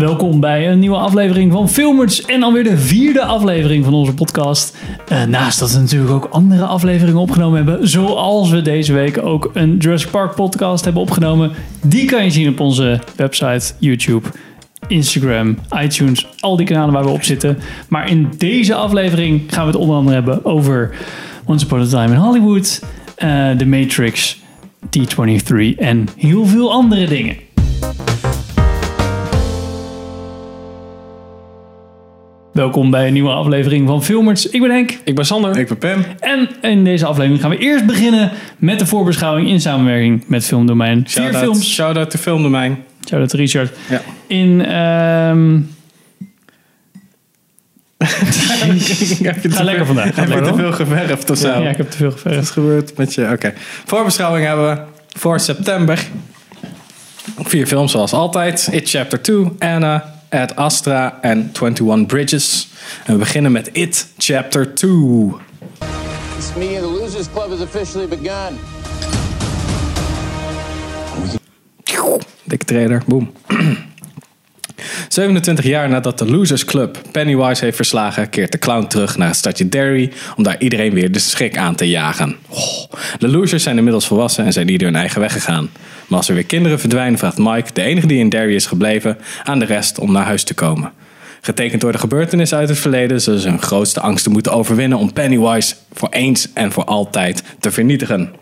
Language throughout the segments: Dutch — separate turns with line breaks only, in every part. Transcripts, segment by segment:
Welkom bij een nieuwe aflevering van Filmers en alweer de vierde aflevering van onze podcast. Uh, naast dat we natuurlijk ook andere afleveringen opgenomen hebben, zoals we deze week ook een Jurassic Park podcast hebben opgenomen. Die kan je zien op onze website, YouTube, Instagram, iTunes, al die kanalen waar we op zitten. Maar in deze aflevering gaan we het onder andere hebben over Once Upon a Time in Hollywood, uh, The Matrix, T23 en heel veel andere dingen. Welkom bij een nieuwe aflevering van Filmers. Ik ben Henk.
Ik ben Sander.
Ik ben Pam.
En in deze aflevering gaan we eerst beginnen met de voorbeschouwing in samenwerking met Filmdomein.
Shout
Vier
out,
films.
Shout-out to Filmdomein.
Shout-out to Richard.
Ja.
In... ehm
heb je
Ga lekker vandaag. Ga
Heb je
maar
te veel geverfd of zo?
ja, ik heb te veel
Wat
geverfd.
is gebeurd met je? Oké. Voorbeschouwing hebben we voor september. Vier films zoals altijd. It Chapter 2, Anna, Ad Astra en 21 Bridges. En we beginnen met It Chapter 2.
This meeting of the Losers Club has officially begun.
Dikke trailer, boom. 27 jaar nadat de Losers Club Pennywise heeft verslagen, keert de clown terug naar het stadje Derry om daar iedereen weer de schrik aan te jagen. Oh, De losers zijn inmiddels volwassen en zijn ieder hun eigen weg gegaan. Maar als er weer kinderen verdwijnen, vraagt Mike, de enige die in Derry is gebleven, aan de rest om naar huis te komen. Getekend door de gebeurtenissen uit het verleden, zullen ze hun grootste angsten moeten overwinnen om Pennywise voor eens en voor altijd te vernietigen.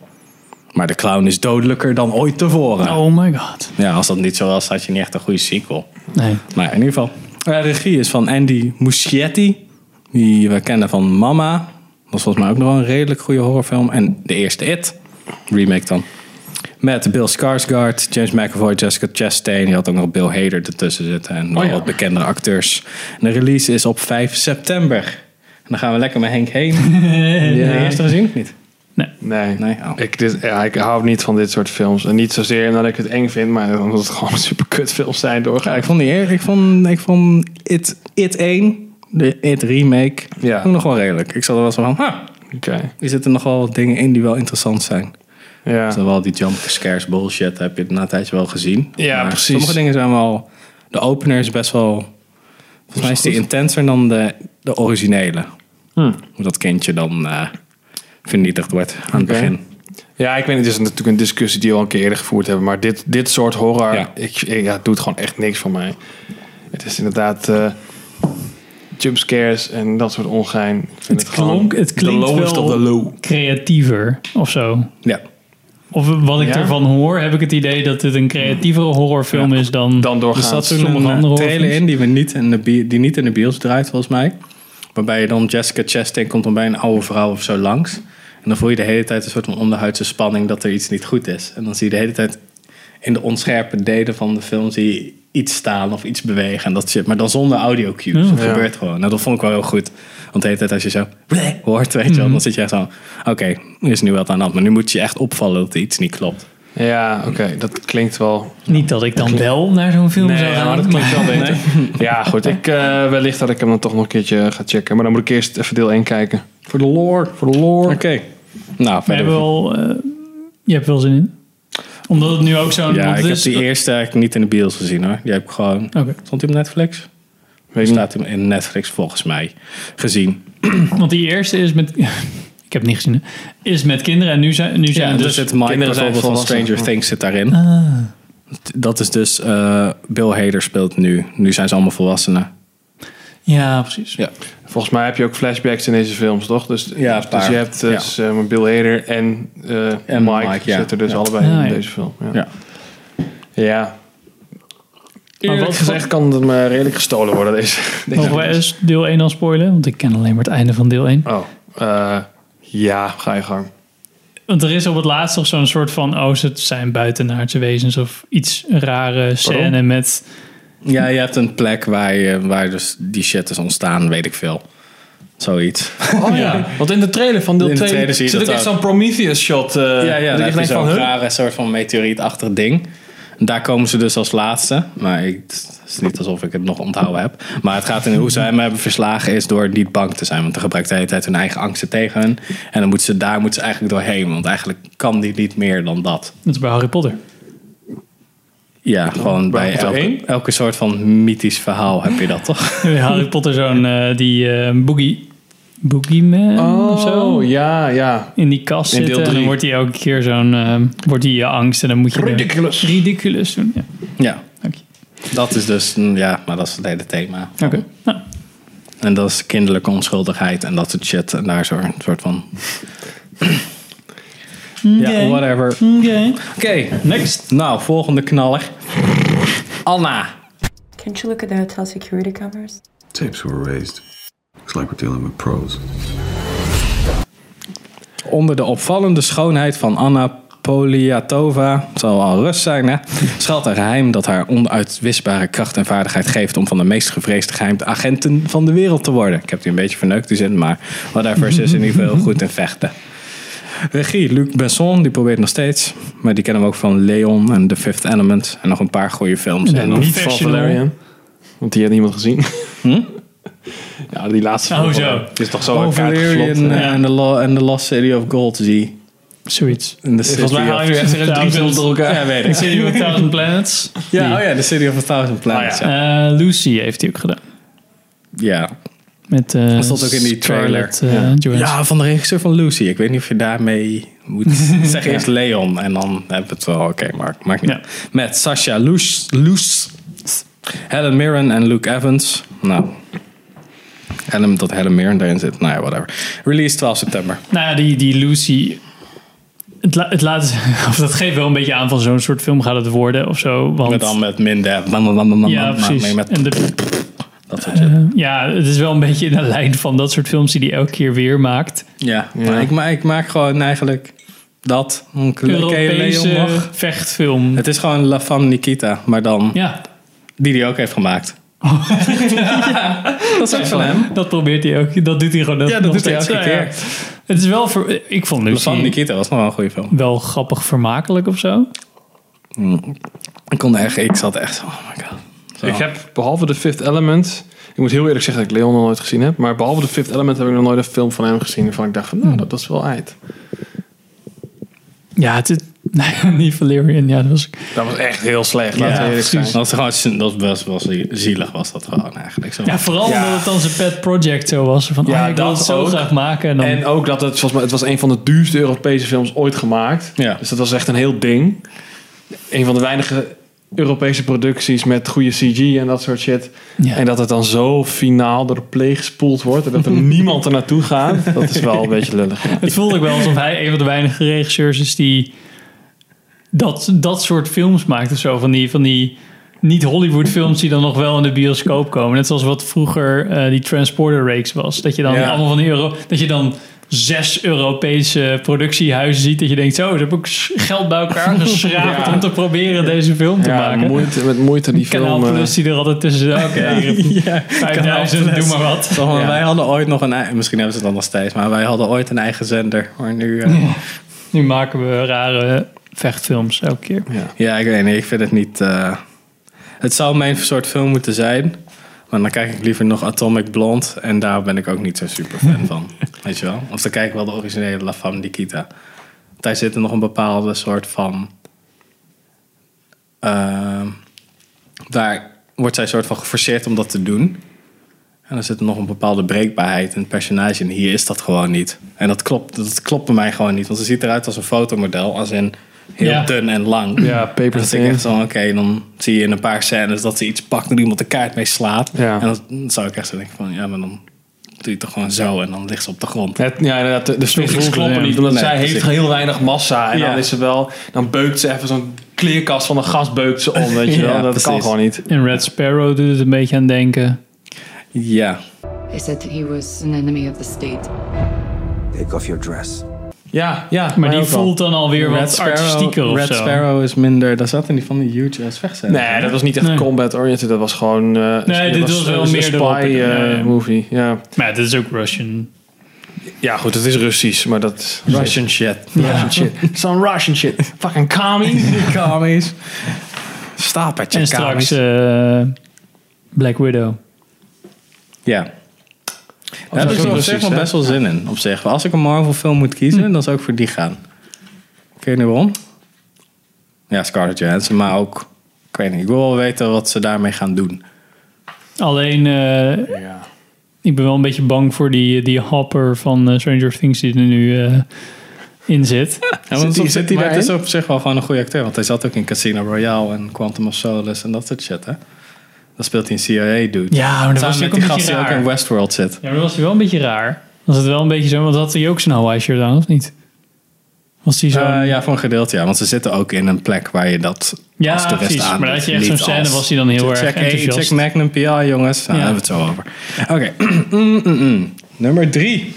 Maar de clown is dodelijker dan ooit tevoren.
Oh my god.
Ja, als dat niet zo was, had je niet echt een goede sequel.
Nee.
Maar in ieder geval. De regie is van Andy Muschietti. Die we kennen van Mama. Dat is volgens mij ook nog wel een redelijk goede horrorfilm. En de eerste It. Remake dan. Met Bill Skarsgård, James McAvoy, Jessica Chastain. Je had ook nog Bill Hader ertussen zitten. En nog
Oh ja.
wat bekendere acteurs. En de release is op 5 september. En dan gaan we lekker met Henk heen. Heb je de eerste gezien of niet?
Nee.
Nee? Oh.
Ik, dit, ja, ik hou niet van dit soort films. En niet zozeer omdat ik het eng vind, maar omdat het gewoon super kut films zijn
Ja,
doorgaan.
ik vond die eer- ik vond, ik vond It, It 1, de It remake,
Ja.
ook nog wel redelijk. Ik zat er wel zo van, ha,
Oké.
er zitten nog wel dingen in die wel interessant zijn.
Ja.
Dus wel die jump scares bullshit heb je na een tijdje wel gezien.
Ja,
Maar
precies.
Sommige dingen zijn wel, de opener is best wel, volgens mij is die intenser dan de, de originele.
Hm.
Hoe dat kindje dan eh, vernietigd wordt aan het begin.
Ja, ik weet niet, het is natuurlijk een discussie die we al een keer eerder gevoerd hebben. Maar dit, dit soort horror,
Ja.
ik, ik- ja, het doet gewoon echt niks voor mij. Het is inderdaad eh jumpscares en dat soort ongein. Ik vind
Het, klonk, het
de
klinkt wel
low.
creatiever of zo.
Ja.
Of wat ik
Ja?
ervan hoor, heb ik het idee dat dit een creatievere horrorfilm is dan...
Dan
Er
doorgaans.
zat toen
sommige
een
andere
trailer in die, we niet in de, die niet in de bios draait, volgens mij. Waarbij je dan Jessica Chastain komt dan bij een oude vrouw of zo langs. En dan voel je de hele tijd een soort van onderhuidse spanning dat er iets niet goed is. En dan zie je de hele tijd in de onscherpe delen van de film zie je iets staan of iets bewegen. En dat shit. Maar dan zonder audio cues. Dat
Ja.
gebeurt gewoon. Nou, dat vond ik wel heel goed. Want de hele tijd als je zo hoort, weet je wel, dan zit je echt zo... Oké, er is nu wat aan de hand. Maar nu moet je echt opvallen dat er iets niet klopt.
Ja, oké, dat klinkt wel
Niet dat ik dan wel naar zo'n film
Nee,
zou
ja,
gaan.
maar dat klinkt wel beter. Ja, goed. Ik, eh, wellicht dat ik hem dan toch nog een keertje ga checken. Maar dan moet ik eerst even deel 1 kijken. Voor de lore. Voor de lore.
Oké. Nou,
We
verder...
hebben wel, eh, je hebt wel zin in? Omdat het nu ook zo'n...
Ja, ik
het
heb
is-
die eerste eigenlijk niet in de bios gezien hoor. Die heb ik gewoon... Stond hij op Netflix?
Weet.
Staat hem in Netflix volgens mij gezien.
Want die eerste is met... ik heb het niet gezien, hè? Is met kinderen en nu zijn, nu zijn
Ja,
er
dus zit Mike
kinderen zijn
bijvoorbeeld van
volwassen.
Stranger Things zit daarin.
Ah.
Dat is dus... eh, Bill Hader speelt nu. Nu zijn ze allemaal volwassenen.
Ja, precies.
Ja.
Volgens mij heb je ook flashbacks in deze films, toch? Dus,
Ja,
dus je hebt dus, eh, Bill Hader en, eh,
En
Mike,
Mike, ja.
zitten dus
Ja.
allebei
Ah,
in
ja.
deze film. Ja.
Ja.
ja.
Maar wat-
gezegd kan het me redelijk gestolen worden, deze. deze
Mogen we eens deel 1 al spoilen? Want ik ken alleen maar het einde van deel 1.
Oh, eh, ja, ga je gang.
Want er is op het laatst nog zo'n soort van... Oh, ze zijn buitenaardse wezens of iets rare scène met...
ja, je hebt een plek waar, je, waar dus die shit is ontstaan, weet ik veel. Zoiets.
Oh ja, want in de trailer van deel
In de
2
trailer zie je
zit ook echt zo'n Prometheus shot. eh
Ja, ja,
dat denk
zo'n rare soort van meteorietachtig ding. En daar komen ze dus als laatste. Maar ik, het is niet alsof ik het nog onthouden heb. Maar het gaat in hoe zij hem hebben verslagen is door niet bang te zijn. Want dan gebruikt de hele tijd hun eigen angsten tegen hun. En dan moeten ze, daar moeten ze eigenlijk doorheen. Want eigenlijk kan die niet meer dan dat.
Dat is bij Harry Potter.
Ja, gewoon bij elke, elke soort van mythisch verhaal heb je dat toch?
Harry Potter zo'n eh, die eh, boogie, boogeyman of zo.
Oh, ja, ja.
In die kast
In deel
zitten en dan
drie.
wordt hij elke keer zo'n, eh, wordt hij je angst en dan moet je de-
Ridiculous.
ridiculous doen. Ja,
ja,
dank je.
dat is dus, mm, ja, maar dat is het hele thema.
Oké. Nou,
En dat is kinderlijke onschuldigheid en dat soort shit. En daar zo'n soort van... Ja, whatever.
Oké. Next.
nou, volgende knaller. Anna.
Can't you look at the hotel security cameras?
Tapes were raised. Looks like we're dealing with pros.
Onder de opvallende schoonheid van Anna Poliatova, zal al rust zijn, hè, schuilt een geheim dat haar onuitwisbare kracht en vaardigheid geeft om van de meest gevreesde geheimde agenten van de wereld te worden. Ik heb die een beetje verneukt, die zin, maar whatever, ze is in ieder geval heel goed in vechten. Regie, Luc Besson, die probeert nog steeds. Maar die kennen we ook van Leon en The Fifth Element. En nog een paar goede films. En
nog
nog-
Niet van. Valerian. Want die had niemand gezien. Ja, die laatste
Oh,
film.
zo.
Het is toch zo
Oh, Valerian en the, the Lost City of Gold, zie.
Zoiets.
The
Volgens mij
City
haal
of-
je nu echt drie films door elkaar.
Ja, weet
The
ik.
City of a Thousand Planets.
Ja, oh ja, The City of a Thousand Planets.
Oh
ja.
Eh, Lucy heeft hij ook gedaan.
Ja.
Met eh
Dat stond ook in die trailer.
eh,
ja, van de regisseur van Lucy. Ik weet niet of je daarmee moet zeggen eerst Leon. En dan heb je het wel oké, maar maakt niet
Ja.
Met Sasha Loes, Loes, Helen Mirren en Luke Evans. Nou, Helen, dat Helen Mirren daarin zit. Nou ja, whatever. Release 12 september.
Nou ja, die, die Lucy. Het, la- het laat, of dat geeft wel een beetje aan van zo'n soort film gaat het worden of zo. Want,
Met dan met minder.
ja, precies.
Met
En de,
dat soort shit.
eh, ja, het is wel een beetje in de lijn van dat soort films die hij elke keer weer maakt.
Ja,
Ja.
maar ik, ma- ik maak gewoon eigenlijk dat. Je
Europese
Leon nog?
vechtfilm.
Het is gewoon La Femme Nikita, maar dan
Ja,
die die ook heeft gemaakt. dat is ook van hem.
dat probeert hij ook. Dat doet hij gewoon.
Ja, dat
nog
doet hij elke
Ja, ja.
keer.
Het is wel. Ver, ik vond
La Femme
Lucy
Nikita was nog wel een goede film.
wel grappig vermakelijk of zo.
Ik kon echt, ik zat echt, oh my god.
Ik heb behalve The Fifth Element... Ik moet heel eerlijk zeggen dat ik Leon nog nooit gezien heb. Maar behalve The Fifth Element heb ik nog nooit een film van hem gezien. Waarvan ik dacht van, nou, dat, dat is wel uit.
Ja, het is. Nee, niet Valerian. Ja, dat was.
Dat was echt heel slecht.
Ja,
Laten we eerlijk
precies.
zijn.
dat was gewoon, dat was, was zielig was dat gewoon eigenlijk. Zo.
Ja, vooral
Ja.
omdat het dan zijn pet project zo was. Van,
Ja,
oh, ik wil het zo
ook.
graag maken. En dan,
En ook dat het, volgens mij, het was een van de duurste Europese films ooit gemaakt.
Ja.
Dus dat was echt een heel ding. Een van de weinige Europese producties met goede CG en dat soort shit.
Ja.
En dat het dan zo finaal door de pleeg gespoeld wordt. En dat er niemand er naartoe gaat. Dat is wel een beetje lullig.
Het voelde ook wel alsof hij een van de weinige regisseurs is die dat, dat soort films maakt of zo. Van die, van die niet Hollywood films die dan nog wel in de bioscoop komen. Net zoals wat vroeger eh, die Transporter Reeks was. Dat je dan
Ja.
allemaal van die Euro, dat je dan zes Europese productiehuizen ziet. Dat je denkt, zo, ze hebben ook geld bij elkaar geschraapt
Ja.
om te proberen deze film te
Ja,
maken.
moeite, met moeite die
Kanaal
film. eh,
Plus die er altijd tussen. Oké, je 5000, doe maar wat.
Toch, maar
Ja.
Wij hadden ooit nog een eigen, misschien hebben ze het dan nog steeds, maar wij hadden ooit een eigen zender. Maar nu, eh,
Nu maken we rare vechtfilms elke keer.
ja.
ja, ik weet niet, ik vind het niet. eh, het zou mijn soort film moeten zijn, maar dan kijk ik liever nog Atomic Blonde en daar ben ik ook niet zo super fan van. Weet je wel? Of dan kijk ik wel de originele La Femme Nikita. Daar zit er nog een bepaalde soort van. ehm, daar wordt zij soort van geforceerd om dat te doen. En dan zit er nog een bepaalde breekbaarheid in het personage. En hier is dat gewoon niet. En dat klopt, dat klopt bij mij gewoon niet. Want ze ziet eruit als een fotomodel. Als in heel
Ja.
dun en lang.
Ja, paper
En dan denk ik echt zo, oké, dan zie je in een paar scènes dat ze iets pakt en iemand de kaart mee slaat.
Ja.
En dan, zou ik echt zo denken van, ja, maar dan doe je het toch gewoon zo en dan ligt ze op de grond.
Het, ja, inderdaad, de, de kloppen niet.
Nee,
zij
precies.
heeft heel weinig massa. En
Ja.
dan is ze wel... Dan beukt ze even zo'n kleerkast van een gas beukt ze om. Weet je
Ja,
wel. Dat kan gewoon niet.
In Red Sparrow doet het een beetje aan denken.
Ja,
They said he was an enemy of the state.
Take off your dress.
Ja, ja.
Maar die voelt dan alweer wat artistieker of
Red
zo.
Sparrow is minder, daar zat in die van die huge ass vechtscènes.
Nee, dat was niet echt
Nee.
combat-oriented. Dat was gewoon... eh,
Nee, dit was wel
een
meer
spy
erop.
eh,
Ja, ja.
movie. Ja.
Maar ja, dit is ook Russian.
ja, goed. Het is Russisch, maar dat...
Russian shit.
Russian shit. Some Russian shit. Fucking commie.
Kamies. Stapeltje
En straks eh, Black Widow.
Ja. Daar heb ik
zo
er op zich wel best wel zin in. Op zich. Als ik een Marvel film moet kiezen, dan zou ik voor die gaan. Kun je nu waarom? Ja, Scarlett Johansson, maar ook Ik weet niet, ik wil wel weten wat ze daarmee gaan doen.
Alleen, eh,
Ja.
ik ben wel een beetje bang voor die, die hopper van eh, Stranger Things die er nu eh, in zit.
Ja, want
zit
het is op zich wel gewoon een goede acteur. Want hij zat ook in Casino Royale en Quantum of Solace en dat soort shit, hè? Dan speelt hij een CIA-dude.
Ja, maar dat was
met
ook
die
een
gast
beetje
die ook
raar.
in Westworld zit.
Ja, maar dat was hij wel een beetje raar. Was het wel een beetje zo, want had hij ook zijn Hawaii shirt aan, of niet? Was hij zo...
Eh, ja, voor een gedeelte, ja. Want ze zitten ook in een plek waar je dat
Ja,
als toerist
precies.
aan
Maar dan had je echt zo'n scène, was hij dan heel erg
check, hey,
enthousiast.
check Magnum PI, jongens. Nou,
Ja.
Daar hebben we het zo over. Oké. Mm, mm, mm. Nummer drie.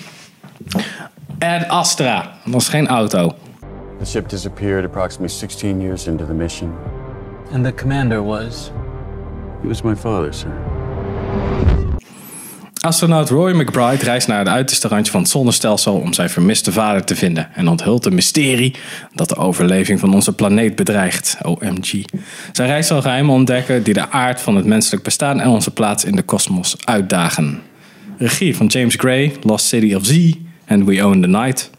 Ad Astra. Dat was geen auto.
The ship disappeared approximately 16 years into the mission.
And the commander was?
He was my father, sir.
Astronaut Roy McBride reist naar het uiterste randje van het zonnestelsel om zijn vermiste vader te vinden en onthult een mysterie dat de overleving van onze planeet bedreigt. OMG. Zijn reis zal geheimen ontdekken die de aard van het menselijk bestaan en onze plaats in de kosmos uitdagen. Regie van James Gray, Lost City of Z en We Own the Night.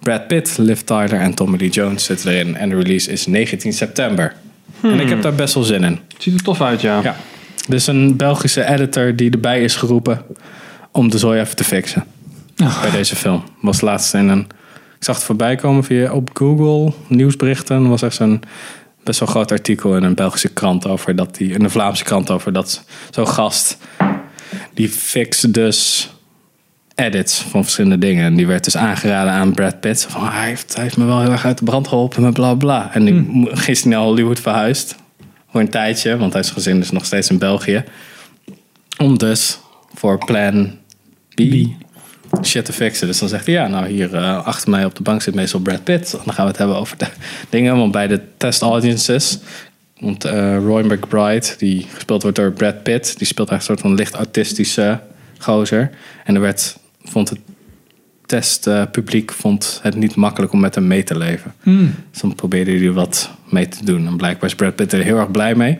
Brad Pitt, Liv Tyler en Tommy Lee Jones zitten erin en de release is 19 september. En ik heb daar best wel zin in.
Ziet er tof uit, ja.
Ja. Dus een Belgische editor die erbij is geroepen om de zooi even te fixen. Bij deze film. Was laatst in een... Ik zag het voorbij komen via op Google nieuwsberichten. Er was echt zo'n best wel groot artikel in een Belgische krant over dat die... In een Vlaamse krant over dat zo'n gast... Die fixt dus edits van verschillende dingen. En die werd dus aangeraden aan Brad Pitt. Van, "Ah, hij, heeft, hij heeft me wel heel erg uit de brand geholpen met bla bla. En die mo- gisteren naar Hollywood verhuisd. Voor een tijdje, want hij is gezin is nog steeds in België. Om dus voor plan B, shit te fixen. Dus dan zegt hij, ja, nou hier eh, achter mij op de bank zit meestal Brad Pitt. Dan gaan we het hebben over de dingen. Want bij de test audiences, want eh, Roy McBride, die gespeeld wordt door Brad Pitt, die speelt eigenlijk een soort van licht autistische gozer. En er werd, vond het testpubliek vond het niet makkelijk om met hem mee te leven. Dus dan probeerde hij wat mee te doen. En blijkbaar is Brad Pitt er heel erg blij mee.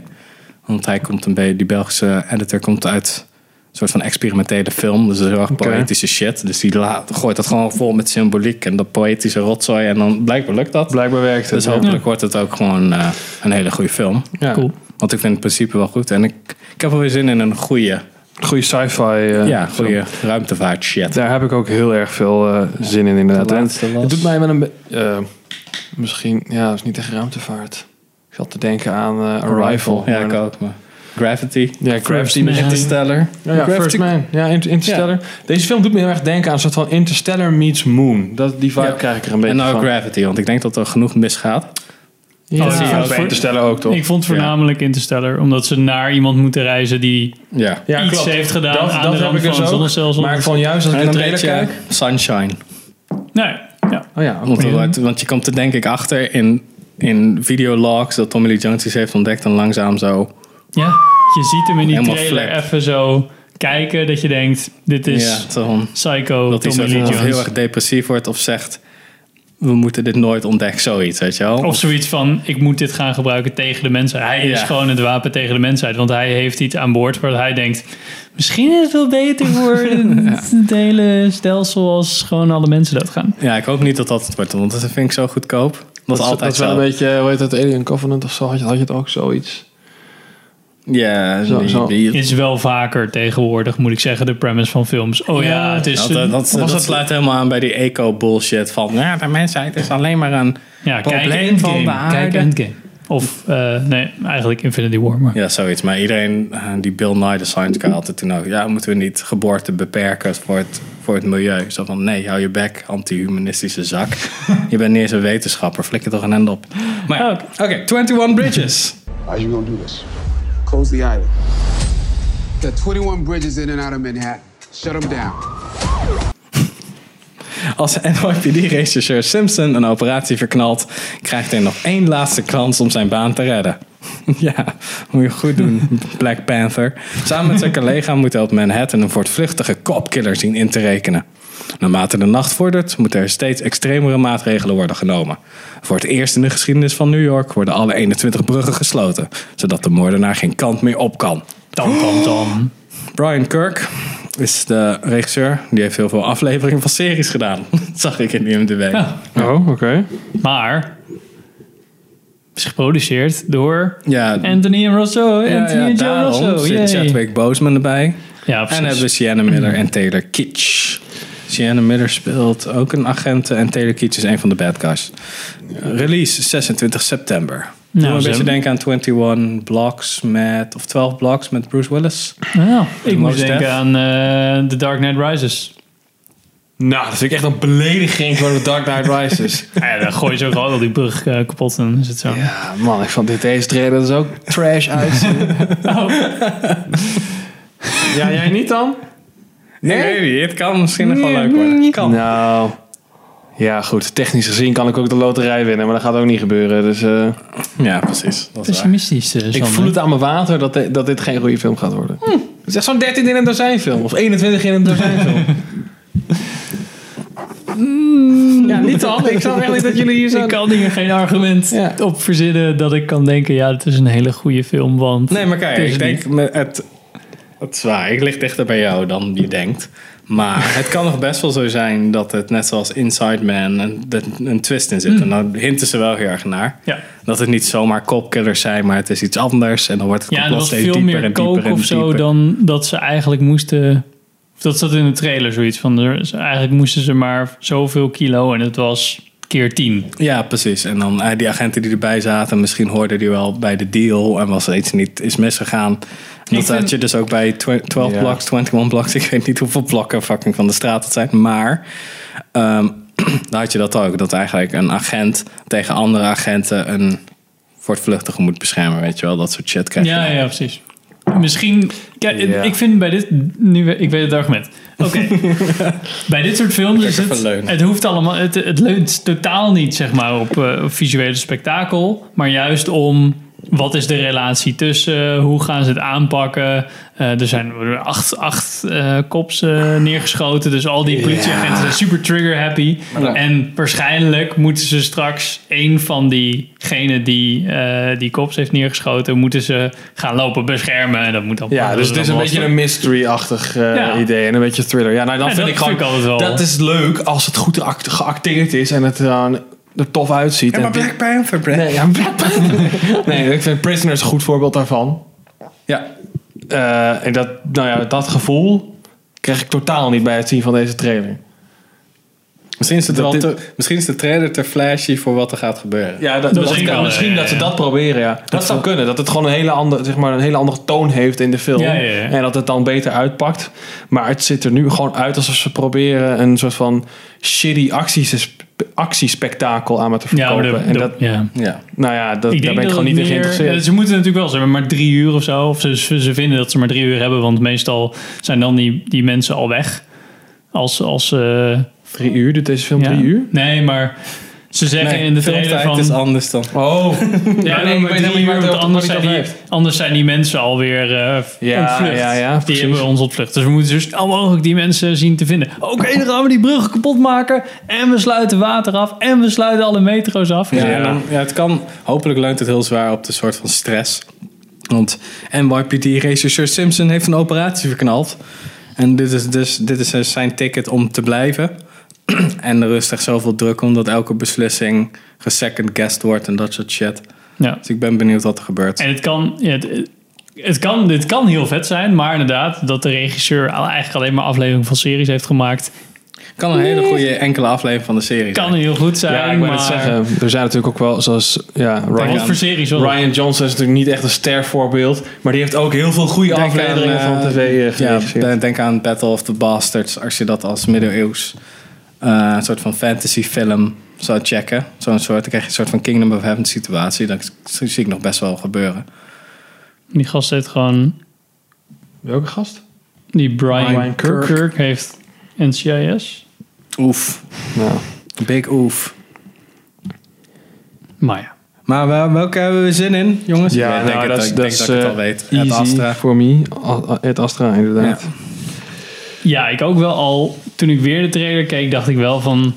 Want hij komt een beetje, die Belgische editor komt uit een soort van experimentele film. Dus dat is heel erg poëtische shit. Dus die laat, gooit dat gewoon vol met symboliek en dat poëtische rotzooi. En dan blijkbaar lukt dat.
Blijkbaar werkt het.
Dus
ja.
hopelijk wordt het ook gewoon eh, een hele goede film.
Ja.
Cool.
Want ik vind het principe wel goed. En ik, ik heb wel weer zin in een goede,
Goede sci-fi. eh,
ja, goede ruimtevaart shit.
Daar heb ik ook heel erg veel eh, zin in, inderdaad. En Het doet mij wel een be- eh, misschien, ja, dat is niet echt ruimtevaart. Ik zat te denken aan Arrival.
Ja, ik
Maar-
ook. Maar Gravity.
Ja, Gravity
Man.
Interstellar.
Ja, ja,
Gravity-
First Man. Ja, Inter- Interstellar. Deze film doet me heel erg denken aan een soort van Interstellar meets Moon. Dat, die vibe
Ja.
krijg ik er een beetje
En nou
van.
Gravity, want ik denk dat er genoeg misgaat.
Ja,
Oh, ja, voor-
Interstellar ook, toch?
Ik vond voornamelijk Interstellar, omdat ze naar iemand moeten reizen die
Ja.
Ja,
iets
klopt.
heeft gedaan
Dat,
aan
dat
de
heb ik dus
van zonnestelsel.
Maar ik vond juist als ik
een
trailer kijk...
sunshine.
Nee, ja.
Oh ja,
Want, want je komt er denk ik achter in, in videologs dat Tommy Lee Jones iets heeft ontdekt en langzaam zo.
ja, je ziet hem in die
Helemaal
trailer
flip.
even zo kijken dat je denkt, dit is
ja,
Psycho
dat hij
Tommy Lee Jones.
heel erg depressief wordt of zegt we moeten dit nooit ontdekken, zoiets, weet je wel?
Of zoiets van, ik moet dit gaan gebruiken tegen de mensheid. Hij is
Ja.
gewoon het wapen tegen de mensheid. Want hij heeft iets aan boord waar hij denkt... Misschien is het wel beter voor het, het hele stelsel als gewoon alle mensen doodgaan.
Ja, ik hoop niet dat dat het wordt, want dat vind ik zo goedkoop. Dat, is altijd
dat is wel
zo.
een beetje, hoe heet dat, Alien Covenant of zo? Had je, had je het ook zoiets?
Ja,
Zo-
die-
zo.
die-
Is wel vaker tegenwoordig, moet ik zeggen, de premise van films. Oh ja,
Ja,
het is...
dat, dat, dat,
was
dat
het-
sluit helemaal aan bij die eco-bullshit van... Ja, de mensheid is alleen maar een
ja, kijk
probleem van de
Endgame. Kijk
aarde.
Endgame. Of, eh, nee, eigenlijk Infinity War. Maar.
Ja, zoiets. Maar iedereen, eh, die Bill Nye, de science guy, had het toen ook. Ja, moeten we niet geboorte beperken voor het, voor het milieu? Zo van, nee, hou je bek, anti-humanistische zak. je bent niet eens een wetenschapper, flikker toch een end op. Maar ja,
Oh,
oké, 21 Bridges.
How you gonna do this? Close the island. There are 21 bridges in and out of Manhattan. Shut them down.
Als NYPD-rechercheur Simpson een operatie verknalt, krijgt hij nog één laatste kans om zijn baan te redden. ja, moet je goed doen, Black Panther. Samen met zijn collega moet hij op Manhattan een voortvluchtige kopkiller zien in te rekenen. Naarmate de nacht vordert, moeten er steeds extremere maatregelen worden genomen. Voor het eerst in de geschiedenis van New York worden alle 21 bruggen gesloten, zodat de moordenaar geen kant meer op kan.
Tam, tam, tam.
Brian Kirk is de regisseur. Die heeft heel veel afleveringen van series gedaan. Dat zag ik in de IMDb.
Ja.
Oh, oké.
Maar is geproduceerd door
Ja,
Anthony en Rosso.
ja,
Anthony
ja,
en Joe
daarom
Rosso.
zit. Chadwick Boseman erbij.
Ja, precies.
En hebben we Sienna Miller en Taylor Kitsch. Sienna Miller speelt ook een agent en Taylor Kitsch is een van de bad guys. Release 26 september.
Nou,
Doe een beetje denken aan 21 Blocks met, of 12 Blocks met Bruce Willis.
Ja, ik moest denken
Def.
aan eh The Dark Knight Rises.
Nou, dat vind ik echt een belediging voor de Dark Knight Rises.
Ja, dan gooi je zo gewoon al die brug eh, kapot en dan is het zo.
ja, man, ik vond dit deze trailer dus ook trash uitzien. Ja, jij niet dan?
Nee, ik weet niet. Het kan misschien nog wel leuk worden. Kan.
Nou, ja goed. Technisch gezien kan ik ook de loterij winnen, maar dat gaat ook niet gebeuren. Dus eh,
Ja, precies. Dat is.
Pessimistisch. eh,
ik
Sander.
voel het aan mijn water dat, dit- dat dit geen goede film gaat worden. Het is echt zo'n 13 in een dozijn film. Of 21 in een dozijn film. ja, niet dan. Ik snap echt niet dat jullie hier zo...
Ik kan hier geen argument
Ja.
op verzinnen dat ik kan denken, ja, het is een hele goede film, want...
Nee, maar kijk,
het is
ik denk, met het, het is waar. Ik lig dichter bij jou dan je denkt. Maar het kan nog best wel zo zijn dat het net zoals Inside Man een, dat een twist in zit. En dan hinten ze wel heel erg naar.
Ja.
Dat het niet zomaar kopkillers zijn, maar het is iets anders. En dan wordt het
Ja,
complot
was
steeds dieper en dieper
kook
en
of zo
dieper.
dan dat ze eigenlijk moesten... Dat zat in de trailer zoiets van, er, eigenlijk moesten ze maar zoveel kilo en het was keer tien.
Ja, precies. En dan eh, die agenten die erbij zaten, misschien hoorden die wel bij de deal en was er iets niet is misgegaan. En dat
vind-
had je dus ook bij tw- 12
Ja.
blocks, 21 blocks. Ik weet niet hoeveel blokken fucking van de straat het zijn. Maar ehm dan had je dat ook. Dat eigenlijk een agent tegen andere agenten een voortvluchtige moet beschermen. Weet je wel, dat soort shit krijg je
Ja, ja, precies. Misschien, kijk,
Ja.
ik vind bij dit, nu, ik weet het argument. Oké, bij dit soort films is het, het hoeft allemaal, het, het leunt totaal niet zeg maar op, op visuele spektakel, maar juist om wat is de relatie tussen, hoe gaan ze het aanpakken. Eh, er zijn acht, acht eh, kops eh, neergeschoten, dus al die politieagenten zijn super trigger happy. En waarschijnlijk moeten ze straks een van diegenen die eh, die kops heeft neergeschoten, moeten ze gaan lopen beschermen. En dat moet dan
Ja, dus het is een beetje een mystery-achtig eh,
Ja.
idee en een beetje thriller. Ja, nou dan vind
dat
ik gewoon,
vind ik wel.
dat is leuk als het goed geact- geacteerd is en het er er tof uitziet. En dit-
Panther, Brad.
Nee, ja, Black Panther. nee, ik vind Prisoners een goed voorbeeld daarvan.
Ja.
Eh, en dat, nou ja, dat gevoel krijg ik totaal niet bij het zien van deze trailer.
Misschien is, het
Dat
wel
dit-
te, misschien is de trailer te flashy voor wat er gaat gebeuren.
Ja, dat,
Dat
misschien,
kan,
misschien
ja,
dat ze
ja.
dat proberen, ja. Dat zou kunnen. Dat het gewoon een hele andere, zeg maar, een hele andere toon heeft in de film.
Ja, ja, ja.
En dat het dan beter uitpakt. Maar het ziet er nu gewoon uit alsof ze proberen een soort van shitty acties, actiespektakel aan me te
Ja,
verkopen.
de-
en
de-
dat,
ja.
Ja.
nou ja, dat, daar ben ik gewoon niet
het
in
meer-
geïnteresseerd.
Ze moeten natuurlijk wel, ze hebben maar drie uur of zo. Of ze, ze, ze vinden dat ze maar drie uur hebben, want meestal zijn dan die, die mensen al weg. Als, als eh,
Drie uur? Doet deze film
ja.
drie uur?
Nee, maar ze zeggen in de trailer
filmtijd
van...
is anders dan.
Oh.
Ja,
nee,
maar uur,
het
want anders zijn, die, anders zijn die mensen alweer eh
Ja,
ontvlucht.
ja, ja,
die
precies.
hebben ons ontvlucht. Dus we moeten zo snel mogelijk die mensen zien te vinden. Oké, dan gaan we die bruggen kapot maken. En we sluiten water af. En we sluiten alle metro's af.
Ja, en dan, ja, het kan, hopelijk leunt het heel zwaar op de soort van stress. Want NYPD-regisseur Simpson heeft een operatie verknald. En dit is dus dit is zijn ticket om te blijven. en er rust echt zoveel druk omdat elke beslissing gesecond guessed wordt en dat soort shit.
Ja.
Dus ik ben benieuwd wat er gebeurt.
En het kan, ja, het, het kan, dit kan heel vet zijn, maar inderdaad, dat de regisseur al- eigenlijk alleen maar aflevering van series heeft gemaakt,
kan een hele goede enkele aflevering van de serie
kan
zijn.
heel goed zijn.
Ja, ik
maar
het zeggen. Er zijn natuurlijk ook wel, zoals ja,
wat
Ryan,
voor series?
Ryan Johnson is natuurlijk niet echt een stervoorbeeld. Maar die heeft ook heel veel goede
Denk
afleveringen
aan,
van
eh,
tv eh,
Ja, denk aan Battle of the Bastards. Als je dat als middeleeuws eh, een soort van fantasy film zou checken. Zo'n soort, dan krijg je een soort van Kingdom of Heaven situatie. Dat zie ik nog best wel gebeuren.
Die gast heeft gewoon,
Welke gast?
die Brian,
Brian
Kirk.
Kirk.
heeft NCIS.
Oef.
Nou,
Big oef.
Maar ja.
Maar wel- welke hebben we zin in, jongens?
ja,
ik denk
nou,
het,
dat is,
ik
dat
denk
is
dat ik het
eh,
al weet. Ed
easy
Astra.
voor me. Ed Astra, inderdaad.
Ja.
Ja, ik ook wel al, toen ik weer de trailer keek, dacht ik wel van,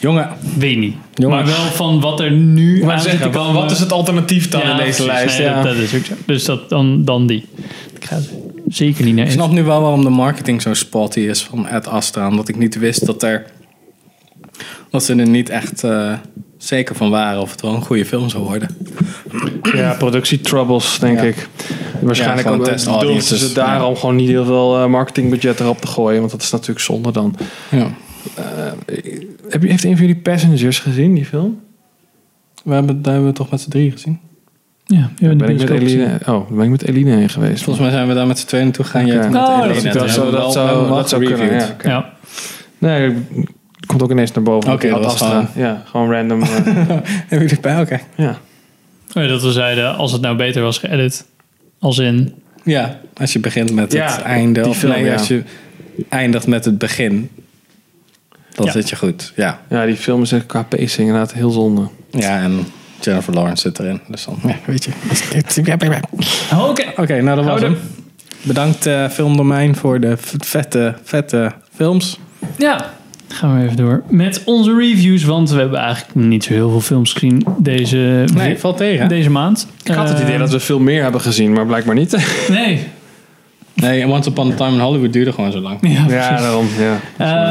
Jongen,
weet niet.
Jongen.
Maar wel van wat er nu
Maar
aan zit te
zeggen,
komen.
wat is het alternatief dan
Ja,
in deze lijst?
Nee,
ja.
dat, dat is ook zo. Dus dat, dan, dan die. Ik ga zeker niet naar
ik snap nu wel waarom de marketing zo spotty is van Ed Astra. Omdat ik niet wist dat er... Dat ze er niet echt... eh, zeker van waren of het wel een goede film zou worden.
Ja, productietroubles, denk
Ja.
ik. Waarschijnlijk
Ja, audiences,
ze daarom
ja.
gewoon niet heel veel eh, marketingbudget erop te gooien. Want dat is natuurlijk zonde dan.
Ja.
Heb je, heeft een van jullie Passengers gezien, die film?
We hebben, daar hebben we toch met z'n drie gezien.
Ja, ja
Ben ik met Eline, oh, ben ik met Eline heen geweest.
Volgens mij zijn we daar met z'n tweeën naartoe gegaan. Jij met
Oh,
Eline.
dat-
dat dat zou- dat zou kunnen, ja. Oké.
Ja.
Nee, komt ook ineens naar boven.
Oké,
Ik
dat was gewoon-
Ja, gewoon random. eh,
Hebben jullie het bij? Oké.
ja.
Oh ja, dat we zeiden, als het nou beter was geëdit. Als in...
Ja, als je begint met
Ja,
het einde. Of
film,
nee,
ja.
als je eindigt met het begin. Dan
Ja.
zit je goed. Ja.
ja, die film is qua pacing inderdaad heel zonde.
ja, en Jennifer Lawrence zit erin. Dus dan, ja, weet je. Oké,
Oké.
nou dat was hem. Bedankt eh, Filmdomein voor de vette, vette films.
Ja, gaan we even door met onze reviews. Want we hebben eigenlijk niet zo heel veel films gezien deze,
Nee, valt tegen.
deze maand.
Ik had het idee dat we veel meer hebben gezien, maar blijkbaar niet.
Nee.
Nee, Once Upon a Time in Hollywood duurde gewoon zo lang.
Ja,
daarom. Ja.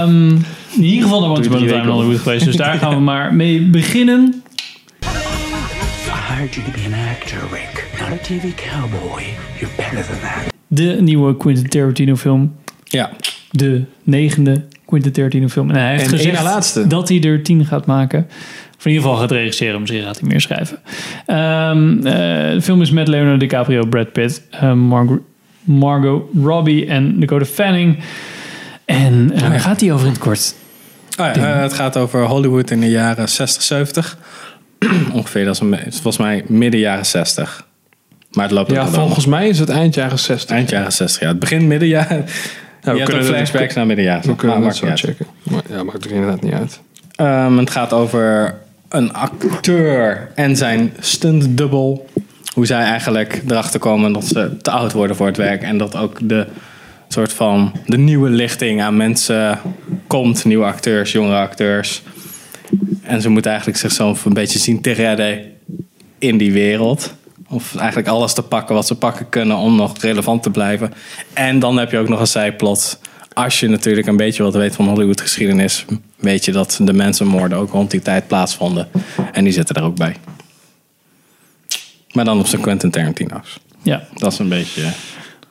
Ehm, in ieder geval naar Once Upon a Time in Hollywood geweest. Dus daar gaan we maar mee beginnen.
I hired you to be an actor, Rick, not a TV cowboy. You're better than that.
De nieuwe Quentin Tarantino film.
Ja.
De negende Quentin Tarantino film. En hij heeft
En
gezegd
na laatste.
dat hij er tien gaat maken. Of in ieder geval gaat regisseren. Misschien gaat hij meer schrijven. Ehm, eh, de film is met Leonardo DiCaprio, Brad Pitt, eh, Margot, Margot Robbie en Dakota Fanning. En eh, waar gaat hij over in het kort?
Oh ja, het gaat over Hollywood in de jaren 60, 70. Ongeveer, dat is, volgens mij midden jaren 60. Maar het loopt
ja, volgens mij is het eind jaren 60.
Eind jaren 60, ja. Het begint midden jaren.
Ja,
je hebt ook
kunnen
flashbacks naar midden jaren
We kunnen
Maar
het zo checken. Maar, ja, maakt er inderdaad niet uit.
Ehm, het gaat over een acteur en zijn stuntdubbel. Hoe zij eigenlijk erachter komen dat ze te oud worden voor het werk. En dat ook de soort van de nieuwe lichting aan mensen komt. Nieuwe acteurs, jongere acteurs. En ze moeten eigenlijk zichzelf een beetje zien te redden in die wereld. Of eigenlijk alles te pakken wat ze pakken kunnen om nog relevant te blijven. En dan heb je ook nog een zijplot. Als je natuurlijk een beetje wat weet van Hollywood geschiedenis, weet je dat de mensenmoorden ook rond die tijd plaatsvonden. En die zitten er ook bij. Maar dan op zijn Quentin Tarantino's.
Ja.
Dat is een beetje...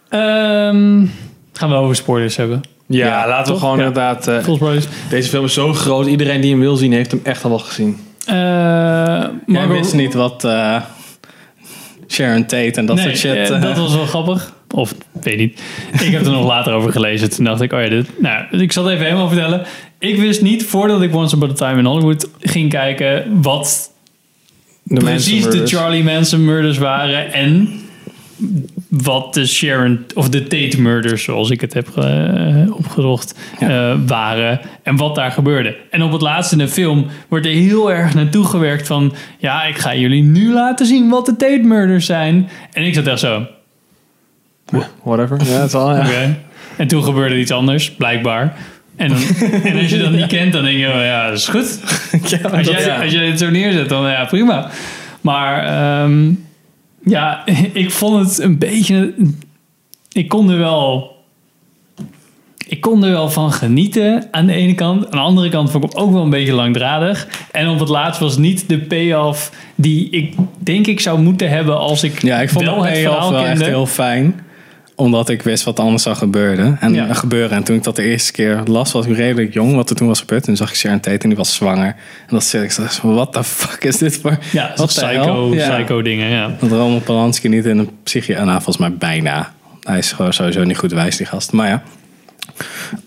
Ehm, gaan we over spoilers hebben.
Ja, laten we gewoon
Ja.
inderdaad... eh,
Full spoilers.
deze film is zo groot. Iedereen die hem wil zien, heeft hem echt al wel gezien.
Eh,
Jij
Margot-
wist niet wat eh, Sharon Tate en dat
nee,
soort shit...
eh,
eh,
dat was wel grappig. Of, weet niet. Ik heb er nog later over gelezen. Toen dacht ik, oh ja, dit... Nou, ik zal het even helemaal vertellen. Ik wist niet, voordat ik Once Upon a Time in Hollywood ging kijken... wat
De
precies de. Charlie Manson murders waren... en wat de Sharon... of de Tate murders, zoals ik het heb eh, opgezocht... eh, waren en wat daar gebeurde. En op het laatste in de film wordt er heel erg naartoe gewerkt van... ja, ik ga jullie nu laten zien wat de Tate murders zijn. En ik zat echt zo...
Whatever. Ja, het is al... Ja.
Oké. En toen gebeurde iets anders, blijkbaar. En, dan, en als je dat niet kent, dan denk je, oh ja, dat is goed. als, jij, als jij het zo neerzet, dan ja, prima. Maar ehm, ja, ik vond het een beetje... Ik kon er wel... Ik kon er wel van genieten aan de ene kant. Aan de andere kant vond ik hem ook wel een beetje langdradig. En op het laatst was niet de payoff die ik denk ik zou moeten hebben als ik,
Ja, ik vond
wel het
payoff
verhaal
wel echt heel fijn. Omdat ik wist wat er anders zou gebeuren. En,
Ja.
gebeuren. en toen ik dat de eerste keer las, was ik redelijk jong. Wat er toen was gebeurd. Toen zag ik Sharon Tate en die was zwanger. En dat zit ik zo what the fuck is dit voor...
Ja,
wat
psycho, psycho dingen, ja.
Dat Roman Polanski niet in een psychie... Nou, volgens mij bijna. Hij is gewoon sowieso niet goed wijs, die gast. Maar ja.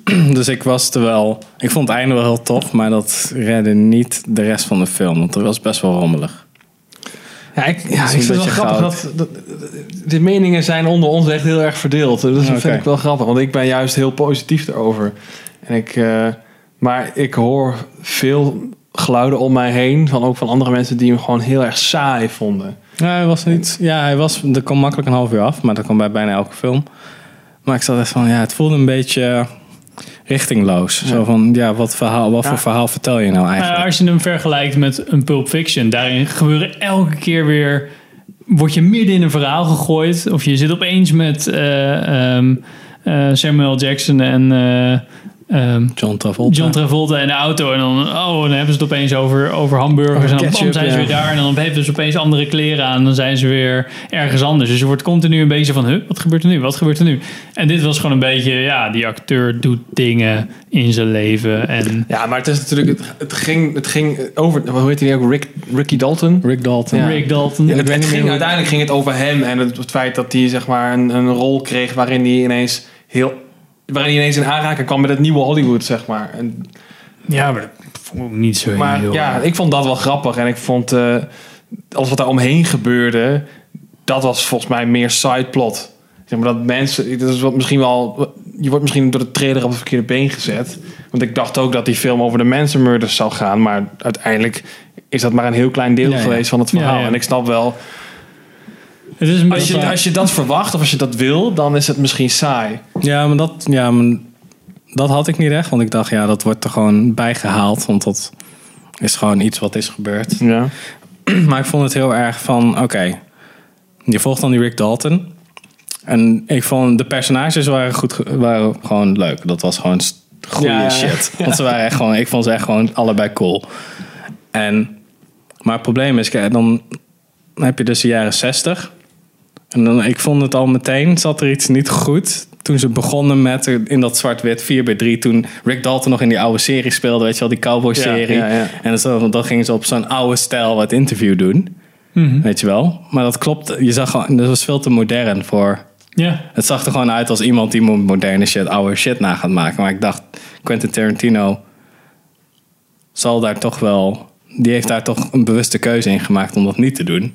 Dus ik was er wel... Ik vond het einde wel heel tof. Maar dat redde niet de rest van de film. Want het was best wel rommelig.
Ja, ik, ja, ik vind het wel grappig dat, dat- de meningen zijn onder ons echt heel erg verdeeld. Dus dat
Oké.
vind ik wel grappig, want ik ben juist heel positief erover. En ik, eh, maar ik hoor veel geluiden om mij heen, van ook van andere mensen die hem gewoon heel erg saai vonden.
Ja, hij was niet. Ja, hij was. Er kwam makkelijk een half uur af, maar dat kwam bij bijna elke film. Maar ik zat echt van, ja, het voelde een beetje richtingloos. Zo van, ja, wat, verhaal, wat
Ja.
voor verhaal vertel je nou
Maar
eigenlijk?
als je hem vergelijkt met een Pulp Fiction, daarin gebeuren elke keer weer. Word je midden in een verhaal gegooid, of je zit opeens met eh, ehm, eh, Samuel Jackson en. eh, ehm,
John Travolta.
John Travolta in de auto. En dan, oh, dan hebben ze het opeens over, over hamburgers.
Over
en dan
ketchup,
bam, zijn ze
ja.
weer daar. En dan hebben ze opeens andere kleren aan. En dan zijn ze weer ergens anders. Dus je wordt continu een beetje van, huh, wat gebeurt er nu? Wat gebeurt er nu? En dit was gewoon een beetje, ja, die acteur doet dingen in zijn leven. En
Ja, maar het is natuurlijk, het, het, ging, het ging over, hoe heet hij ook, Rick, Ricky Dalton?
Rick Dalton.
Ja.
Rick Dalton.
Ja, het, ging, uiteindelijk ging het over hem en het, het feit dat hij zeg maar een, een rol kreeg waarin hij ineens heel, waarin hij ineens in aanraking kwam met het nieuwe Hollywood, zeg maar. En,
Ja, maar dat vond ik niet zo
maar
heel
ja,
erg.
ik vond dat wel grappig en ik vond eh, alles wat daar omheen gebeurde, dat was volgens mij meer sideplot. Zeg maar dat mensen, dat is wat misschien wel, je wordt misschien door de trailer op het verkeerde been gezet. Want ik dacht ook dat die film over de mensenmurders zou gaan, maar uiteindelijk is dat maar een heel klein deel
Ja, ja.
geweest van het verhaal.
Ja.
En ik snap wel,
Het is een
als je, als je dat verwacht of als je dat wil, dan is het misschien saai.
Ja, maar dat, ja, maar dat had ik niet echt. Want ik dacht, ja, dat wordt er gewoon bijgehaald. Want dat is gewoon iets wat is gebeurd.
Ja.
Maar ik vond het heel erg van, oké, je volgt dan die Rick Dalton. En ik vond de personages waren, goed, waren gewoon leuk. Dat was gewoon goede
ja,
shit.
ja.
Want ze waren echt gewoon, ik vond ze echt gewoon allebei cool. En, maar het probleem is, kijk, dan heb je dus de jaren 60. En dan, ik vond het al meteen, zat er iets niet goed. Toen ze begonnen met in dat zwart-wit 4 bij 3 Toen Rick Dalton nog in die oude serie speelde, weet je wel, die cowboy-serie.
Ja, ja, ja.
En zo, dan gingen ze op zo'n oude stijl wat interview doen.
Mhm.
Weet je wel? Maar dat klopt. Je zag gewoon, dat was veel te modern voor.
Ja,
Het zag er gewoon uit als iemand die moderne shit, oude shit na gaat maken. Maar ik dacht, Quentin Tarantino zal daar toch wel. Die heeft daar toch een bewuste keuze in gemaakt om dat niet te doen.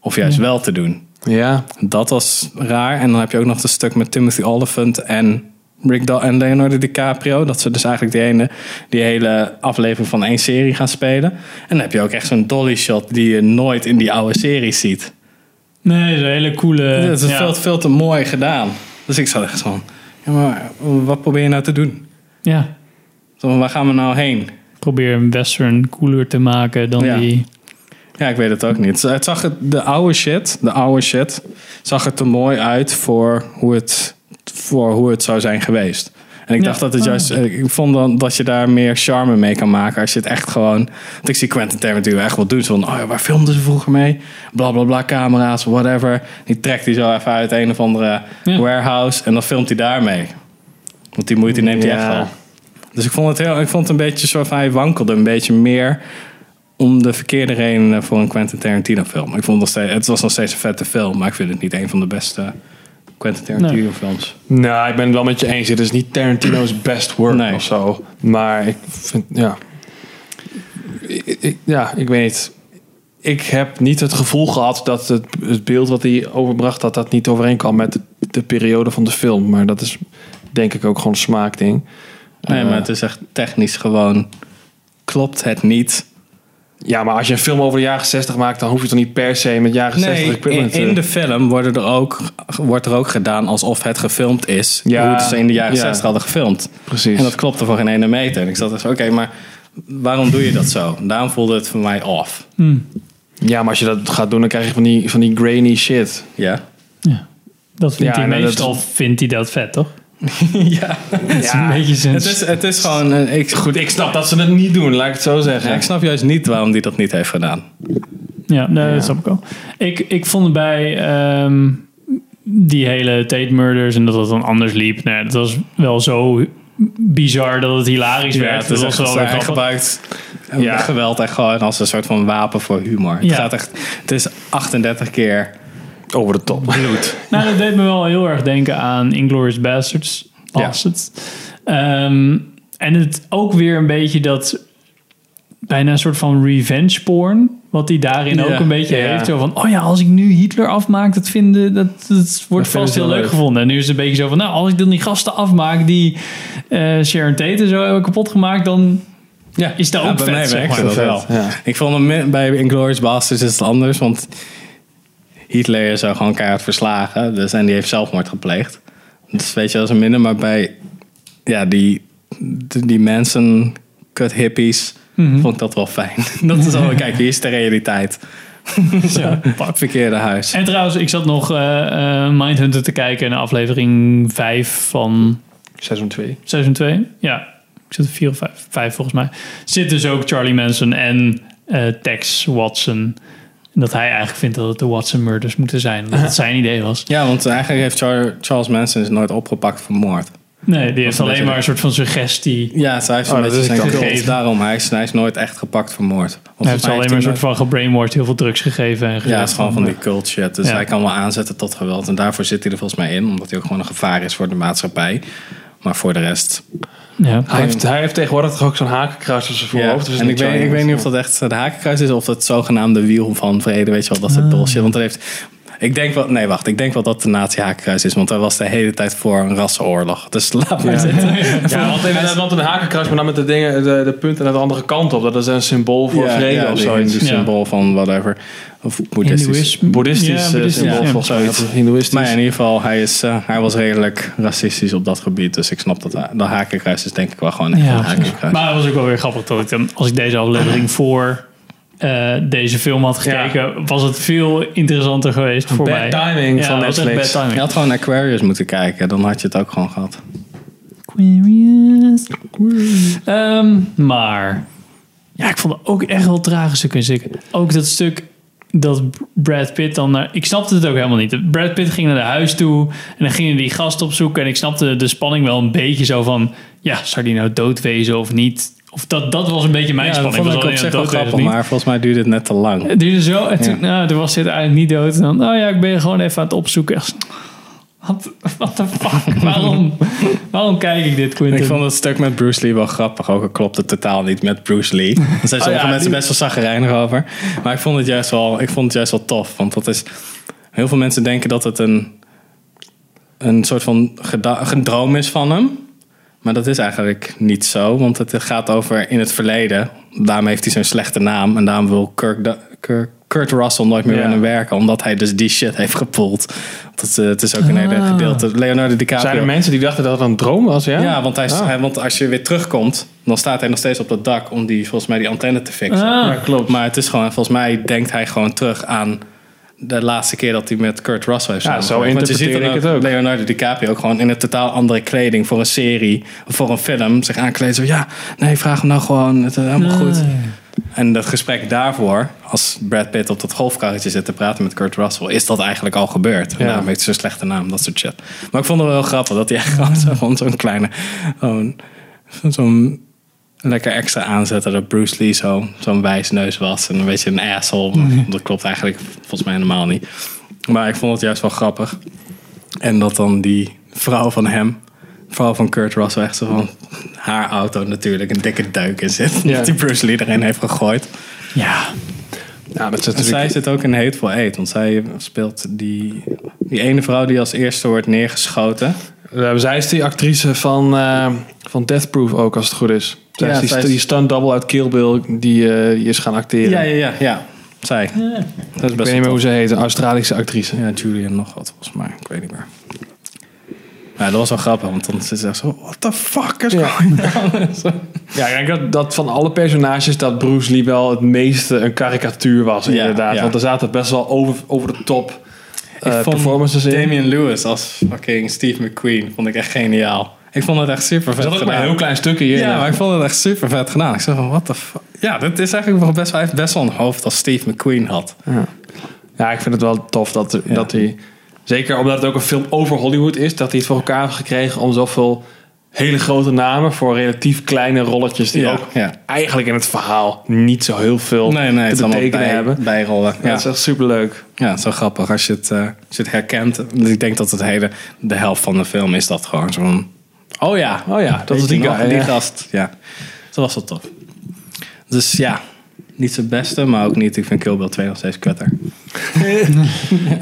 Of juist wel te doen.
Ja.
Dat was raar. En dan heb je ook nog het stuk met Timothy Olyphant en Rick Dal en Leonardo DiCaprio. Dat ze dus eigenlijk die, ene, die hele aflevering van één serie gaan spelen. En dan heb je ook echt zo'n dolly shot die je nooit in die oude series ziet.
nee, dat is een hele coole...
Het is
ja.
veel, veel te mooi gedaan. Dus ik zat echt van, ja, maar wat probeer je nou te doen?
Ja,
Zo, waar gaan we nou heen?
probeer een western cooler te maken dan
Ja.
die...
Ja, ik weet het ook niet. Het zag het, de oude shit, de oude shit, zag er te mooi uit voor hoe het, voor hoe het zou zijn geweest. En ik
Ja.
dacht dat het
Ah.
juist, ik vond dan dat je daar meer charme mee kan maken als je het echt gewoon. Want ik zie Quentin Tarantino echt wel doen. Zo van, oh ja, waar filmden ze vroeger mee? Bla bla bla, camera's, whatever. Die trekt hij zo even uit een of andere
Ja.
warehouse en dan filmt hij daarmee. Want die moeite neemt hij
Ja.
echt wel. Dus ik vond het heel, ik vond het een beetje soort van, hij wankelde een beetje meer om de verkeerde redenen voor een Quentin Tarantino film. Ik vond nog steeds, het was nog steeds een vette film, maar ik vind het niet een van de beste Quentin Tarantino
Nee.
films.
Nou, ik ben het wel met je eens. Het is niet Tarantino's best work
Nee.
of zo. Maar ik vind, ja. Ik, ik- ja, ik weet niet. Ik heb niet het gevoel gehad dat het, het beeld wat hij overbracht, dat dat niet overeenkwam met de, de periode van de film. Maar dat is denk ik ook gewoon een smaakding.
Nee,
Eh,
maar het is echt technisch gewoon, klopt het niet.
Ja, maar als je een film over de jaren 60 maakt, dan hoef je toch niet per se met jaren 60
Nee, in,
equipment te-
in de film worden er ook, wordt er ook gedaan alsof het gefilmd is.
Ja,
hoe ze in de jaren
ja.
60 hadden gefilmd.
Precies.
En dat klopte voor geen ene meter. En ik zat dus, oké, maar waarom doe je dat zo? Daarom voelde het voor mij off.
Ja, maar als je dat gaat doen, dan krijg je van die, van die grainy shit.
Ja.
Dat vindt
Ja,
hij
dat-
meestal, vindt hij dat vet, toch?
ja.
Het is een beetje.
Het is, het is gewoon... eh, Ik,
Goed, ik snap dat ze het niet doen, laat ik het zo zeggen.
ja, ik snap juist niet waarom die dat niet heeft gedaan.
Ja, nee,
Ja.
dat snap ik wel. Ik, ik vond het bij ehm, die hele Tate Murders en dat het dan anders liep. Nee, dat was wel zo bizar dat het hilarisch
Ja,
werd.
het is
dat
echt,
was wel weer
gebruikt
Ja.
geweld echt gewoon als een soort van wapen voor humor. Het,
Ja.
gaat echt, het is 38 keer
Over de top.
bloed.
Nou, dat deed me wel heel erg denken aan Inglourious Bastards. Bastards. Ehm, en het ook weer een beetje dat bijna een soort van revenge porn. Wat hij daarin
Ja,
ook een beetje
ja.
heeft. Zo van, oh ja, als ik nu Hitler afmaak, dat, vinden, dat, dat wordt vast heel leuk
leuk.
gevonden. En nu is het een beetje zo van, nou, als ik dan die gasten afmaak die eh, Sharon Tate en zo hebben kapot gemaakt, dan
Ja,
is dat
Ja,
ook
bij
vet,
mij
zeg
werkte
maar.
dat wel.
Ja.
Ik vond hem bij Inglourious Basterds is het anders, want Hitler is zo gewoon keihard verslagen. Dus, en die heeft zelfmoord gepleegd. Dus weet je, dat is een minder. Maar bij ja, die, die, die mensen, kut hippies,
Mhm.
vond ik dat wel fijn. dat is al, kijk, hier is de realiteit.
Ja.
Pak verkeerde huis.
En trouwens, ik zat nog eh eh, Mindhunter te kijken naar aflevering 5 van
Seizoen 2.
Seizoen 2? Ja. Ik zit er 4 of 5, 5 volgens mij. Zit dus ook Charlie Manson en eh, Tex Watson. En dat hij eigenlijk vindt dat het de Watson murders moeten zijn. Dat het zijn idee was.
Ja, want eigenlijk heeft Char- Charles Manson is nooit opgepakt voor moord.
Nee, die heeft
een
alleen maar een soort van suggestie.
Ja, zij heeft
Oh,
een
dat
beetje
is
zijn cult. Daarom, hij is, hij is nooit echt gepakt voor moord. Want
Hij heeft alleen maar een
hij
soort van gebrainwashed, heel veel drugs gegeven. En
Ja, het is gewoon van die cult shit. Dus
Ja.
hij kan wel aanzetten tot geweld. En daarvoor zit hij er volgens mij in. Omdat hij ook gewoon een gevaar is voor de maatschappij. Maar voor de rest...
Ja.
Hij heeft, hij heeft tegenwoordig toch ook zo'n hakenkruis op zijn
Ja,
voorhoofd. dus
en ik weet, ik weet niet of dat echt de hakenkruis is of het zogenaamde wiel van vrede, weet je wel, dat is
Ah.
het bullshit. Want dat heeft, ik denk wel, nee wacht, ik denk wel dat het de nazi hakenkruis is, want hij was de hele tijd voor een rassenoorlog. Dus laat maar zitten.
Ja, want inderdaad, want een hakenkruis, maar dan met de, dingen, de, de punten naar de andere kant op. Dat is een symbool voor
Ja,
vrede
ja,
of zoiets.
hindoe symbool van whatever. Of boeddhistisch.
Boeddhistisch
Ja,
eh,
boeddhistisch,
symbool volgens mij. Hindoeïstisch.
Maar ja, in ieder geval, hij, is, eh, hij was redelijk racistisch op dat gebied. Dus ik snap dat de hakenkruis is denk ik wel gewoon echt
Ja,
een hakenkruis.
Maar het was ook wel weer grappig dat ik dan, als ik deze aflevering voor eh, deze film had gekeken, was het veel interessanter geweest voor
Bad
mij.
timing
ja,
van Netflix.
Bad
Je
timing.
had gewoon Aquarius moeten kijken, dan had je het ook gewoon gehad.
Aquarius. Ehm, maar ja, ik vond het ook echt wel trage stukken zitten. Ook dat stuk dat Brad Pitt dan naar... Ik snapte het ook helemaal niet. Brad Pitt ging naar de huis toe en dan gingen die gast opzoeken. En ik snapte de spanning wel een beetje zo van... Ja, zou die nou dood wezen of niet? Of dat, dat was een beetje mijn
Ja, dat
spanning.
vond ik op zich wel grappig, maar volgens mij duurde het net te lang.
Het duurde zo. En toen, nou, toen was dit eigenlijk niet dood. En dan, nou ja, ik ben gewoon even aan het opzoeken. Wat what the fuck? Waarom, waarom kijk ik dit, Quentin?
Ik vond het stuk met Bruce Lee wel grappig, ook al klopt het totaal niet met Bruce Lee. Daar zijn sommige
Oh ja,
mensen
die-
best wel zaggerijnig over. Maar ik vond, het juist wel, ik vond het juist wel tof, want dat is... Heel veel mensen denken dat het een, een soort van geda- een droom is van hem. Maar dat is eigenlijk niet zo, want het gaat over in het verleden. Daarom heeft hij zo'n slechte naam en daarom wil Kirk, Kirk- Kurt Russell nooit meer
Ja.
hem werken, omdat hij dus die shit heeft gepoeld. Dat, eh, het is ook een hele
Ah.
gedeelte. Leonardo DiCaprio.
Zijn er mensen die dachten dat het een droom was, ja?
Ja, want, hij,
Ah.
hij- want als je weer terugkomt, dan staat hij nog steeds op dat dak om die, volgens mij die antenne te fixen.
Ah.
Ja, klopt.
Maar het is gewoon, volgens mij denkt hij gewoon terug aan de laatste keer dat hij met Kurt Russell heeft
Ja, zo.
Want je ziet dan
ik het ook.
Leonardo DiCaprio ook gewoon in een totaal andere kleding voor een serie of voor een film zich aankleden. Zo ja, nee, vraag hem nou gewoon. Het is helemaal goed. En dat gesprek daarvoor, als Brad Pitt op dat golfkarretje zit te praten met Kurt Russell, is dat eigenlijk al gebeurd.
Ja.
daarom heeft slechte naam, dat soort shit. Maar ik vond het wel heel grappig dat hij echt gewoon zo- gewoon zo'n kleine, zo'n lekker extra aanzetten dat Bruce Lee zo, zo'n wijsneus was en een beetje een asshole. Maar Dat klopt eigenlijk volgens mij helemaal niet. Maar ik vond het juist wel grappig. En dat dan die vrouw van hem, vrouw van Kurt Russell, echt zo van haar auto natuurlijk een dikke duik in zit.
Ja.
Dat die Bruce Lee erin heeft gegooid.
Ja,
Ja, dat is
En zij
natuurlijk...
zit ook in Hateful Eight, want zij speelt die, die ene vrouw die als eerste wordt neergeschoten.
Eh, zij is die actrice van, eh, van Death Proof ook, als het goed is. Zij
Ja,
is die,
zij is-
die stunt double uit Kill Bill die, eh, die is gaan acteren.
Ja, ja, ja, ja. Zij. Dat is
Ik
best
weet niet meer hoe ze heet, een Australische actrice.
Ja, Julian nog wat volgens mij. Ik weet niet meer. Ja, dat was wel grappig, want dan zit ze echt zo... What the fuck is going on?
Ja, ik denk dat, dat van alle personages dat Bruce Lee wel het meeste een karikatuur was,
Ja,
inderdaad.
ja.
Want er zaten best wel over, over de top
Ik
eh, performances in.
Damian Lewis als fucking Steve McQueen vond ik echt geniaal. Ik vond het echt super
Er
vet
zat ook maar een heel klein stukje hier.
Ja, maar ik vond het echt super vet gedaan. Ik zei van, what the fuck? Ja, dit is eigenlijk wel best, hij heeft best wel een hoofd als Steve McQueen had.
Ja, ik vind het wel tof dat, dat hij... Zeker omdat het ook een film over Hollywood is... dat hij het voor elkaar heeft gekregen om zoveel hele grote namen... voor relatief kleine rolletjes... die
Ja,
ook
ja.
eigenlijk in het verhaal niet zo heel veel
Nee, nee,
te betekenen
bij,
hebben.
bijrollen.
Ja, dat is echt superleuk.
Ja, wel grappig als je het, eh, als je het herkent. Ik denk dat het hele, de helft van de film is dat gewoon zo'n... Oh ja,
Oh ja, dat is die.
Die
ja.
gast, ja. Dat was wel tof. Dus ja, niet zijn beste, maar ook niet. Ik vind Kill Bill 2 nog steeds kutter.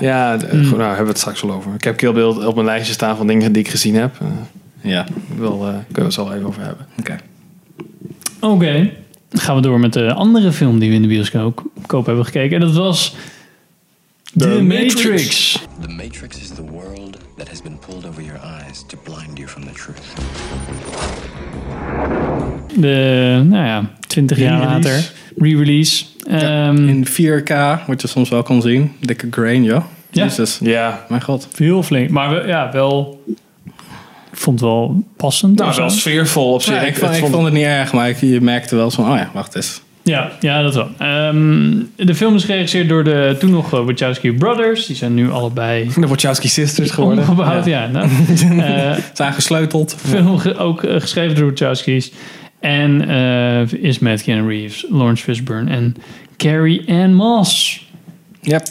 Ja, goed, nou hebben we het straks wel over. Ik heb Kill Bill op mijn lijstje staan van dingen die ik gezien heb. Eh,
Ja,
wil, eh, kunnen we het zo wel even over hebben.
oké.
oké. Dan gaan we door met de andere film die we in de bioscoop koop hebben gekeken. En dat was The, Matrix.
The Matrix is the world that has been pulled over your eyes to blind you from the truth.
De, nou ja, 20 jaar later. Re-release. Ehm,
In 4K, wat je soms wel kon zien. Dikke grain, joh.
Ja.
Jezus,
Ja,
mijn god.
Heel flink. Maar we- ja, wel ik vond het wel passend.
Nou, wel sfeervol op zich.
Ja, ik, vond, ik vond het niet erg, maar ik, je merkte wel zo van, oh ja, wacht eens.
Ja, ja, dat wel. Ehm, de film is geregisseerd door de toen nog eh, Wachowski Brothers. Die zijn nu allebei
De Wachowski Sisters geworden.
omgebouwd. Ja. nou. Eh,
Zijn gesleuteld.
film ge- ook eh, geschreven door Wachowski's. En eh, is met Keanu Reeves, Lawrence Fishburne en Carrie Ann Moss.
Yep.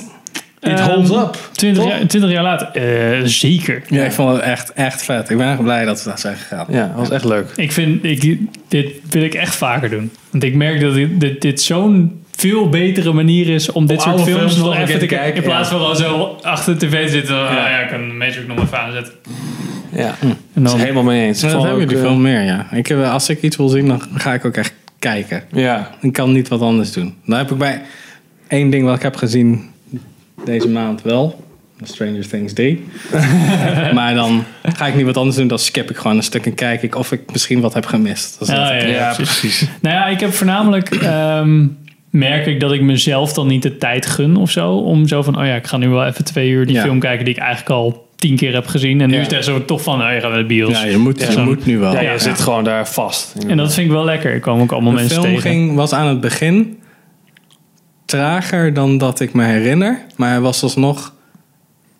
It
Ehm,
holds up.
20 jaar, 20 jaar later. eh, zeker.
Ja, ik vond het echt, echt vet. Ik ben echt blij dat we daar zijn gegaan.
Ja, dat was echt leuk.
Ik vind, ik, dit wil ik echt vaker doen. Want ik merk dat dit, dit, dit zo'n veel betere manier is om dit
Om
soort films
films
nog even te kijken. In plaats
ja.
van gewoon zo achter de tv zitten. Ja, ja, ik kan de Matrix nog even aanzetten.
Ja,
En
dat
dan,
is helemaal mee eens.
Ja, dat hebben jullie
eh,
veel meer, ja. Ik, heb- als ik iets wil zien, dan ga ik ook echt kijken.
Ja,
Ik kan niet wat anders doen. Dan heb ik bij één ding wat ik heb gezien deze maand wel. Stranger Things 3. maar dan ga ik niet wat anders doen. Dan skip ik gewoon een stuk en kijk ik of ik misschien wat heb gemist. Dat is
Ja,
dat.
ja,
ja,
precies. Nou ja, ik heb voornamelijk... ehm, merk ik dat ik mezelf dan niet de tijd gun of zo. Om zo van, oh ja, ik ga nu wel even twee uur die
Ja.
film kijken die ik eigenlijk al tien keer heb gezien. En nu
Ja.
is het echt zo toch van, oh, je gaat naar de bios.
Ja, je moet, je moet nu wel.
Ja, je zit gewoon daar vast.
En dat vind ik wel lekker. Ik kwam ook allemaal
de
mensen
film
tegen.
ging, was aan het begin trager dan dat ik me herinner. Maar hij was alsnog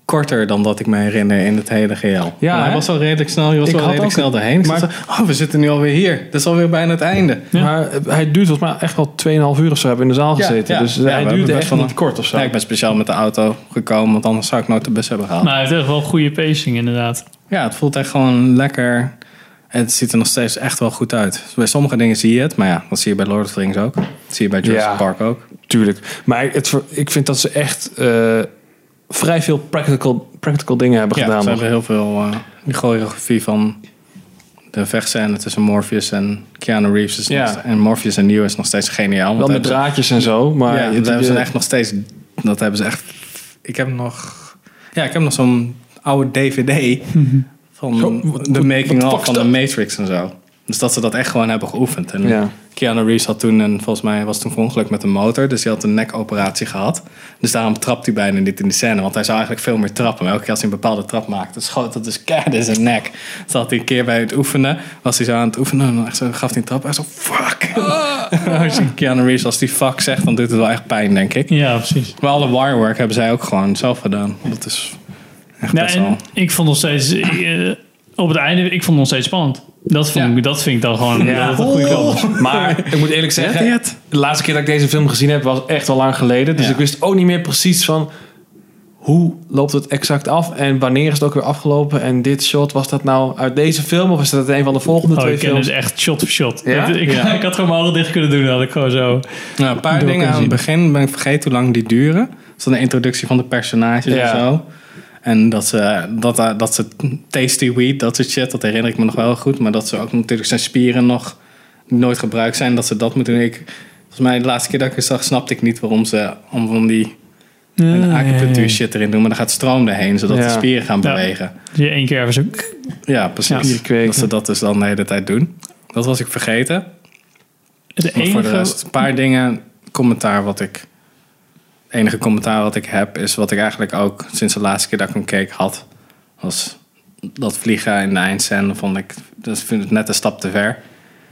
korter dan dat ik me herinner in het hele geheel.
Ja,
Maar hij
hè?
was wel redelijk snel. Je was
Ik
wel redelijk snel doorheen. Ik
maar-
zat oh, we zitten nu alweer hier. Dat is alweer bijna het einde.
Maar eh, hij duurt volgens mij echt wel 2,5 uur of zo hebben we in de zaal gezeten.
ja.
Dus
Ja,
hij
we
duurt
hebben best
echt
wel
niet
een-
kort of zo.
Ja, ik ben speciaal met de auto gekomen, want anders zou ik nooit de bus hebben gehaald.
Maar hij heeft echt wel goede pacing inderdaad.
Ja, het voelt echt gewoon lekker. En het ziet er nog steeds echt wel goed uit. Bij sommige dingen zie je het, maar ja, dat zie je bij Lord of the Rings ook. Dat zie je bij Jurassic
Ja.
Park ook.
Tuurlijk. Maar het, ik vind dat ze echt eh, vrij veel practical, practical dingen hebben
Ja,
gedaan.
ze
nog.
hebben heel veel uh, die choreografie van de vechtscène tussen Morpheus en Keanu Reeves. Is
Ja.
nog- en Morpheus en Neo is nog steeds geniaal.
Wel met draadjes en zo. Maar
ja,
het-
dat hebben ze
eh,
echt nog steeds. Dat hebben ze echt. Ik heb nog. Ja, ik heb nog zo'n oude DVD van
Zo, wat-
de making
wat
of van de? Matrix en zo. Dus dat ze dat echt gewoon hebben geoefend. En
Ja.
Keanu Reeves had toen, een, volgens mij was toen ongeluk met een motor. Dus hij had een nekoperatie gehad. Dus daarom trapt hij bijna niet in die scène. Want hij zou eigenlijk veel meer trappen. Maar elke keer als hij een bepaalde trap maakte, schoot dat dus keihard in zijn nek. Dus had hij een keer bij het oefenen, was hij zo aan het oefenen. En dan echt zo, gaf hij een trap. Hij zo, fuck. als je Keanu Reeves, als die fuck zegt, dan doet het wel echt pijn, denk ik.
Ja, precies.
Maar alle wirework hebben zij ook gewoon zelf gedaan. Dat is echt
Ja,
best wel...
en ik vond nog steeds... eh, op het einde, ik vond het nog steeds spannend. Dat, vond
Ja.
ik, dat vind ik dan gewoon
Ja.
een goede film was.
Maar ik moet eerlijk zeggen, de laatste keer dat ik deze film gezien heb was echt al lang geleden. Dus
Ja.
ik wist ook niet meer precies van hoe loopt het exact af en wanneer is het ook weer afgelopen. En dit shot, was dat nou uit deze film of is dat een van de volgende
Oh,
twee
ik ken
films?
het echt shot voor shot.
Ja?
Ik,
Ja.
ik had gewoon mijn ogen dicht kunnen doen. Had ik gewoon zo...
Nou, een paar dingen aan het begin ben ik vergeten hoe lang die duren. Dat is dan de introductie van de personages
Ja.
en zo. En dat ze, dat, eh, dat ze tasty weed, dat soort shit, dat herinner ik me nog wel goed. Maar dat ze ook natuurlijk zijn spieren nog nooit gebruikt zijn, dat ze dat moeten doen. Ik, volgens mij de laatste keer dat ik het zag, snapte ik niet waarom ze om van die een acupunctuur shit erin doen. Maar dan gaat stroom erheen, zodat
Ja.
de spieren gaan
Ja.
bewegen.
Dus je één keer even zo...
Ja, precies. Dat ze dat dus dan de hele tijd doen. Dat was ik vergeten.
Het
Maar voor de
enige...
rest, een paar dingen, commentaar wat ik. Enige commentaar wat ik heb, is wat ik eigenlijk ook sinds de laatste keer dat ik hem keek had. Was dat vliegen in de eindscène vond ik, dat vind ik net een stap te ver.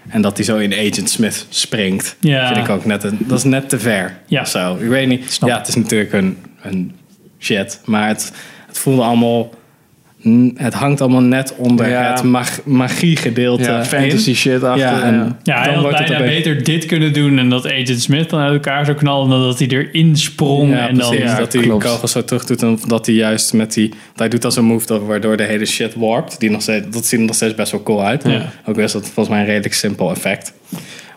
En dat hij zo in Agent Smith springt,
Ja.
vind ik ook net, een, dat is net te ver.
Ja.
Zo. Ik weet niet.
Snap
ja, het is natuurlijk een, een shit, maar het, het voelde allemaal. Het hangt allemaal net onder
Ja.
het mag, magie gedeelte.
Ja, fantasy shit achter.
Ja, en
Ja, hij
dan
had
wordt het
bijna beter dit kunnen doen en dat Agent Smith dan uit elkaar zou knallen dan dat hij erin sprong
Ja,
en dan...
precies.
Ja,
dat hij
klopt.
kogels zo terug doet en dat hij juist met die... Hij doet als een move toch, waardoor de hele shit warpt. Die nog steeds, dat ziet er nog steeds best wel cool uit.
Ja.
Ook is dat volgens mij een redelijk simpel effect.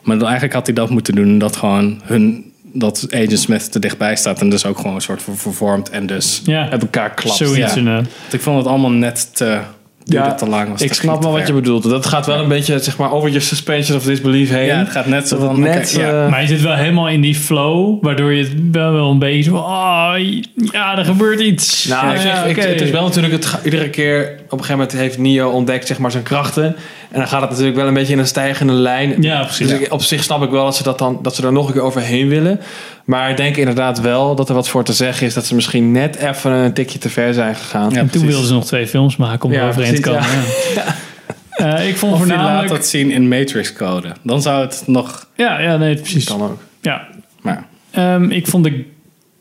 Maar dan eigenlijk had hij dat moeten doen. Dat gewoon hun... Dat Agent Smith te dichtbij staat en dus ook gewoon een soort van vervormd en dus
Ja,
elkaar klapt.
zoiets
Ja.
inderdaad.
Ik vond het allemaal net te... duurde te lang. Was
ik
te-
snap wel wat je bedoelt. Dat gaat wel een beetje zeg maar, over je suspension of disbelief heen.
Ja, het gaat net zo van...
net,
ja.
eh,
Maar je zit wel helemaal in die flow, waardoor je het wel, wel een beetje zo... Oh, ja, er gebeurt iets.
Nou,
ja,
ik zeg,
ja,
ik-
oké.
het is wel natuurlijk, het, iedere keer een gegeven moment heeft Neo ontdekt zeg maar, zijn krachten. En dan gaat het natuurlijk wel een beetje in een stijgende lijn.
Ja, precies.
Dus ik- op zich snap ik wel dat ze, dat, dan, dat ze er nog een keer overheen willen. Maar ik denk inderdaad wel dat er wat voor te zeggen is... dat ze misschien net even een tikje te ver zijn gegaan.
en toen wilden ze nog twee films maken om
Ja,
er overheen te komen. Ja. Eh, ik vond
Of je laat
voornamelijk...
dat zien in Matrix code. Dan zou het nog...
Ja, ja, nee, precies.
Kan ook.
Ja.
Maar
Ehm, ik vond de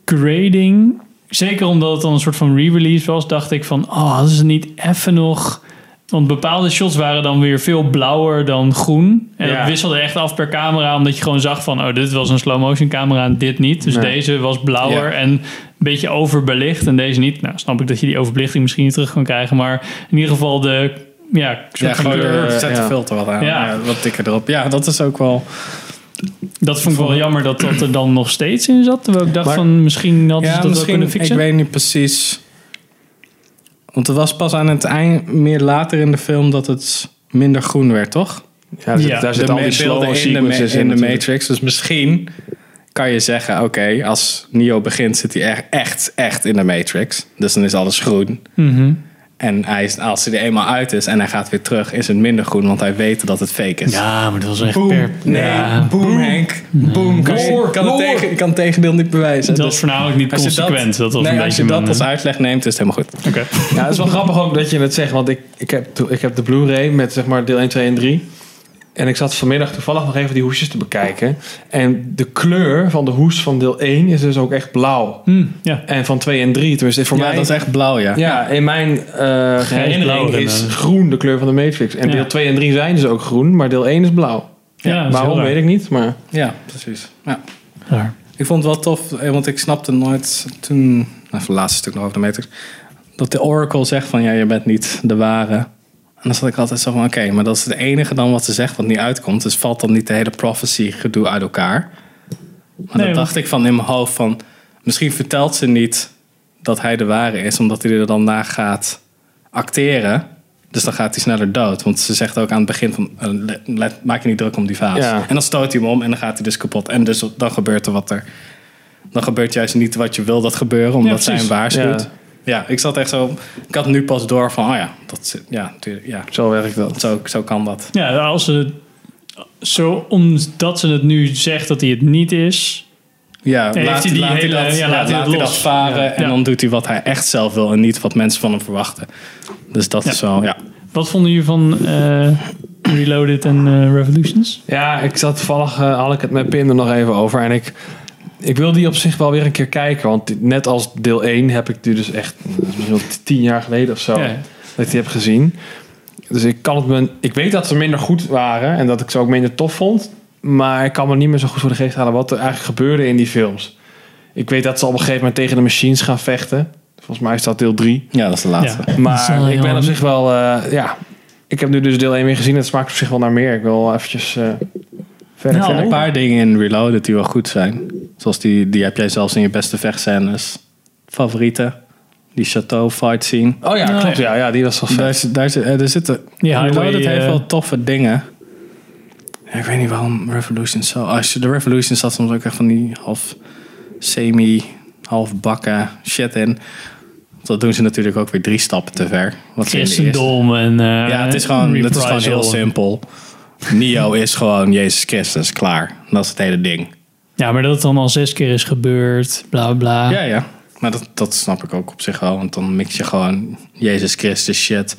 grading, zeker omdat het dan een soort van re-release was, dacht ik van, oh, hadden ze niet even nog... Want bepaalde shots waren dan weer veel blauwer dan groen. En
Ja.
dat wisselde echt af per camera, omdat je gewoon zag van, oh, dit was een slow motion camera en dit niet. Dus
Nee.
deze was blauwer
Ja.
en een beetje overbelicht en deze niet. Nou, snap ik dat je die overbelichting misschien niet terug kan krijgen, maar in ieder geval de, ja, soort
ja,
van
gewoon
kleur-
de, zet de filter wat aan.
Ja.
Ja. wat dikker erop. Ja, dat is ook wel...
Dat vond ik wel jammer dat dat er dan nog steeds in zat. Terwijl ik dacht
Maar-
van misschien hadden ze
Ja,
dat
misschien,
kunnen
ik
fixen.
weet niet precies. Want het was pas aan het eind, meer later in de film, dat het minder groen werd, toch?
Ja, daar zit,
Ja.
daar zit
de
al die slow
in
sequences
in de. Matrix. Dus misschien kan je zeggen, oké, als Neo begint zit hij echt, echt, echt in de Matrix. Dus dan is alles groen.
Mhm.
En hij is, als hij er eenmaal uit is en hij gaat weer terug, is het minder groen, want hij weet dat het fake is.
Ja, maar dat was echt
Boom.
per...
Nee,
Ja.
boom, Henk. Boom. Kan je, kan het, tegen, kan het tegendeel niet bewijzen.
Dat
Dus
was voornamelijk niet
als
consequent. Dat, was
nee,
een
als
beetje
je dat als
eh,
uitleg neemt, is het helemaal goed.
Oké.
Ja, het is wel grappig ook dat je het zegt. Want ik, ik, heb, de- ik heb de Blu-ray met zeg maar deel 1, 2 en 3. En ik zat vanmiddag toevallig nog even die hoesjes te bekijken. En de kleur van de hoes van deel 1 is dus ook echt blauw.
Hm, ja.
En van 2 en 3, tenminste voor
ja,
mij...
dat is echt blauw, ja.
Ja, in mijn eh,
blauw
herinnering
erin,
is groen de kleur van de Matrix. En
Ja.
deel 2 en 3 zijn dus ook groen, maar deel 1 is blauw.
Ja, is
Waarom weet ik niet, maar...
Ja, precies. Ja.
Raar.
Ik vond het wel tof, eh, want ik snapte nooit toen, nou, het laatste stuk nog over de Matrix, dat de Oracle zegt van ja, je bent niet de ware. En dan zat ik altijd zo van oké, maar dat is het enige dan wat ze zegt wat niet uitkomt. Dus valt dan niet de hele prophecy gedoe uit elkaar. Maar
Nee,
dan dacht ik van in mijn hoofd van misschien vertelt ze niet dat hij de ware is, omdat hij er dan na gaat acteren. Dus dan gaat hij sneller dood. Want ze zegt ook aan het begin van... eh, let- let- maak je niet druk om die vaas.
Ja.
En dan stoot hij hem om en dan gaat hij dus kapot. En dus dan gebeurt er wat er... Dan gebeurt juist niet wat je wil dat gebeuren. Omdat
Ja,
zij hem waarschuwt. Ja. Ik zat echt zo... Ik had nu pas door van... Oh ja, dat, zit- ja, natuurlijk, ja
Zo werkt dat.
zo, zo kan dat.
Ja, als ze... Zo, omdat ze het nu zegt dat hij het niet is...
Ja,
heeft
laat,
hij die
laat
hele-
hij dat,
ja,
ja,
laat hij
laat
dat
varen.
Ja.
En
Ja.
dan doet hij wat hij echt zelf wil. En niet wat mensen van hem verwachten. Dus dat
Ja.
is wel... Ja.
Wat vonden jullie van eh, Reloaded en eh, Revolutions?
Ja, ik zat toevallig, eh, had ik het met Pim er nog even over. En ik, ik wil die op zich wel weer een keer kijken. Want net als deel 1 heb ik die dus echt, misschien tien jaar geleden of zo,
Ja.
dat ik die heb gezien. Dus ik kan het me, ik weet dat ze minder goed waren en dat ik ze ook minder tof vond. Maar ik kan me niet meer zo goed voor de geest halen wat er eigenlijk gebeurde in die films. Ik weet dat ze op een gegeven moment tegen de machines gaan vechten. Volgens mij is dat deel 3.
ja, dat is de laatste.
Ja.
Maar ik ben op zich wel, eh, ja. Ik heb nu dus deel 1 weer gezien. Het smaakt op zich wel naar meer. Ik wil eventjes eh verder
Nou,
Er zijn een paar dingen in Reloaded die wel goed zijn. Zoals die, die heb jij zelfs in je beste vechtscènes. Favorieten. Die chateau fight scene.
Oh ja,
Nou,
klopt.
ja.
Ja, ja die was wel vet.
Daar, zit- daar, er zitten...
Die highway,
Reloaded heeft
eh,
wel toffe dingen. Ja, ik weet niet waarom Revolution zo... Als je de Revolution zat soms ook echt van die half semi, half bakken shit in. Dat doen ze natuurlijk ook weer drie stappen te ver. Wat
Christendom en... eh,
Ja, het is gewoon, het is gewoon heel simpel. Neo is gewoon Jezus Christus, klaar. Dat is het hele ding.
Ja, maar dat het dan al zes keer is gebeurd, bla bla bla.
Ja, ja. Maar dat, dat snap ik ook op zich wel. Want dan mix je gewoon Jezus Christus shit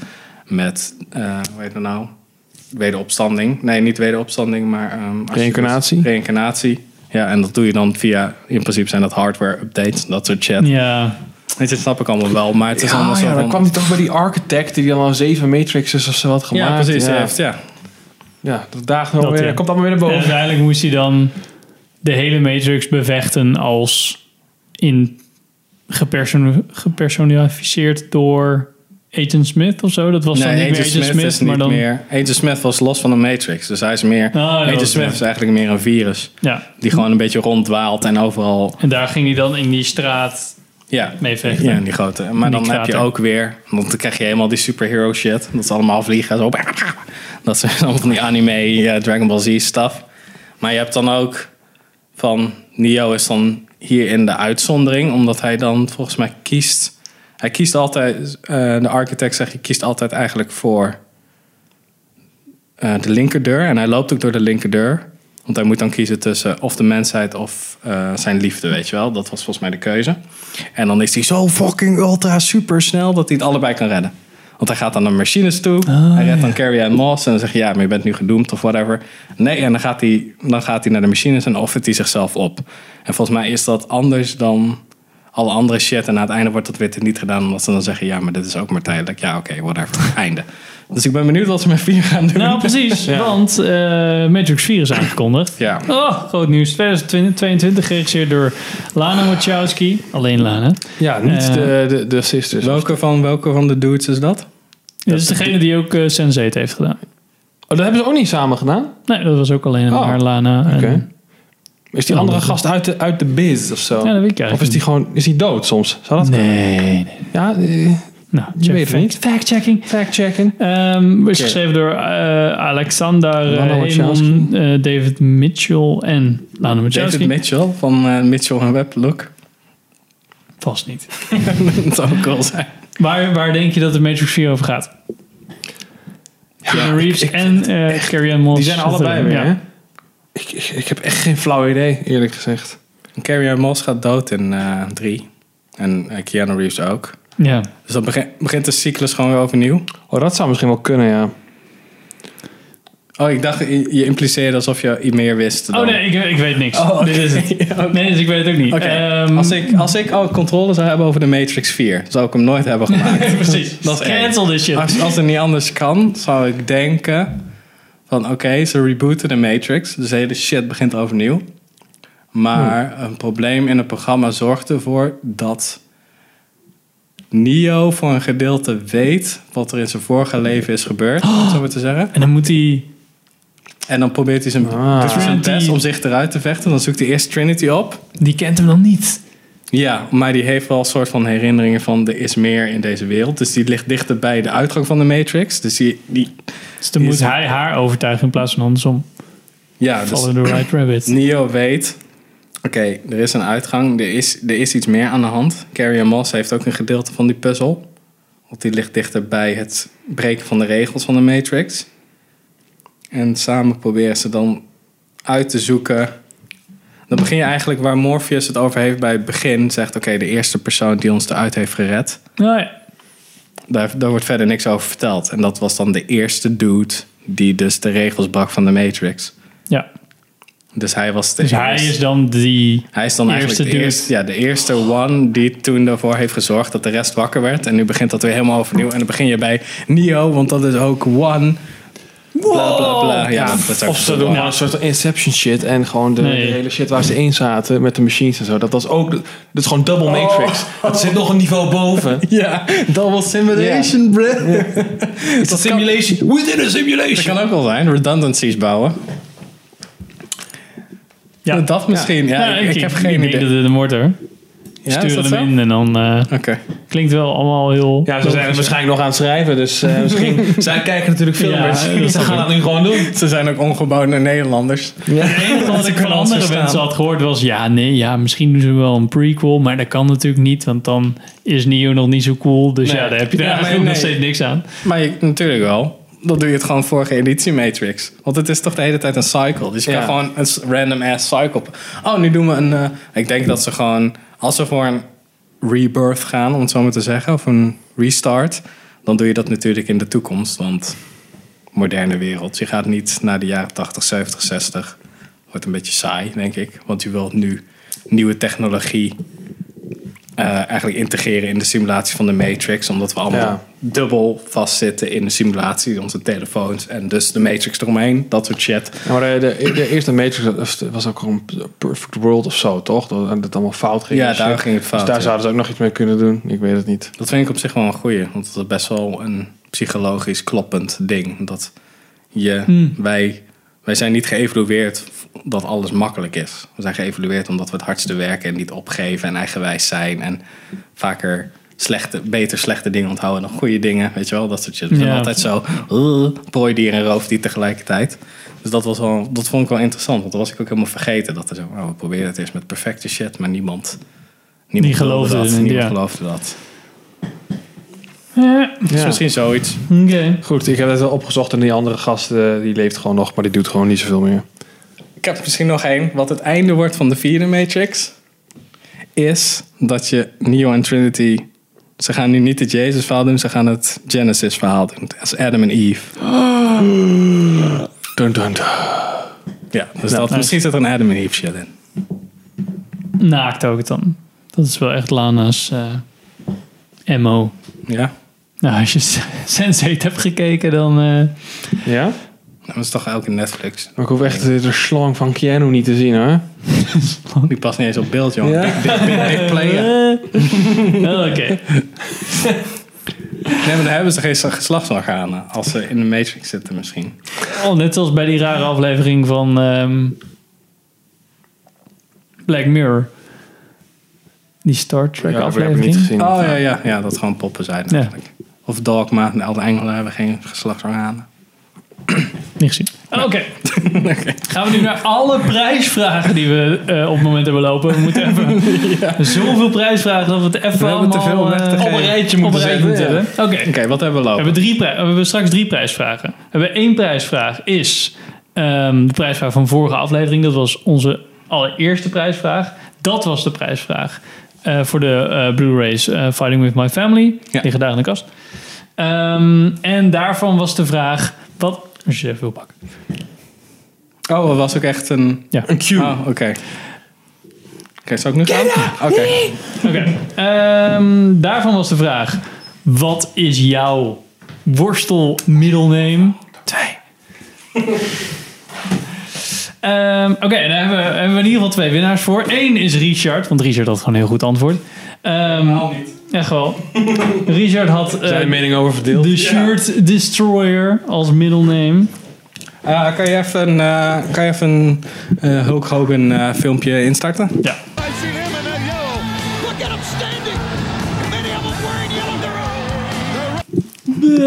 met, eh hoe heet het nou? Wederopstanding. Nee, niet wederopstanding, maar... ehm, je
Reïncarnatie?
reïncarnatie. Ja, en dat doe je dan via... In principe zijn dat hardware updates, dat soort shit.
Ja.
Weet je, Dat snap ik allemaal wel. Maar het is allemaal
Ja,
zo
ja, dan
van...
kwam hij toch bij die architect die dan al zeven matrixes of zo had gemaakt.
ja, precies.
Ja,
Heeft, ja.
Ja dat daagt nog weer,
ja.
komt allemaal weer naar
En
boven.
uiteindelijk moest hij dan de hele Matrix bevechten als in gepersoon- gepersonificeerd door Agent Smith of zo. Dat was dan niet meer
Agent Smith,
Smith,
is niet
maar dan...
meer... Agent Smith was los van de Matrix. Dus hij is meer...
dat
Agent Smith is eigenlijk meer een virus.
Ja,
Die gewoon een beetje ronddwaalt en overal...
en daar ging hij dan in die straat
Ja,
mee vechten.
ja die grote. Maar
Die
dan heb je ook weer... Want dan krijg je helemaal die superhero shit. Dat ze allemaal vliegen. Zo. Dat is allemaal van die anime eh, Dragon Ball Z stuff. Maar je hebt dan ook van... Neo is dan hier in de uitzondering. Omdat hij dan volgens mij kiest Hij kiest altijd, eh, de architect zegt, je kiest altijd eigenlijk voor eh, de linkerdeur. En hij loopt ook door de linkerdeur. Want hij moet dan kiezen tussen of de mensheid of eh, zijn liefde, weet je wel. Dat was volgens mij de keuze. En dan is hij zo fucking ultra super snel dat hij het allebei kan redden. Want hij gaat dan naar machines toe. hij redt dan Carrie Ann Moss. En dan zeg je, ja, maar je bent nu gedoemd of whatever. Nee, en dan gaat hij, dan gaat hij naar de machines en offert hij zichzelf op. En volgens mij is dat anders dan alle andere shit. En aan het einde wordt dat weer niet gedaan. Omdat ze dan zeggen, ja, maar dit is ook maar tijdelijk. Ja, oké, whatever. Einde. Dus ik ben benieuwd wat ze met 4 gaan doen.
Nou, precies. Want eh, Matrix 4 is aangekondigd.
Ja.
Oh, groot nieuws. 2022, geregisseerd door Lana Wachowski. Alleen Lana.
Ja, niet
Eh,
de, de, de sisters.
Welke van, welke van de dudes is dat?
Dit is degene die ook uh, Sense8 heeft gedaan.
Oh, dat hebben ze ook niet samen gedaan?
Nee, dat was ook alleen
Oh,
maar Lana.
Oké. Is die andere gast uit de, uit de biz of zo?
Ja, dat weet ik eigenlijk
Of is die gewoon is die dood soms? Zou dat
nee, nee.
Ja, eh,
Nou,
je
check
weet het
fact-
niet.
Fact-checking.
Fact-checking.
Ehm, is
Oké.
geschreven door eh, Alexander
Lana
uh,
Wachowski.
David Mitchell en Lana Wachowski.
David Mitchell van eh, Mitchell en Webb Look.
Vast niet.
dat zou ook cool zijn.
Waar, waar denk je dat de Matrix 4 over gaat? Keanu Reeves en eh Carrie Ann Moss.
Die zijn allebei weer,
Ja.
hè? Ik, ik, ik heb echt geen flauw idee, eerlijk gezegd.
Carrie Moss gaat dood in eh, drie. En eh, Keanu Reeves ook.
Ja.
Dus dan begin- begint de cyclus gewoon weer overnieuw.
Oh, dat zou misschien wel kunnen, ja.
Oh, ik dacht, je, impliceerde alsof je iets meer wist. Dan.
Oh nee, ik, ik weet niks.
Oh.
Dit is het. Nee, dus ik weet het ook niet. Ehm,
als, ik, als ik al controle zou hebben over de Matrix 4, zou ik hem nooit hebben gemaakt.
precies.
Dat is.
Cancel this shit.
Als, als het niet anders kan, zou ik denken van oké, ze rebooten de Matrix. Dus de hele shit begint overnieuw. Maar een probleem in het programma zorgt ervoor dat Neo voor een gedeelte weet wat er in zijn vorige leven is gebeurd, om het zo maar te zeggen.
En dan moet hij...
En dan probeert hij zijn,
Ah.
zijn best om zich eruit te vechten. Dan zoekt hij eerst Trinity op.
Die kent hem dan niet.
Ja, maar die heeft wel een soort van herinneringen van er is meer in deze wereld. Dus die ligt dichter bij de uitgang van de Matrix. Dus die, die
Dus dan
Die
moet
is-
hij haar overtuigen in plaats van andersom.
ja, dus
Follow the right rabbit.
Neo weet, oké, er is een uitgang, er is, er is iets meer aan de hand. Carrie Moss heeft ook een gedeelte van die puzzel. Want die ligt dichter bij het breken van de regels van de Matrix. En samen proberen ze dan uit te zoeken. Dan begin je eigenlijk waar Morpheus het over heeft bij het begin. Zegt, oké, de eerste persoon die ons eruit heeft gered.
Nou ja.
Daar, daar wordt verder niks over verteld. En dat was dan de eerste dude die dus de regels brak van de Matrix.
ja.
Dus hij was de
Dus hij is dan die...
hij is dan
Eerste
eigenlijk de eerste, ja, de eerste one die toen daarvoor heeft gezorgd dat de rest wakker werd. En nu begint dat weer helemaal overnieuw. En dan begin je bij Neo, want dat is ook one. Bla bla bla. Ja, dat
Of ze doen maar een soort Inception shit en gewoon de,
Nee.
de hele shit waar ze in zaten met de machines en zo. Dat was ook, dat is gewoon double matrix. Dat zit nog een niveau boven.
Ja, double simulation, bro.
It's a simulation within a
Dat
simulation.
kan ook wel zijn, redundancies bouwen.
Ja.
Dat misschien, ja. ik, ik heb geen idee.
dat het een wordt hoor.
Ja,
Sturen hem
zo?
in en dan eh,
Oké.
klinkt wel allemaal heel...
Ja, ze zijn waarschijnlijk nog aan het schrijven, dus eh, misschien... zij kijken natuurlijk filmers.
Ja,
ze gaan dat nu gewoon doen.
Ze zijn ook ongeboden Nederlanders.
Het enige wat ik van andere
verstaan.
mensen had gehoord was... Ja, nee, ja, misschien doen ze wel een prequel. Maar dat kan natuurlijk niet, want dan is Neo nog niet zo cool. Dus
Nee.
ja, daar heb je er
Ja,
eigenlijk nog steeds niks aan.
Maar je, natuurlijk wel. Dan doe je het gewoon vorige editie Matrix. Want het is toch de hele tijd een cycle. Dus je
Ja.
kan gewoon een random ass cycle. Oh, nu doen we een. eh, ik denk dat ze gewoon. Als ze voor een rebirth gaan, om het zo maar te zeggen. Of een restart. Dan doe je dat natuurlijk in de toekomst. Want moderne wereld. Je gaat niet naar de jaren 80, 70, 60. Wordt een beetje saai, denk ik. Want je wilt nu nieuwe technologie eh, eigenlijk integreren in de simulatie van de Matrix. Omdat we allemaal
Ja.
dubbel vastzitten in de simulatie. Onze telefoons en dus de Matrix eromheen. Dat soort shit.
Ja, maar de, de, de eerste Matrix was ook gewoon een perfect world of zo, toch? Dat dat het allemaal fout ging.
Ja, daar
shit.
ging het fout,
Dus daar
ja.
zouden ze ook nog iets mee kunnen doen. Ik weet het niet.
Dat vind ik op zich wel een goeie. Want dat is best wel een psychologisch kloppend ding. Dat je,
Hmm.
wij, wij zijn niet geëvalueerd dat alles makkelijk is. We zijn geëvalueerd omdat we het hardste werken en niet opgeven en eigenwijs zijn. En vaker slechte, beter slechte dingen onthouden dan goede dingen. Weet je wel, dat soort shit. We zijn
Ja.
altijd zo uh, prooidier en roofdier tegelijkertijd. Dus dat, was wel, dat vond ik wel interessant. Want dat was ik ook helemaal vergeten. Dat er zo, oh, we proberen het eerst met perfecte shit. Maar niemand, niemand
Die geloofde
dat. Niemand
ja.
geloofde dat.
Ja.
Dus misschien zoiets.
Oké.
Goed, ik heb het wel opgezocht en die andere gast eh, die leeft gewoon nog, maar die doet gewoon niet zoveel meer.
Ik heb misschien nog één. Wat het einde wordt van de vierde Matrix... is dat je Neo en Trinity... Ze gaan nu niet het Jezus verhaal doen, ze gaan het Genesis verhaal doen. Als Adam en Eve.
Dun, dun, dun.
Ja, dus dat,
nice.
misschien zit er een Adam en Eve shit in.
Naakt ook het dan. Dat is wel echt Lana's eh MO.
Ja?
Nou, als je Sense8 hebt gekeken, dan... eh,
Ja?
Dat is toch elke Netflix.
Maar ik hoef echt de, de slang van Keanu niet te zien hoor.
Die past niet eens op beeld, jongen.
Ja?
Big, big, big, big player.
Oké.
Nee, maar dan hebben ze geen geslachtsorganen. Als ze in de Matrix zitten misschien.
Oh, net zoals bij die rare aflevering van ehm, Black Mirror. Die Star Trek
Ja, dat heb ik
aflevering.
niet gezien.
Oh ja, ja, ja, dat gewoon poppen zijn
Ja.
eigenlijk. Of Dogma, de Elden Engelen hebben geen geslachtsorganen.
Niet gezien. Oké. Gaan we nu naar alle prijsvragen die we eh, op het moment hebben lopen. We moeten even zoveel prijsvragen dat we het even
We
allemaal,
veel
eh, op een rijtje moeten zetten. hebben. Oké.
Oké, wat hebben we
We
lopen?
hebben, drie we hebben straks drie prijsvragen. We hebben één prijsvraag is ehm, de prijsvraag van vorige aflevering. Dat was onze allereerste prijsvraag. Dat was de prijsvraag eh, voor de Blu-rays Fighting With My Family.
Ja.
Liggen daar in de kast. Ehm, en daarvan was de vraag... Wat, als je wil pakken.
Oh, dat was ook echt een...
Ja.
Een cue.
Oh, oké. Oké, zou ik nu gaan? Oké.
Oké. Ehm, daarvan was de vraag... Wat is jouw worstel middelname? Twee. Ehm, Oké, dan hebben we, hebben we in ieder geval twee winnaars voor. Eén is Richard, want Richard had gewoon een heel goed antwoord. Ehm Echt wel. Richard had eh,
Zijn mening over verdeeld.
de Shirt Destroyer als middelname.
Eh, kan je even, een, eh, kan je even een eh, Hulk Hogan eh, filmpje instarten?
Ja.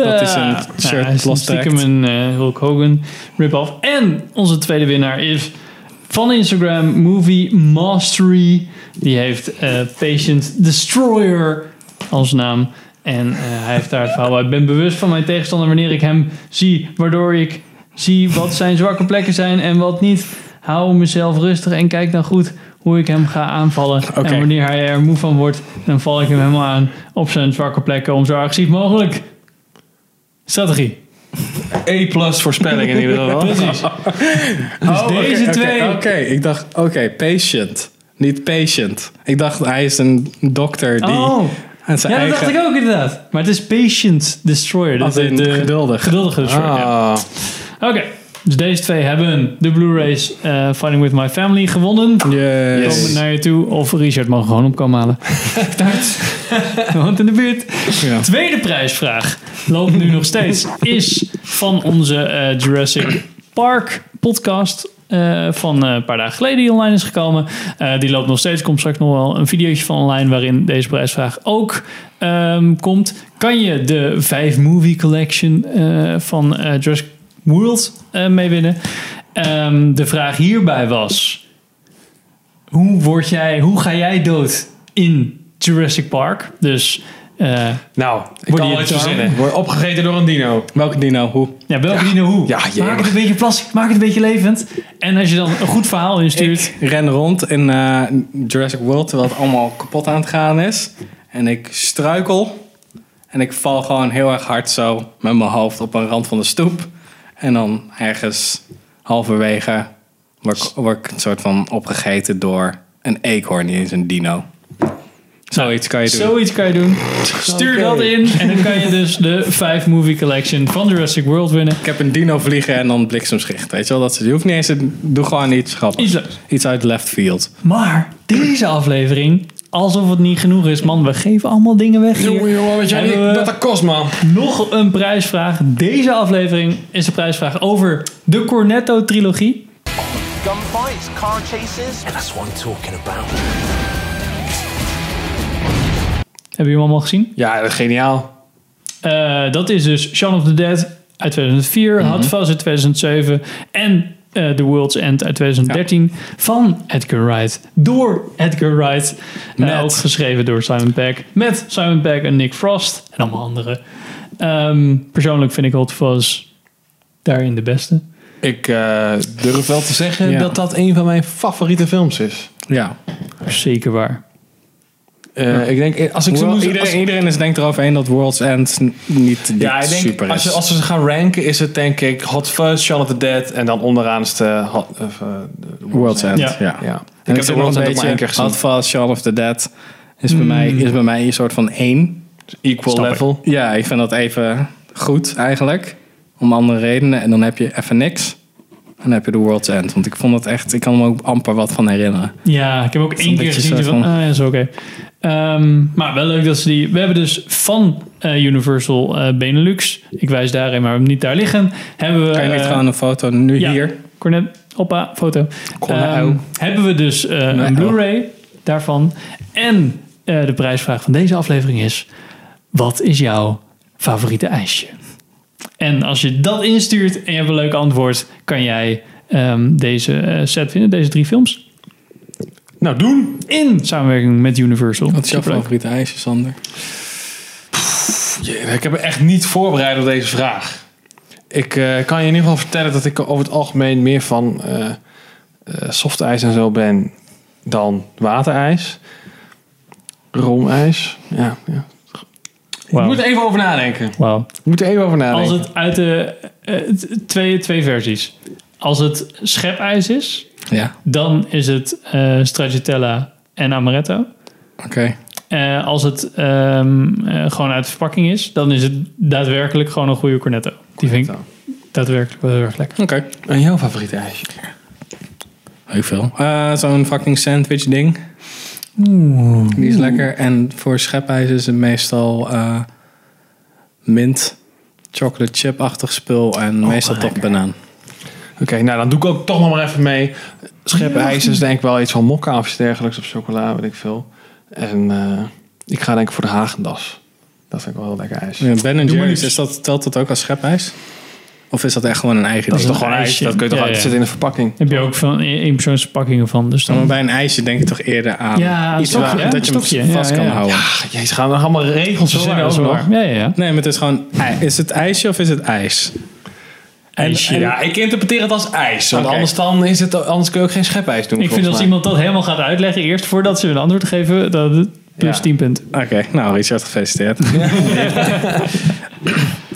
Dat is een shirt
hij is
los
stiekem een eh, Hulk Hogan rip-off. En onze tweede winnaar is van Instagram Movie Mastery. Die heeft eh, Patient Destroyer als naam. En eh, hij heeft daar het verhaal bij. Ik ben bewust van mijn tegenstander wanneer ik hem zie. Waardoor ik zie wat zijn zwakke plekken zijn en wat niet. Hou mezelf rustig en kijk dan goed hoe ik hem ga aanvallen. En wanneer hij er moe van wordt, dan val ik hem helemaal aan op zijn zwakke plekken om zo agressief mogelijk. Strategie.
E plus voorspelling in ieder geval.
Precies. Dus
Oh,
deze twee.
Oké, ik dacht, oké, patient. Niet patient. Ik dacht, hij is een dokter die
Oh.
Aan zijn
Ja, dat
eigen...
dacht ik ook inderdaad. Maar het is Patient Destroyer.
Als in
de,
geduldig.
Geduldige Destroyer. ja.
Ah.
Oké. Dus deze twee hebben de Blu-rays eh, Fighting With My Family gewonnen.
Yes.
Komen naar je toe. Of Richard mag gewoon opkomen halen. Start. Woont in de buurt.
Ja.
Tweede prijsvraag. Loopt nu nog steeds. Is van onze eh, Jurassic Park podcast. Eh, van eh, een paar dagen geleden die online is gekomen. Eh, die loopt nog steeds. Komt straks nog wel een videootje van online waarin deze prijsvraag ook ehm, komt. Kan je de 5 movie collection eh, van Jurassic World mee winnen? Ehm, de vraag hierbij was: hoe, word jij, hoe ga jij dood in Jurassic Park? Dus eh,
Nou, ik kan wel iets verzinnen. Word opgegeten door een dino.
Welke dino? Hoe?
ja, welke dino hoe?
Ja, jee.
maak het een beetje plastic, maak het een beetje levend. En als je dan een goed verhaal instuurt.
Ik ren rond in eh, Jurassic World terwijl het allemaal kapot aan het gaan is. En ik struikel. En ik val gewoon heel erg hard zo met mijn hoofd op een rand van de stoep. En dan ergens halverwege word ik, word ik een soort van opgegeten door een eekhoorn, niet eens een dino. Zoiets kan je doen.
Zoiets kan je doen. Stuur dat in. En dan kan je dus de 5 movie collection van Jurassic World winnen.
Ik heb een dino vliegen en dan bliksemschicht. Weet je wel, dat ze, je hoeft niet eens, te- doe gewoon iets grappigs.
Iets
uit left field.
Maar deze aflevering, alsof het niet genoeg is, man, we geven allemaal dingen weg. Hier.
Jongen, jongen, weet jij niet wat dat kost, man?
Nog een prijsvraag. Deze aflevering is de prijsvraag over de Cornetto-trilogie.
Gunfights, car chases. And that's what I'm talking about.
Hebben jullie hem allemaal gezien?
Ja, dat is geniaal.
Eh, dat is dus Shaun of the Dead uit 2004,
Mhm.
Hot Fuzz uit 2007 en eh, The World's End uit 2013 van Edgar Wright. Door Edgar Wright. Eh,
Met-
ook geschreven door Simon Pegg. Met Simon Pegg en Nick Frost. En allemaal anderen. Ehm, persoonlijk vind ik Hot Fuzz daarin de beste.
Ik eh, durf wel te zeggen
Ja.
dat dat een van mijn favoriete films is.
Ja.
Zeker waar.
Eh, Ik denk, als ik zo
iedereen,
als-
iedereen is denk erover heen dat World's End niet, niet
Ja, ik denk,
super is.
als, je, als we ze gaan ranken, is het denk ik Hot Fuzz, of the Dead en dan onderaan is de, Hot, of, eh, de
World's End, ja.
ja.
En
Ik
ik
heb World's End maar één keer gezien.
Hot Fuzz, of the Dead is bij, mij, is bij mij een soort van één.
Equal
ik.
level.
Ja, ik vind dat even goed eigenlijk. Om andere redenen. En dan heb je even niks. En dan heb je de World's End. Want ik vond het echt, ik kan me ook amper wat van herinneren.
Ja, ik heb ook
Dat
één
een
keer
beetje
gezien. Van,
van-
ah, ja, is oké. Ehm, maar wel leuk dat ze die... We hebben dus van eh, Universal eh, Benelux. Ik wijs daarin, maar we hebben hem niet daar liggen. Hebben we,
Kan je niet
eh,
gewoon een foto nu
ja,
hier?
Cornet, hoppa, foto.
Cornet.
Ehm, hebben we dus eh,
Nee,
een. Blu-ray daarvan. En eh, de prijsvraag van deze aflevering is... Wat is jouw favoriete ijsje? En als je dat instuurt en je hebt een leuk antwoord... kan jij ehm, deze eh, set vinden, deze drie films.
Nou, doen.
In samenwerking met Universal.
Wat is jouw favoriete ijsje, Sander?
Ik heb me echt niet voorbereid op deze vraag. Ik eh, kan je in ieder geval vertellen dat ik over het algemeen meer van eh eh, softijs en zo ben dan waterijs. Roomijs. Ja, ja. Ik
Wauw.
moet er even over nadenken.
Wauw.
Ik moet er even over nadenken.
Als het uit de eh, twee, twee versies. Als het schepijs is,
Ja,
dan is het eh stracciatella en amaretto.
oké.
Eh, als het ehm, eh, gewoon uit de verpakking is, dan is het daadwerkelijk gewoon een goede cornetto. Die vind ik daadwerkelijk wel heel erg lekker.
Oké.
En jouw favoriete ijsje?
Heel veel. Zo'n fucking sandwich ding. Die is lekker. En voor schepijs is het meestal eh, mint, chocolate chip-achtig spul en meestal toch banaan.
Oké, nou dan doe ik ook toch nog maar even mee. Schepijs is denk ik wel iets van mokka of iets dergelijks op chocola, weet ik veel. En eh, ik ga denk ik voor de Hagendas. Dat vind ik wel heel lekker ijs.
Ja, ben Jerry's, is dat, telt dat ook als schepijs? Of is dat echt gewoon een eigen
Dat is toch gewoon ijs?
ijsje.
Dat kun je toch
Ja,
uit
ja.
zitten in een verpakking.
Heb je ook van eenpersoonsverpakkingen van. Dus
Maar
dan,
bij een ijsje denk ik toch eerder aan
Ja, een
iets
stokje,
waar, dat je
Een stokje,
hem vast
ja,
kan
ja.
houden.
Jezus, gaan we nog allemaal regels verzinnen ook nog?
Ja, ja, ja.
Nee, maar het is gewoon, is het ijsje of is het ijs?
IJsje.
Ja, ik interpreteer het als ijs. Want anders, dan is het, anders kun je ook geen schepijs doen.
Ik vind als
mij.
iemand dat helemaal gaat uitleggen eerst voordat ze een antwoord geven, dat plus
Ja.
10 punten.
Oké, nou Richard, gefeliciteerd.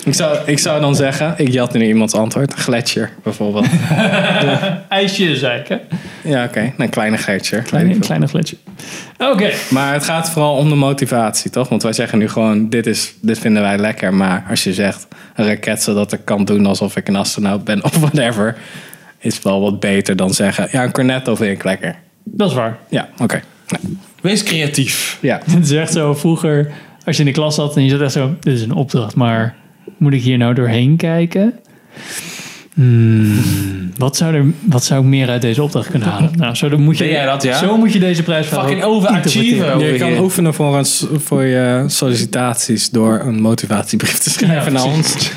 ik, zou, ik zou dan zeggen, ik jat nu iemands antwoord. Gletscher, bijvoorbeeld.
IJsje, zei ik, hè?
ja, oké. Een kleine gletsjer.
Kleine, een kleine gletsje. Oké.
Maar het gaat vooral om de motivatie, toch? Want wij zeggen nu gewoon, dit, is, dit vinden wij lekker. Maar als je zegt, een raket zodat ik kan doen alsof ik een astronaut ben of whatever... is wel wat beter dan zeggen, ja, een cornetto vind ik lekker.
Dat is waar.
Ja, oké. Nee.
Wees creatief.
Ja.
Het is echt zo vroeger, als je in de klas zat en je zat echt zo, dit is een opdracht, maar moet ik hier nou doorheen kijken? Hmm, wat, zou er, wat zou ik meer uit deze opdracht kunnen halen? Nou, zo, dan moet je,
Ben jij dat, ja?
zo moet je deze prijs
Fucking overachiever.
Je kan oefenen voor, een, voor je sollicitaties door een motivatiebrief te schrijven
Ja,
naar ons.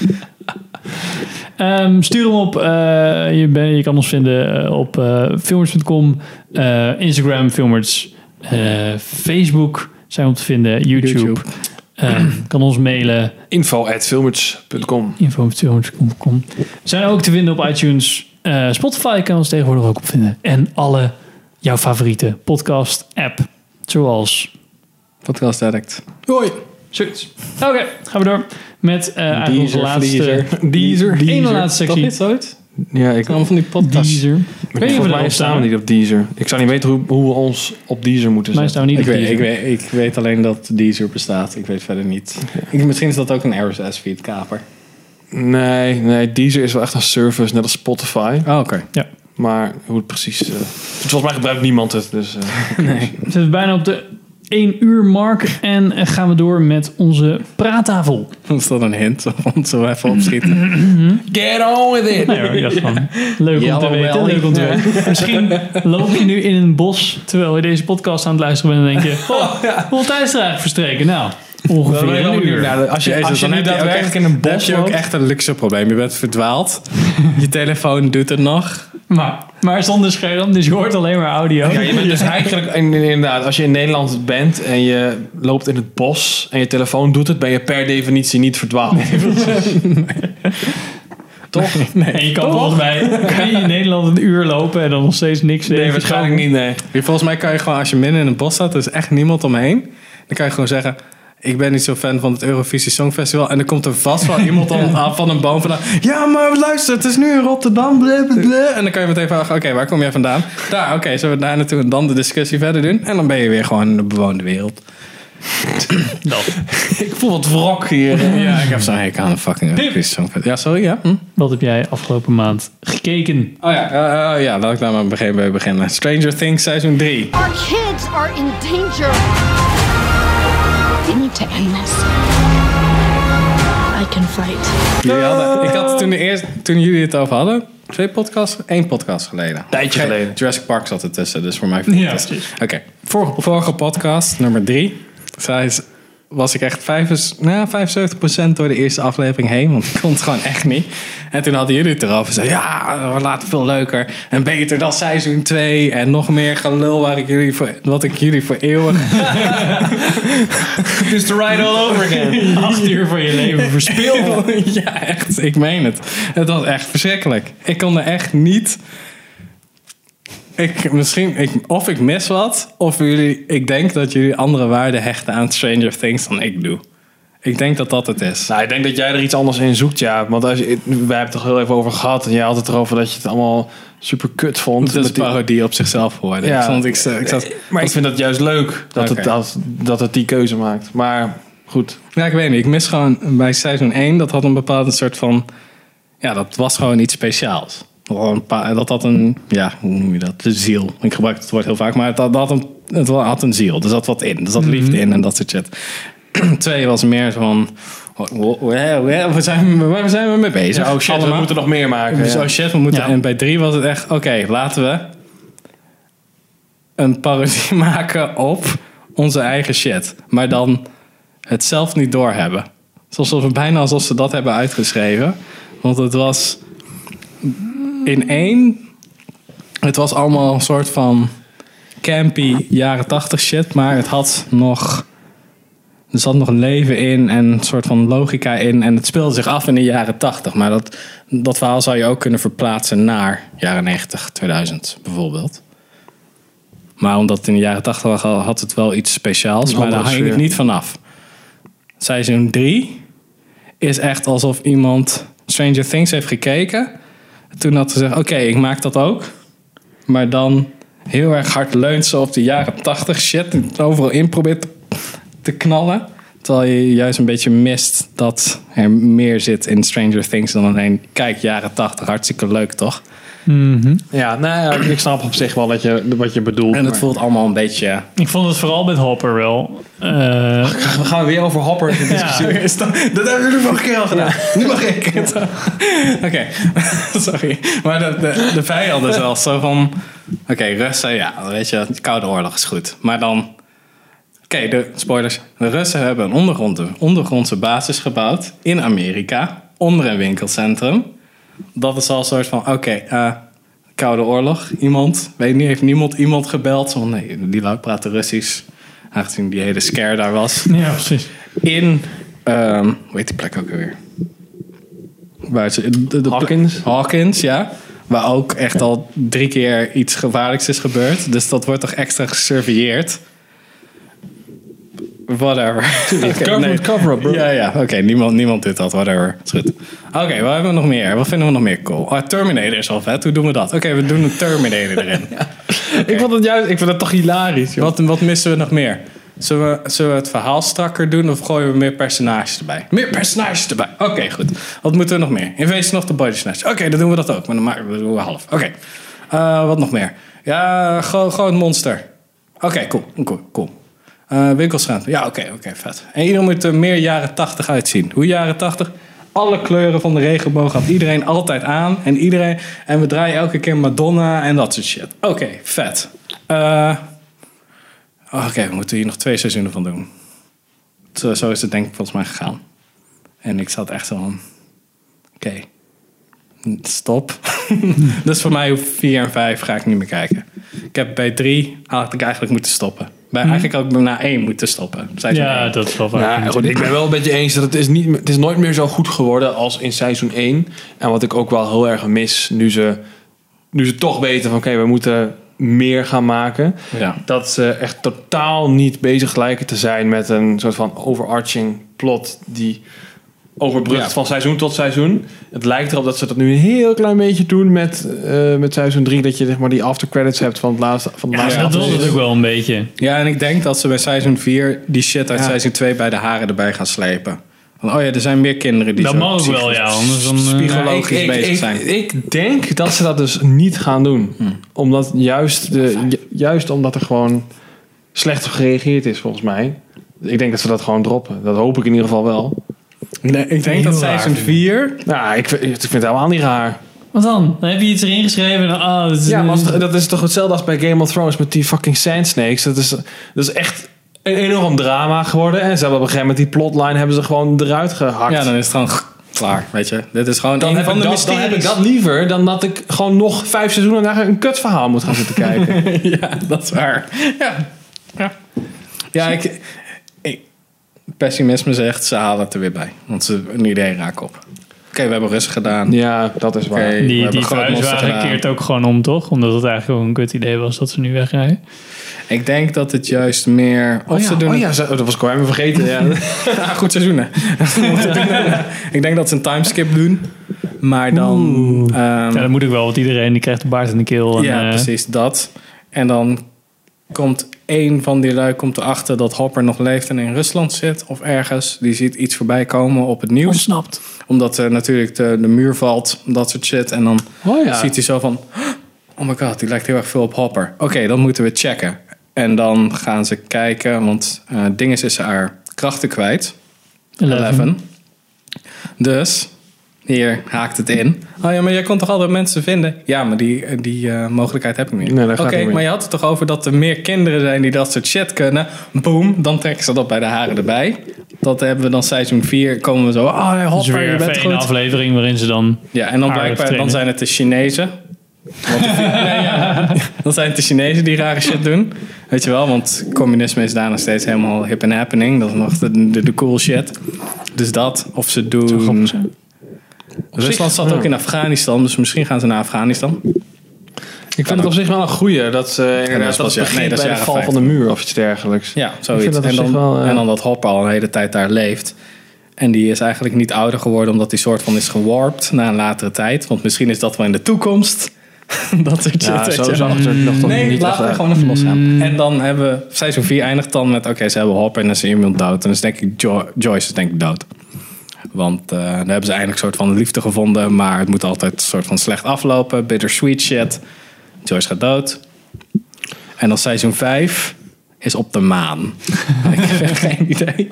Ehm, stuur hem op. eh, je, ben, je kan ons vinden eh, op eh filmers.com, eh, Instagram Filmers, eh, Facebook zijn we op te vinden, YouTube.
YouTube.
Eh, kan ons mailen,
Info at filmers.com.
info.filmers.com. We zijn ook te vinden op iTunes, eh, Spotify kan ons tegenwoordig ook op vinden. En alle jouw favoriete podcast app, zoals
Podcast Addict.
Hoi.
zoiets. Oké, gaan we door met eh eigenlijk onze laatste,
Deezer.
ene laatste
Toch
sectie.
niet?
Ja, ik,
Allemaal van die podcasts.
Deezer. Ik weet niet of we
volgens mij staan we niet op Deezer. Ik zou niet weten hoe, hoe we ons op Deezer moeten zetten.
staan we niet
Ik
op
weet,
Deezer.
ik, weet, ik weet alleen dat Deezer bestaat. Ik weet verder niet. Ik, misschien is dat ook een RSS feed kaper.
Nee, nee, Deezer is wel echt een service, net als Spotify.
Oh, oké.
Maar hoe het precies... eh, volgens mij gebruikt niemand het. Dus, eh,
We zitten bijna op de 1 uur mark en eh, gaan we door met onze praattafel.
Is dat een hint? Want zo even opschieten.
Get on with it!
Nee hoor, leuk om te weten, leuk om te weten. Misschien loop je nu in een bos terwijl je deze podcast aan het luisteren bent en denk je, oh, hoeveel tijd is er eigenlijk verstreken? Nou, ongeveer een uur.
Nou, als je,
Jezus,
als je
dan
nu
heb je ook
daadwerkelijk
echt-
in een bos
heb je ook echt een luxe probleem. Je bent verdwaald. je telefoon doet het nog.
Maar, maar zonder scherm, dus je hoort alleen maar audio.
Ja, je bent dus eigenlijk in- inderdaad, als je in Nederland bent en je loopt in het bos en je telefoon doet het, ben je per definitie niet verdwaald. Toch?
En je kan volgens mij kan je in Nederland een uur lopen en dan nog steeds niks
Nee, waarschijnlijk niet, nee.
Volgens mij kan je gewoon, als je midden in een bos staat, er is echt niemand omheen. Dan kan je gewoon zeggen, ik ben niet zo fan van het Eurovisie Songfestival. En dan komt er vast wel iemand dan aan van een boom vandaan. Ja, maar luister, het is nu in Rotterdam. En dan kan je meteen vragen, oké, waar kom jij vandaan? Daar, oké, zullen we daar naartoe en dan de discussie verder doen? En dan ben je weer gewoon in de bewoonde wereld.
Ik voel wat wrok hier.
Ja, ik heb zo'n hekel aan een fucking Eurovisie Songfestival. Ja, sorry, ja? Hm?
Wat heb jij afgelopen maand gekeken?
Oh ja, eh, eh, ja, laat ik daar maar begin- bij beginnen. Stranger Things seizoen 3.
Our kids are in danger. We need to end this. I can fight.
Jullie hadden, ik had toen, de eerste, toen jullie het over hadden, twee podcasts, één podcast geleden.
Tijdje geleden.
Jurassic Park zat ertussen, dus voor mij
Ja,
het.
precies.
Oké, vorige, vorige podcast, nummer drie, zei, is- was ik echt vijf, nou, 75% door de eerste aflevering heen, want ik kon het gewoon echt niet. En toen hadden jullie het erover, zei ja, we laten veel leuker en beter dan seizoen 2 en nog meer gelul waar ik jullie voor, wat ik jullie voor eeuwig
It's the ride all over again.
Acht uur van je leven verspild.
ja, echt. Ik meen het. Het was echt verschrikkelijk. Ik kon er echt niet. Ik, misschien, ik, of ik mis wat, of jullie, ik denk dat jullie andere waarden hechten aan Stranger Things dan ik doe. Ik denk dat dat het is.
Nou, ik denk dat jij er iets anders in zoekt, ja. Want als je, wij hebben het toch heel even over gehad. En jij had het erover dat je het allemaal super kut vond.
Het is een
die-
parodie op zichzelf geworden.
Ja.
Ik, stond, ik, ik zat,
Maar ik vind dat juist leuk dat, het, dat, dat het die keuze maakt. Maar goed.
Ja, ik weet niet. Ik mis gewoon bij seizoen 1, dat had een bepaalde soort van. Ja, dat was gewoon iets speciaals. Gewoon een paar- Dat had een, ja, hoe noem je dat? De ziel. Ik gebruik het woord heel vaak, maar het had, had een, het had een ziel. Er zat wat in. Er zat liefde in en dat soort shit. Twee was meer van. Waar zijn, waar zijn we mee bezig?
Ja, oh shit, we
Allemaal.
moeten nog meer maken.
Dus
ja.
oh shit, we moeten.
Ja.
En bij drie was het echt, oké, laten we een parodie maken op onze eigen shit. Maar dan het zelf niet doorhebben. Alsof we bijna alsof ze dat hebben uitgeschreven. Want het was in één. Het was allemaal een soort van campy jaren tachtig shit. Maar het had nog. Er zat nog leven in en een soort van logica in. En het speelde zich af in de jaren 80. Maar dat, dat verhaal zou je ook kunnen verplaatsen naar jaren 90, 2000 bijvoorbeeld. Maar omdat het in de jaren 80 was, had het wel iets speciaals. Maar daar hang ik niet vanaf. Seizoen 3 is echt alsof iemand Stranger Things heeft gekeken. Toen had ze gezegd, oké, ik maak dat ook. Maar dan heel erg hard leunt ze op de jaren 80 shit. En overal in probeert te knallen. Terwijl je juist een beetje mist dat er meer zit in Stranger Things dan alleen... Kijk, jaren 80, hartstikke leuk toch?
Ja, nou ja, ik snap op zich wel dat je, wat je bedoelt.
En het
maar-
voelt allemaal een beetje...
Ik vond het vooral met Hopper wel. eh,
We gaan weer over Hopper discussiëren.
Is dat, dat hebben jullie vorige keer al gedaan. Nu mag ik. Oké, sorry. Maar de, de, de vijand is wel zo van... Oké, Russen, ja, weet je, de Koude Oorlog is goed. Maar dan... Oké, de spoilers. De Russen hebben een ondergrond, ondergrondse basis gebouwd in Amerika. Onder een winkelcentrum. Dat is al een soort van... Oké, eh, Koude Oorlog. Iemand, weet niet, heeft niemand iemand gebeld? Zo van, nee, die lui praten Russisch. Aangezien die hele scare daar was
ja, precies.
in, ehm hoe heet die plek ook weer? Waar ze, de, de-
Hawkins?
Hawkins, ja. Waar ook echt al drie keer iets gevaarlijks is gebeurd. Dus dat wordt toch extra gesurveilleerd. Whatever.
Government cover-up, bro.
Ja, ja. Oké, niemand, niemand doet dat. Whatever. Is goed. Oké, wat hebben we nog meer? Wat vinden we nog meer cool? Oh, Terminator is al vet. Hoe doen we dat? Oké, we doen een Terminator erin.
Ik vond het juist, ik vind het toch hilarisch. joh.
Wat, wat missen we nog meer? Zullen we, zullen we het verhaal strakker doen of gooien we meer personages erbij? Meer personages erbij. Oké, goed. Wat moeten we nog meer? Invasion of the Body Snatch. Oké, dan doen we dat ook. Maar dan maken we, doen we half. Oké. Eh, wat nog meer? Ja, gewoon gewoon een monster. Oké, cool. Cool, cool. Eh winkelstraat. Ja, oké, oké, vet. En iedereen moet er meer jaren 80 uitzien. Hoe jaren 80? Alle kleuren van de regenboog had iedereen altijd aan. En, iedereen, en we draaien elke keer Madonna en dat soort shit. Oké, vet. Eh... Oh, Oké, we moeten hier nog twee seizoenen van doen. Zo, zo is het denk ik volgens mij gegaan. En ik zat echt zo. Oké, Stop. dus voor mij hoeft 4 en 5 ga ik niet meer kijken. Ik heb bij 3 had ik eigenlijk moeten stoppen. Bij,
Hm.
Eigenlijk had ik na 1 moeten stoppen. Seizoen
Ja,
één.
dat is wel waar.
Ja, goed, ik ben wel een beetje eens dat het is, niet, het is nooit meer zo goed geworden als in seizoen 1. En wat ik ook wel heel erg mis nu ze, nu ze toch weten van oké, we moeten meer gaan maken.
Ja.
Dat ze echt totaal niet bezig lijken te zijn met een soort van overarching plot die overbrugt
Ja.
van seizoen tot seizoen. Het lijkt erop dat ze dat nu een heel klein beetje doen met, eh, met seizoen 3. Dat je zeg maar die aftercredits hebt van het laatste van de
Ja,
laatste
dat was het ook wel een beetje.
Ja, en ik denk dat ze bij seizoen 4 die shit uit
Ja.
seizoen 2 bij de haren erbij gaan slepen. Van, oh ja, er zijn meer kinderen die
Dat
zo
mag wel, ja. Anders dan, eh,
psychologisch
ik, ik,
bezig
ik,
zijn.
ik denk dat ze dat dus niet gaan doen. Omdat juist, de, ju- juist omdat er gewoon slecht gereageerd is, volgens mij. Ik denk dat ze dat gewoon droppen. Dat hoop ik in ieder geval wel.
Nee, ik denk dat seizoen
vind ik.
4...
Ja, ik, vind- ik vind het helemaal niet raar.
Wat dan? Dan heb je iets erin geschreven en ah, dat is,
Ja, maar als dat is toch hetzelfde als bij Game of Thrones met die fucking Sand Snakes. Dat is, dat is echt een enorm drama geworden. En ze hebben op een gegeven moment die plotline hebben ze gewoon eruit gehakt.
Ja, dan is het gewoon klaar, weet je. Dit is gewoon
dan,
een
heb
van
ik
de
dat, dan heb ik dat liever dan dat ik gewoon nog vijf seizoenen naar een kutverhaal moet gaan zitten kijken.
ja, dat is waar. Ja, ja. ja ik- Pessimisme zegt, ze halen het er weer bij. Want ze een idee raken op. Oké, we hebben rustig gedaan.
ja, dat is waar.
Die,
hebben
die
gedaan.
keert ook gewoon om, toch? Omdat het eigenlijk ook een kut idee was dat ze nu wegrijden.
Ik denk dat het juist meer... Of
Oh ja,
ze doen
oh ja, ze- dat was ik al even vergeten. Ja.
Goed seizoen, hè. ik denk dat ze een timeskip doen. Maar dan... ehm,
Ja, dat moet ik wel, want iedereen die krijgt een baard in de keel. En,
ja,
eh,
precies dat. En dan komt één van die lui komt erachter dat Hopper nog leeft en in Rusland zit. Of ergens. Die ziet iets voorbij komen op het nieuws.
Ontsnapt.
Omdat er natuurlijk de, de muur valt. Dat soort shit. En dan
Oh ja.
ziet hij zo van... Oh my god, die lijkt heel erg veel op Hopper. Oké, dan moeten we checken. En dan gaan ze kijken. Want eh Dinges is haar krachten kwijt.
Eleven.
Dus, hier haakt het in. Oh ja, maar jij kon toch altijd mensen vinden? Ja, maar die, die eh, mogelijkheid heb ik niet.
Nee, dat
Oké, maar je had het toch over dat er meer kinderen zijn die dat soort shit kunnen. Boom, dan trekken ze dat bij de haren erbij. Dat hebben we dan seizoen 4. Komen we zo, oh ja,
Dus
Hopper,
weer
je bent
even een
goed.
aflevering waarin ze dan...
Ja, en dan blijkbaar dan zijn het de Chinezen. Want de- nee, ja. Dan zijn het de Chinezen die rare shit doen. Weet je wel, want communisme is daar nog steeds helemaal hip and happening. Dat is nog de, de, de cool shit. Dus dat, of ze doen... Rusland zat ook in Afghanistan, dus misschien gaan ze naar Afghanistan.
Ik vind het op zich wel een goeie dat ze
dat
inderdaad dat begint
nee, dat
bij de val
50.
van de muur of iets dergelijks.
Ja, zoiets.
dat
En dan,
wel, eh,
en dan dat Hopper al een hele tijd daar leeft. En die is eigenlijk niet ouder geworden omdat hij soort van is gewarpt na een latere tijd. Want misschien is dat wel in de toekomst. dat soort
Ja,
shit,
zo zag het er nog toch
Nee,
niet
laten we gewoon even losgaan. En dan hebben we seizoen 4 eindigt dan met... Oké, ze hebben Hopper en dan is iemand dood. En dan is denk ik Jo- Joyce is denk ik dood. Want eh, dan hebben ze eindelijk een soort van liefde gevonden. Maar het moet altijd een soort van slecht aflopen. Bittersweet shit. Joyce gaat dood. En dan seizoen 5 is op de maan. ik heb geen idee.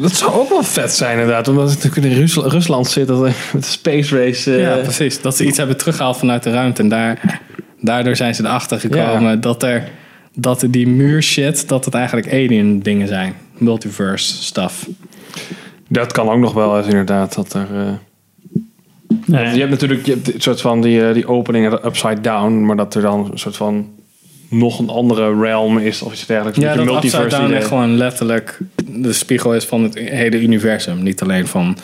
Dat zou ook wel vet zijn inderdaad. Omdat het natuurlijk in Rus- Rusland zit. Dat, met de space race. eh,
Ja, precies. Dat ze iets hebben teruggehaald vanuit de ruimte. En daar, daardoor zijn ze erachter gekomen dat er dat die muur shit, dat het eigenlijk alien dingen zijn. Multiverse stuff.
Dat kan ook nog wel eens inderdaad. Dat er, eh,
Nee.
Je hebt natuurlijk je hebt een soort van die, eh, die opening upside down. Maar dat er dan een soort van nog een andere realm is of iets dergelijks.
Ja, dat Upside Down echt gewoon letterlijk de spiegel is van het hele universum. Niet alleen van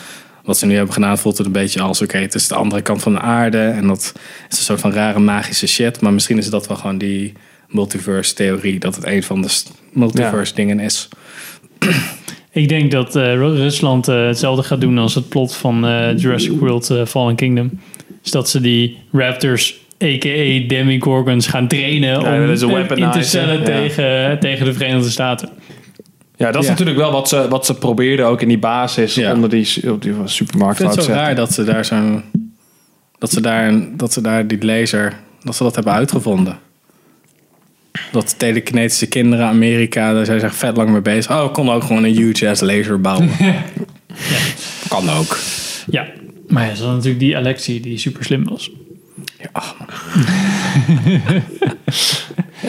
wat ze nu hebben gedaan, voelt het een beetje als oké, het is de andere kant van de aarde. En dat is een soort van rare magische shit. Maar misschien is dat wel gewoon die multiverse theorie. Dat het een van de st- multiverse dingen is.
Ik denk dat eh, Ru- Rusland eh, hetzelfde gaat doen als het plot van eh, Jurassic World Fallen Kingdom. Dus dat ze die Raptors, a.k.a. Demigorgons, gaan trainen
Ja,
om in te stellen
ja.
tegen, tegen de Verenigde Staten.
Ja, dat is
Ja.
natuurlijk wel wat ze, wat ze probeerden ook in die basis
Ja.
onder die, die supermarkt.
Ik vind het zo raar dat ze daar zo'n. Dat ze daar, dat ze daar die laser. Dat ze dat hebben uitgevonden. Dat telekinetische kinderen Amerika, daar zijn ze echt vet lang mee bezig. Oh, we konden ook gewoon een huge ass laser bouwen. Kan ook.
Ja, maar ja, ze hadden natuurlijk die Alexi die super slim was.
Ja,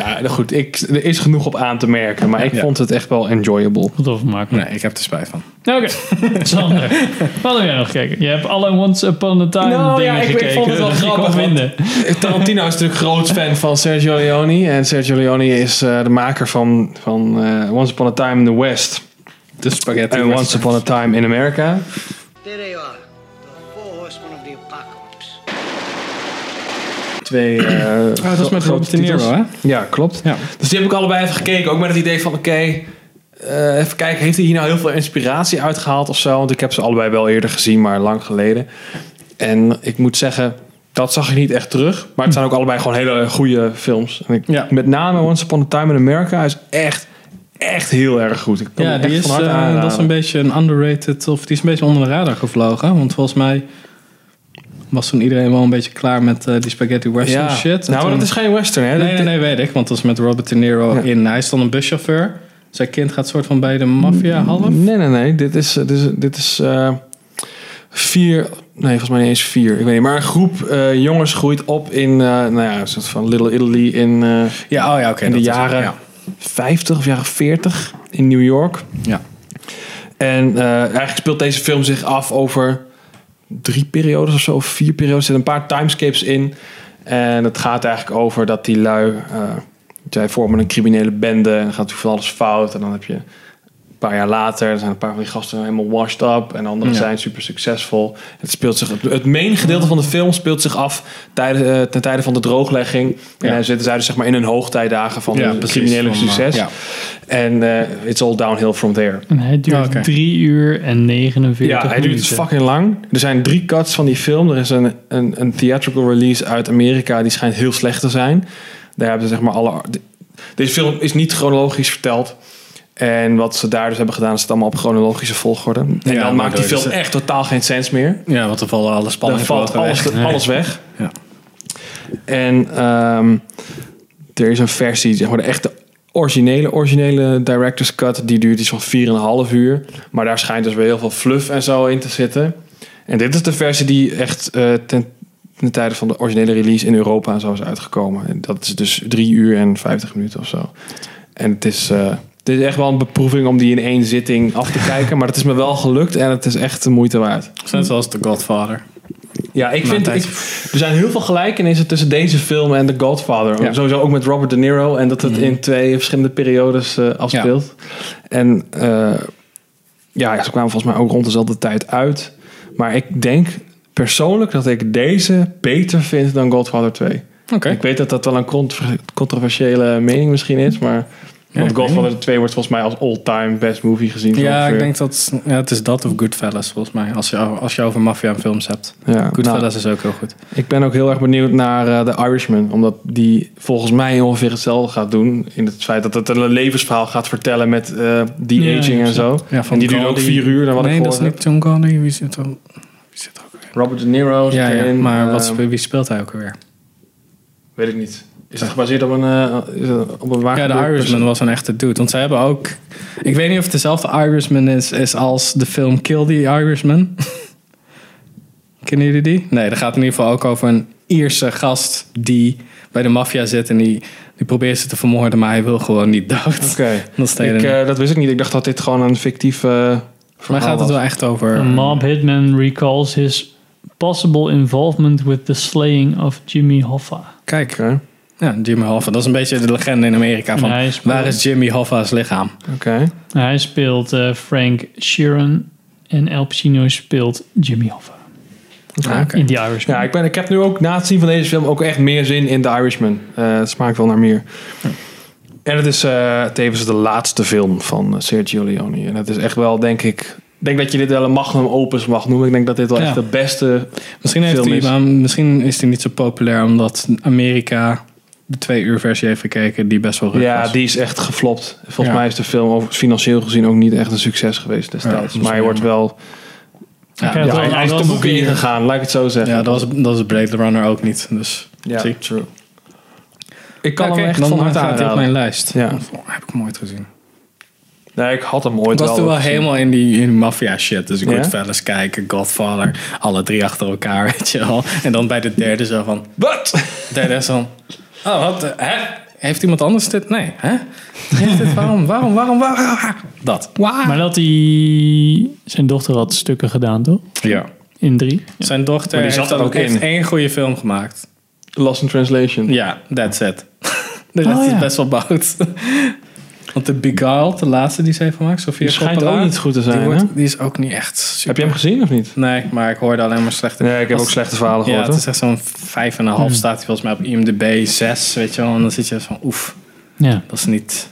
nou goed. Ik, er is genoeg op aan te merken. Maar ik
Ja.
vond het echt wel enjoyable.
Wat overmaken.
Nee, ik heb er spijt van.
Oké, Sander. Wat heb jij nog gekeken? Je hebt alle Once Upon a Time
Nou,
dingen
ja, ik- ik
gekeken.
vond het wel grappig,
vinden.
Tarantino is natuurlijk groot fan van Sergio Leone. En Sergio Leone is eh, de maker van, van eh, Once Upon a Time in the West.
De spaghetti
En Once Upon a Time in America.
There
Twee eh
dat is met
grote
Robert De Niro, hè?
Ja, klopt.
Ja.
Dus die heb ik allebei even gekeken. Ook met het idee van, oké, eh, even kijken, heeft hij hier nou heel veel inspiratie uitgehaald of zo? Want ik heb ze allebei wel eerder gezien, maar lang geleden. En ik moet zeggen, dat zag ik niet echt terug. Maar het zijn ook allebei gewoon hele goede films. En ik, Met name Once Upon a Time in America is echt, echt heel erg goed. Ik kan
Ja, die
echt
is,
van harte
eh, dat is een beetje een underrated, of die is een beetje onder de radar gevlogen. Want volgens mij was toen iedereen wel een beetje klaar met eh, die spaghetti western
Ja.
shit. En
Nou,
toen-
dat is geen western, hè?
Nee, nee, nee, weet ik. Want dat is met Robert De Niro in. Hij is dan een buschauffeur. Zijn kind gaat soort van bij de maffia half.
Nee, nee, nee. Dit is, dit is, dit is eh, vier... Nee, volgens mij niet eens vier. Ik weet niet. Maar een groep eh, jongens groeit op in... eh, nou ja, een soort van Little Italy in... eh,
Ja, oh ja, oké.
in de jaren
ja.
50 of jaren 40 in New York.
Ja.
En eh, eigenlijk speelt deze film zich af over drie periodes of zo, vier periodes. Er zitten een paar timescapes in. En het gaat eigenlijk over dat die lui... eh, zij vormen een criminele bende en gaat van alles fout. En dan heb je paar jaar later, er zijn een paar van die gasten helemaal washed up. En anderen
Ja.
zijn super succesvol. Het, speelt zich, het main gedeelte van de film speelt zich af tijdens, eh, ten tijde van de drooglegging. En dan zitten zij dus zeg maar in hun hoogtijdagen van
Ja,
criminele
eh,
succes.
ja.
En eh, it's all downhill from there.
En hij duurt
Ja, oké.
3 uur en 49
Ja, hij duurt
minuten.
fucking lang. Er zijn drie cuts van die film. Er is een, een, een theatrical release uit Amerika. Die schijnt heel slecht te zijn. Daar hebben ze zeg maar alle... de- Deze film is niet chronologisch verteld. En wat ze daar dus hebben gedaan... is het allemaal op chronologische volgorde. En
Ja,
dan maakt die film echt totaal geen sens meer.
Ja, want er vallen alle spanning
Dan valt alles,
weg.
alles weg.
Ja.
En ehm, er is een versie, zeg maar de echte originele, originele director's cut. Die duurt iets van 4,5 uur. Maar daar schijnt dus weer heel veel fluff en zo in te zitten. En dit is de versie die echt eh, ten, ten tijde van de originele release in Europa en zo is uitgekomen. En dat is dus 3 uur en 50 minuten of zo. En het is... eh, het is echt wel een beproeving om die in één zitting af te kijken. Maar het is me wel gelukt en het is echt de moeite waard.
Net zoals The Godfather.
Ja, ik vind... Ik, er zijn heel veel gelijkenissen tussen deze film en The Godfather.
Ja.
Sowieso ook met Robert De Niro. En dat het
Mhm.
in twee verschillende periodes eh, afspeelt. En eh, ja, ze kwamen volgens mij ook rond dezelfde tijd uit. Maar ik denk persoonlijk dat ik deze beter vind dan Godfather 2.
Oké.
Ik weet dat dat wel een contro- controversiële mening misschien is. Maar
Ja,
want Godfather 2 wordt volgens mij als all-time best movie gezien.
Ja,
ongeveer.
ik denk dat ja, het is dat of Goodfellas volgens mij. Als je, als je over maffia en films hebt.
Ja,
Goodfellas
nou,
is ook heel goed.
Ik ben ook heel erg benieuwd naar eh, The Irishman. Omdat die volgens mij ongeveer hetzelfde gaat doen. In het feit dat het een levensverhaal gaat vertellen met eh de-aging
Ja,
en zo.
Ja, van
en die duurt ook vier uur, naar wat
nee,
ik
dat is niet John Goldie. Wie zit er?
heb. Robert De Niro zit
Ja, ja,
erin.
maar wat, wie speelt hij ook alweer?
Weet ik niet. Is het gebaseerd op een, eh, op een waar
Ja, de Irishman was een echte dude. Want zij hebben ook... Ik weet niet of het dezelfde Irishman is, is als de film Kill the Irishman. Kennen jullie die? Nee, dat gaat in ieder geval ook over een Ierse gast die bij de maffia zit en die, die probeert ze te vermoorden, maar hij wil gewoon niet dood.
Oké.
Dat,
Ik, eh, dat wist ik niet. Ik dacht dat dit gewoon een fictief eh
Voor mij gaat het wel echt over...
A mob hitman recalls his possible involvement with the slaying of Jimmy Hoffa.
Kijk,
Oké.
Ja, Jimmy Hoffa. Dat is een beetje de legende in Amerika van
speelt-
waar is Jimmy Hoffa's lichaam?
Oké.
Hij speelt eh, Frank Sheeran en El Pacino speelt Jimmy Hoffa.
Ah, oké.
In The Irishman.
Ja, ik, ben, ik heb nu ook na het zien van deze film ook echt meer zin in The Irishman. Eh, het smaakt wel naar meer. En het is eh, tevens de laatste film van Sergio Leone. En het is echt wel, denk ik... Ik denk dat je dit wel een magnum opus mag noemen. Ik denk dat dit wel
Ja.
echt de beste
Misschien, heeft
film
hij,
is.
misschien is hij niet zo populair omdat Amerika de twee uur versie heeft gekeken die best wel ruk
Ja,
was.
die is echt geflopt. Volgens
Ja.
mij is de film over, financieel gezien ook niet echt een succes geweest
Ja,
destijds. maar hij wordt wel... Ja,
krijgt wel
hij, is
wel
boeken
vier.
ingegaan, laat ik het zo zeggen.
Ja, dat was, dat is Blade Runner ook niet. Dus
Ja, true. Ik kan
Ja,
hem
kijk,
echt
dan
van harte
op
aanraden.
mijn lijst.
Ja.
Oh, heb ik hem ooit gezien.
Nee, ik had hem ooit
Ik was
wel
toen wel
gezien.
helemaal in die, in die maffia shit. Dus ik
Ja?
Goodfellas kijken, Godfather, alle drie achter elkaar, weet je wel. En dan bij de derde zo van...
Wat?
De derde is van... Oh, wat? de- Hè? Heeft iemand anders dit? Nee, hè? Dit? Waarom, waarom, waarom, waarom? Dat.
Maar dat hij zijn dochter had stukken gedaan, toch?
Ja.
In drie.
Zijn dochter
Maar die
heeft,
zat er
ook
ook
heeft
in.
één goede film gemaakt.
Lost in Translation.
Ja, that's it. De rest
Oh,
is
ja.
best wel bout. Want de Beguiled, de laatste die ze heeft gemaakt, Sofia
Die schijnt
Coppola,
ook niet goed te zijn,
Die, wordt- die is ook niet echt super.
Heb je hem gezien of niet?
Nee, maar ik hoorde alleen maar slechte...
Nee, ik heb
Als-
ook slechte verhalen
Ja,
gehoord.
het
hoor.
is echt zo'n vijf en een half staat hij volgens mij op IMDb, zes, weet je wel. En dan zit je van, oef,
Ja.
dat is niet...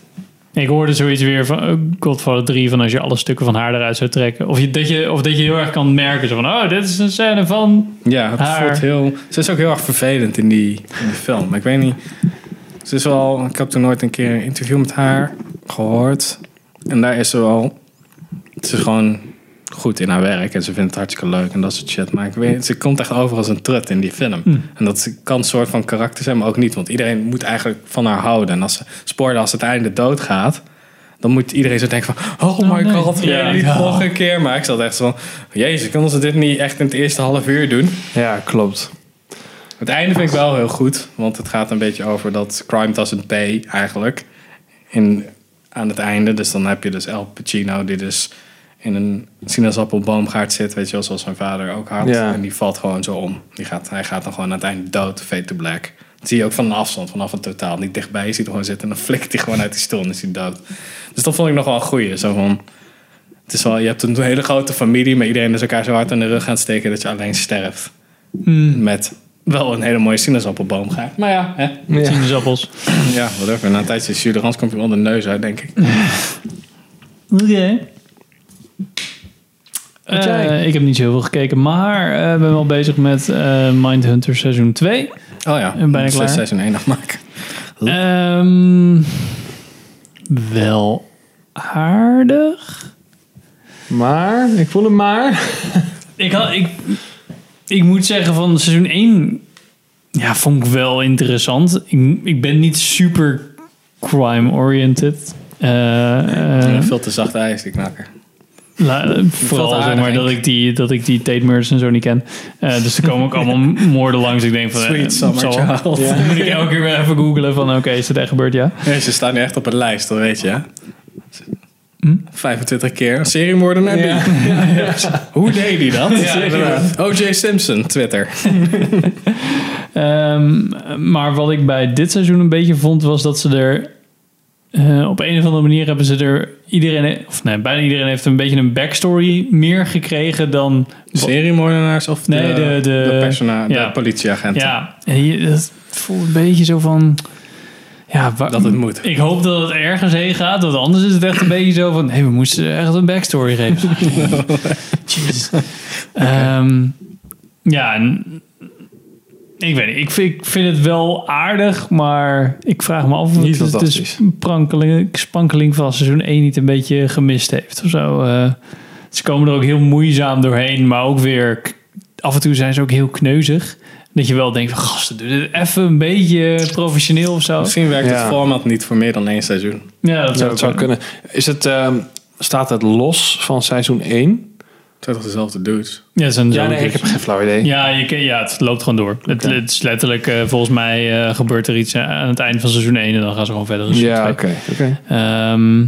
Ik hoorde zoiets weer van eh, Godfather 3 van als je alle stukken van haar eruit zou trekken. Of, je, dat, je, of dat je heel erg kan merken zo van, oh, dit is een scène van...
Ja, het
Haar.
voelt heel... Ze is ook heel erg vervelend in die, in die film. Ik weet niet... Ze is wel... Ik heb toen nooit een keer een interview met haar gehoord. En daar is ze wel... Ze is gewoon goed in haar werk. En ze vindt het hartstikke leuk en dat soort shit. Maar ik weet, ze komt echt over als een trut in die film. En dat ze kan een soort van karakter zijn, maar ook niet. Want iedereen moet eigenlijk van haar houden. En als ze spoorde als het einde doodgaat... Dan moet iedereen zo denken van... Oh my
nee.
god,
Ja.
ja, niet
Ja.
nog een keer. Maar ik zat echt zo van... Jezus, kunnen ze dit niet echt in het eerste half uur doen?
Ja, klopt.
Het einde vind ik wel heel goed, want het gaat een beetje over dat crime doesn't pay eigenlijk. In, aan het einde, dus dan heb je dus El Pacino die dus in een sinaasappelboomgaard zit, weet je wel, zoals zijn vader ook had.
Ja.
En die valt gewoon zo om. Die gaat, hij gaat dan gewoon aan het einde dood, fade to black. Dat zie je ook van een afstand, vanaf een totaal niet dichtbij. Je ziet hem gewoon zitten en dan flikt hij gewoon uit die stoel en is hij dood. Dus dat vond ik nog wel een goeie. Zo van, het is wel, je hebt een hele grote familie, maar iedereen is elkaar zo hard aan de rug aan het steken dat je alleen sterft. Met wel een hele mooie sinaasappelboom gaat. Maar ja, hè.
Sinaasappels.
Ja, whatever. Na een tijdje is Juderans komt je onder de neus uit, denk ik.
Oké.
Wat?
Eh, ik heb niet zoveel gekeken, maar eh, ik ben wel bezig met eh, Mindhunter seizoen 2.
Oh ja,
En bijna
moet
klaar.
seizoen 1 nog maken.
Ehm, wel aardig.
Maar, ik voel hem maar.
Ik, had, ik, ik moet zeggen van seizoen 1 ja, vond ik wel interessant. Ik, ik ben niet super crime-oriented. Eh, eh,
Veel te zacht ijs, die knakker.
La- vooral zeg maar dat ik die, dat ik die Tate Murders en zo niet ken. Eh, dus er komen ook allemaal moorden langs. Ik denk van...
Sweet summer
zal-. Ja. Moet ik elke keer weer even googlen van... Oké, is het echt gebeurd? Ja.
Ze staan nu echt op een lijst, dat weet je. hè?
Hm?
25 keer. Seriemoordenaar. Hoe deed hij dat?
Ja.
O.J. Simpson, Twitter.
Ehm, maar wat ik bij dit seizoen een beetje vond... was dat ze er... eh, op een of andere manier hebben ze er... Iedereen, of nee, bijna iedereen heeft een beetje een backstory meer gekregen dan...
Seriemoordenaars of de,
Nee, de- de-
de, persona,
ja.
de politieagenten?
Ja, en hier, dat voelt een beetje zo van... Ja,
Dat het moet.
Ik hoop dat het ergens heen gaat, want anders is het echt een beetje zo van... Nee, we moesten echt een backstory geven. Jeez. Ehm, ja, ik weet niet. Ik vind, ik vind het wel aardig, maar ik vraag me af of
Niet
het de sprankeling van seizoen 1 niet een beetje gemist heeft of zo. Eh, ze komen er ook heel moeizaam doorheen, maar ook weer... Af en toe zijn ze ook heel kneuzig. Dat je wel denkt van, gasten, doe dit even een beetje professioneel of zo.
Misschien werkt
Ja.
het format niet voor meer dan één seizoen.
Ja, dat
Ja,
zou,
dat zou kunnen. Is het, ehm, staat het los van seizoen 1?
Het zijn toch dezelfde dudes?
Ja, zijn
Ja, nee, ik heb geen flauw idee.
Ja, je, kan- ja, het loopt gewoon door. Het, het is letterlijk, eh, volgens mij eh, gebeurt er iets aan het eind van seizoen 1 en dan gaan ze gewoon verder. in seizoen
Ja,
2.
oké. oké.
Ehm,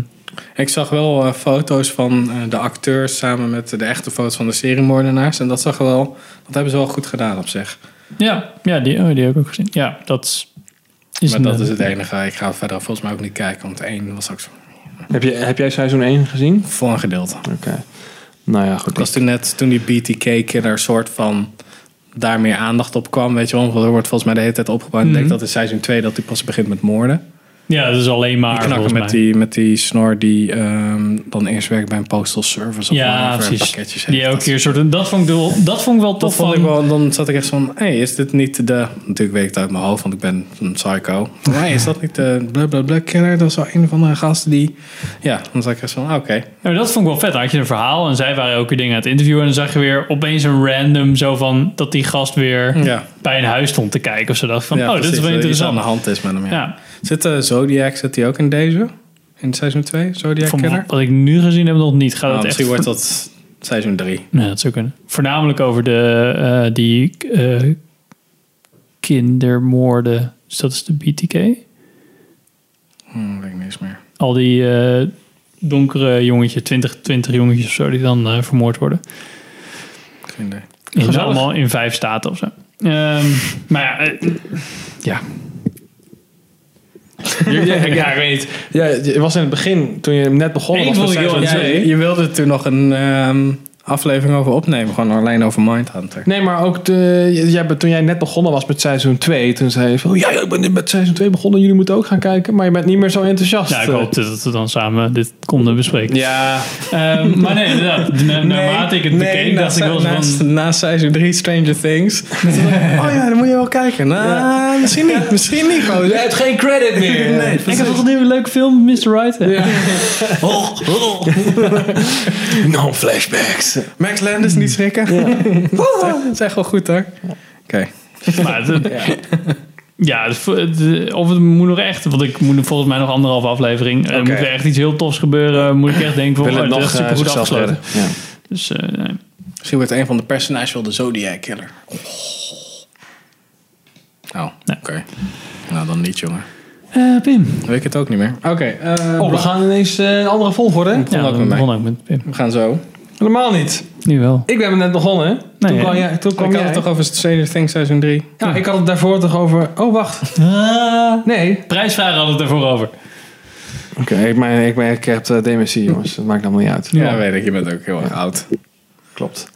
Ik zag wel eh, foto's van eh, de acteurs samen met de echte foto's van de seriemoordenaars. En dat zag er wel, dat hebben ze wel goed gedaan op zich.
Ja, ja die, oh, die heb ik ook gezien. Ja, dat is,
maar dat is het enige. Ik ga verder volgens mij ook niet kijken, want één was ook zo
Heb, je, heb jij seizoen 1 gezien?
voor een gedeelte.
Oké. Nou ja, goed.
Ik was toen net, toen die BTK-killer soort van daar meer aandacht op kwam, weet je wel. Want er wordt volgens mij de hele tijd opgebouwd. Ik denk
Mhm.
dat in seizoen 2 dat hij pas begint met moorden.
Ja, dat is alleen maar
Die
volgens
met
mij.
die, met die snor die ehm, dan eerst werkt bij een postal service of
ja, precies.
pakketjes
Die elke keer soort, dat vond ik, wel- dat vond ik wel tof
vond
van.
ik wel, dan zat ik echt van, hé, hey, is dit niet de... Natuurlijk weet ik het uit mijn hoofd, want ik ben een psycho. Maar hey, is dat niet de blablabla killer? Dat is wel een van de gasten die... Ja, dan zat ik echt van, ah, oké.
Nou, dat vond ik wel vet. Dan had je een verhaal en zij waren ook weer dingen aan het interviewen. En dan zag je weer opeens een random zo van dat die gast weer
Ja.
bij een huis stond te kijken of zo. Dacht van,
Ja,
oh, dit is wel
er
interessant.
aan de hand is met hem, ja.
Ja.
Zit eh, Zodiac, zit die ook in deze? In seizoen 2? Zodiac
Van
Killer?
wat ik nu gezien heb nog niet. Gaat
Nou,
het
misschien
echt
wordt dat seizoen 3.
Ja, dat zou kunnen. Voornamelijk over de, eh, die eh, kindermoorden. Dus dat is de BTK.
Hm, weet ik eens meer.
Al die eh, donkere jongetjes, 20, 20 jongetjes of zo, die dan eh, vermoord worden.
Geen idee.
Allemaal in vijf staten of zo. Ehm, maar ja, ja.
Ja, ik weet niet. Ja, je was in het begin, toen je net begon,
Eén
was
vond ik heel.
Je wilde toen nog een ehm, aflevering over opnemen. Gewoon alleen over Mindhunter.
Nee, maar ook de, jij, bent- toen jij net begonnen was met seizoen 2, toen zei je van, ja, ik ben net met seizoen 2 begonnen, jullie moeten ook gaan kijken, maar je bent niet meer zo enthousiast.
ja, ik hoopte dat we dan samen dit konden bespreken.
Ja,
Ehm, maar nee, inderdaad. Na, naarmate ik het bekeek,
na,
dacht ik wel zo
na,
van...
na seizoen 3 Stranger Things. oh ja, dan moet je wel kijken. Nou, misschien niet. Misschien niet. gozer.
je hebt geen credit meer.
Nee,
Ik heb toch een nieuwe leuke film, Mr. Right? Ja.
No flashbacks.
Max Landis niet schrikken. dat is echt wel goed hoor. Oké.
Maar het, ja, of het moet nog echt, want ik moet volgens mij nog anderhalf aflevering. Er moet weer echt iets heel tofs gebeuren. Moet ik echt denken van,
Wil het
oh,
nog eh,
super goed
zichzelf
afgesloten.
Ja.
Dus eh, nee.
Misschien wordt een van de personages wel de Zodiac Killer. Oh, oké. Nou, dan niet, jongen.
Eh, Pim.
Dan weet ik het ook niet meer. Oké. eh,
Oh, we gaan ineens eh, een andere volgorde.
begon
Ja,
met
ook met Pim.
We gaan zo.
Helemaal niet.
Nu wel.
Ik ben net begonnen, hè? Toen
Nee,
kwam, jij, toen kwam
ik had het toch over Stranger Things seizoen 3.
Ja, ik had het daarvoor toch over... Oh, wacht. Nee.
Prijsvragen hadden het ervoor over.
Oké, ik, ben, ik, ben, ik heb eh, dementie, jongens. Dat maakt allemaal niet uit.
Ja, weet ik. Je bent ook heel erg oud.
Klopt.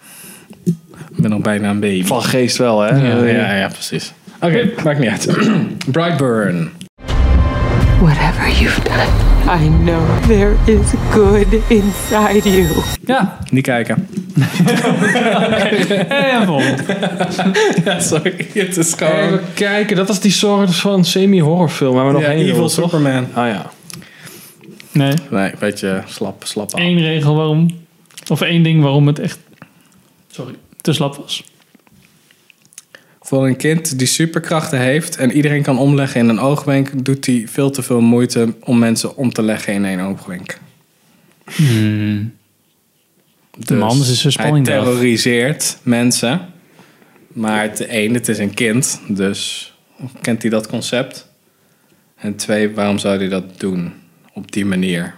Ik ben nog bijna een baby.
Van geest wel, hè?
Ja, ja, ja, precies. Oké, maakt niet uit. Brightburn.
Whatever you've done, I know there is good inside you.
Ja.
Niet kijken.
En volgend.
ja, sorry. Het is gewoon...
Even kijken, dat is die soort van semi-horrorfilm waar we nog
Ja,
heen
Evil
wilden, toch?
Superman.
Oh ja.
Nee.
Nee, een beetje slap, slap aan.
Eén regel waarom. Of één ding waarom het echt. Sorry. Te slap was.
Voor een kind die superkrachten heeft en iedereen kan omleggen in een oogwenk, doet hij veel te veel moeite om mensen om te leggen in één oogwenk.
De man is een spanning
Hij terroriseert mensen. Maar het één, het is een kind, dus kent hij dat concept? En twee, waarom zou hij dat doen op die manier?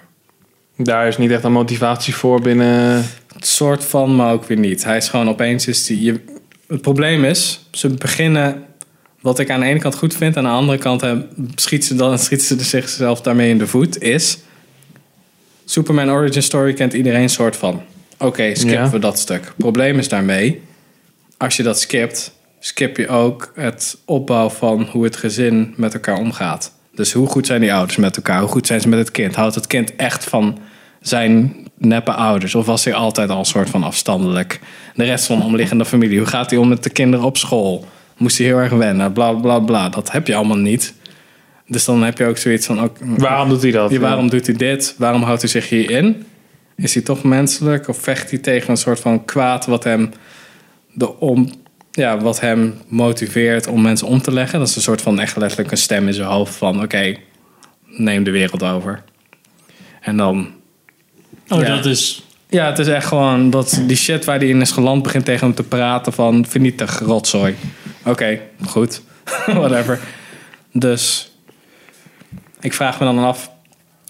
Daar is niet echt een motivatie voor binnen...
Het soort van, maar ook weer niet. Hij is gewoon opeens... Is die, je, het probleem is, ze beginnen... Wat ik aan de ene kant goed vind, aan de andere kant eh, schiet ze, dan, schieten ze zichzelf daarmee in de voet, is... Superman Origin Story kent iedereen soort van. Oké, skippen
Ja.
we dat stuk. Probleem is daarmee, als je dat skipt, skip je ook het opbouw van hoe het gezin met elkaar omgaat. Dus hoe goed zijn die ouders met elkaar? Hoe goed zijn ze met het kind? Houdt het kind echt van zijn neppe ouders? Of was hij altijd al een soort van afstandelijk? De rest van de omliggende familie, hoe gaat hij om met de kinderen op school? Moest hij heel erg wennen? Bla bla bla. Dat heb je allemaal niet. Dus dan heb je ook zoiets van... Ook,
Waarom doet hij dat?
ja, waarom doet hij dit? Waarom houdt hij zich hierin? Is hij toch menselijk? Of vecht hij tegen een soort van kwaad wat hem, de om, ja, wat hem motiveert om mensen om te leggen? Dat is een soort van echt letterlijk een stem in zijn hoofd van... Oké, neem de wereld over. En dan...
Oh,
Ja.
dat is.
Ja, het is echt gewoon dat die shit waar hij in is geland begint tegen hem te praten van vernietig rotzooi. Oké, goed. Whatever. Dus ik vraag me dan af.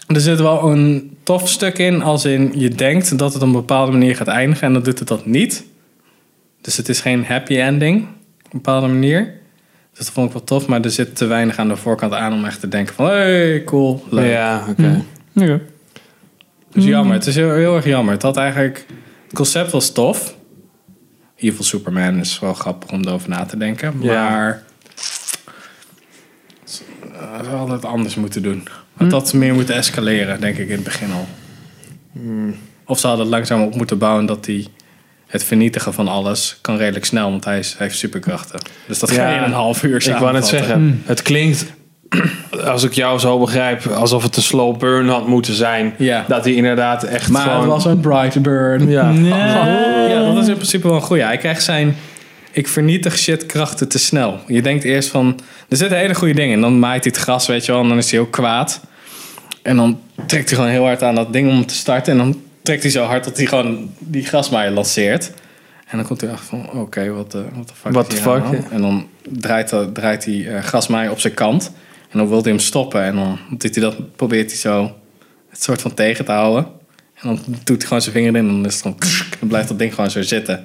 Er zit wel een tof stuk in als in je denkt dat het op een bepaalde manier gaat eindigen en dan doet het dat niet. Dus het is geen happy ending op een bepaalde manier. Dus dat vond ik wel tof, maar er zit te weinig aan de voorkant aan om echt te denken van hey, cool, leuk.
Ja, oké.
Ja.
Dus jammer. Het is heel, heel erg jammer. Het had eigenlijk... Het concept was tof. Evil Superman is wel grappig om erover na te denken.
Ja.
Maar... eh, Ze hadden het anders moeten doen. Het had meer moeten escaleren, denk ik, in het begin al. Of ze hadden het langzaam op moeten bouwen dat hij... Het vernietigen van alles kan redelijk snel, want hij, is, hij heeft superkrachten. Dus dat ga je in een half uur
Ik wou net
samenvatten.
zeggen, het klinkt, als ik jou zo begrijp, alsof het een slow burn had moeten zijn.
Ja.
Dat hij inderdaad echt
Maar
gewoon...
het was een bright burn.
Ja.
Ja, dat is in principe wel een goeie. Hij krijgt zijn ik vernietig shit krachten te snel. Je denkt eerst van, er zitten hele goede dingen in. Dan maait hij het gras, weet je wel, en dan is hij heel kwaad. En dan trekt hij gewoon heel hard aan dat ding om te starten. En dan trekt hij zo hard dat hij gewoon die grasmaaier lanceert. En dan komt hij achter van, oké, wat de what the fuck
What
is
the
hier aan
fuck?
En dan draait, dat- draait die eh, grasmaaier op zijn kant. En dan wil hij hem stoppen. En dan doet hij dat, probeert hij zo het soort van tegen te houden. En dan doet hij gewoon zijn vinger in en dan, is het gewoon, dan blijft dat ding gewoon zo zitten.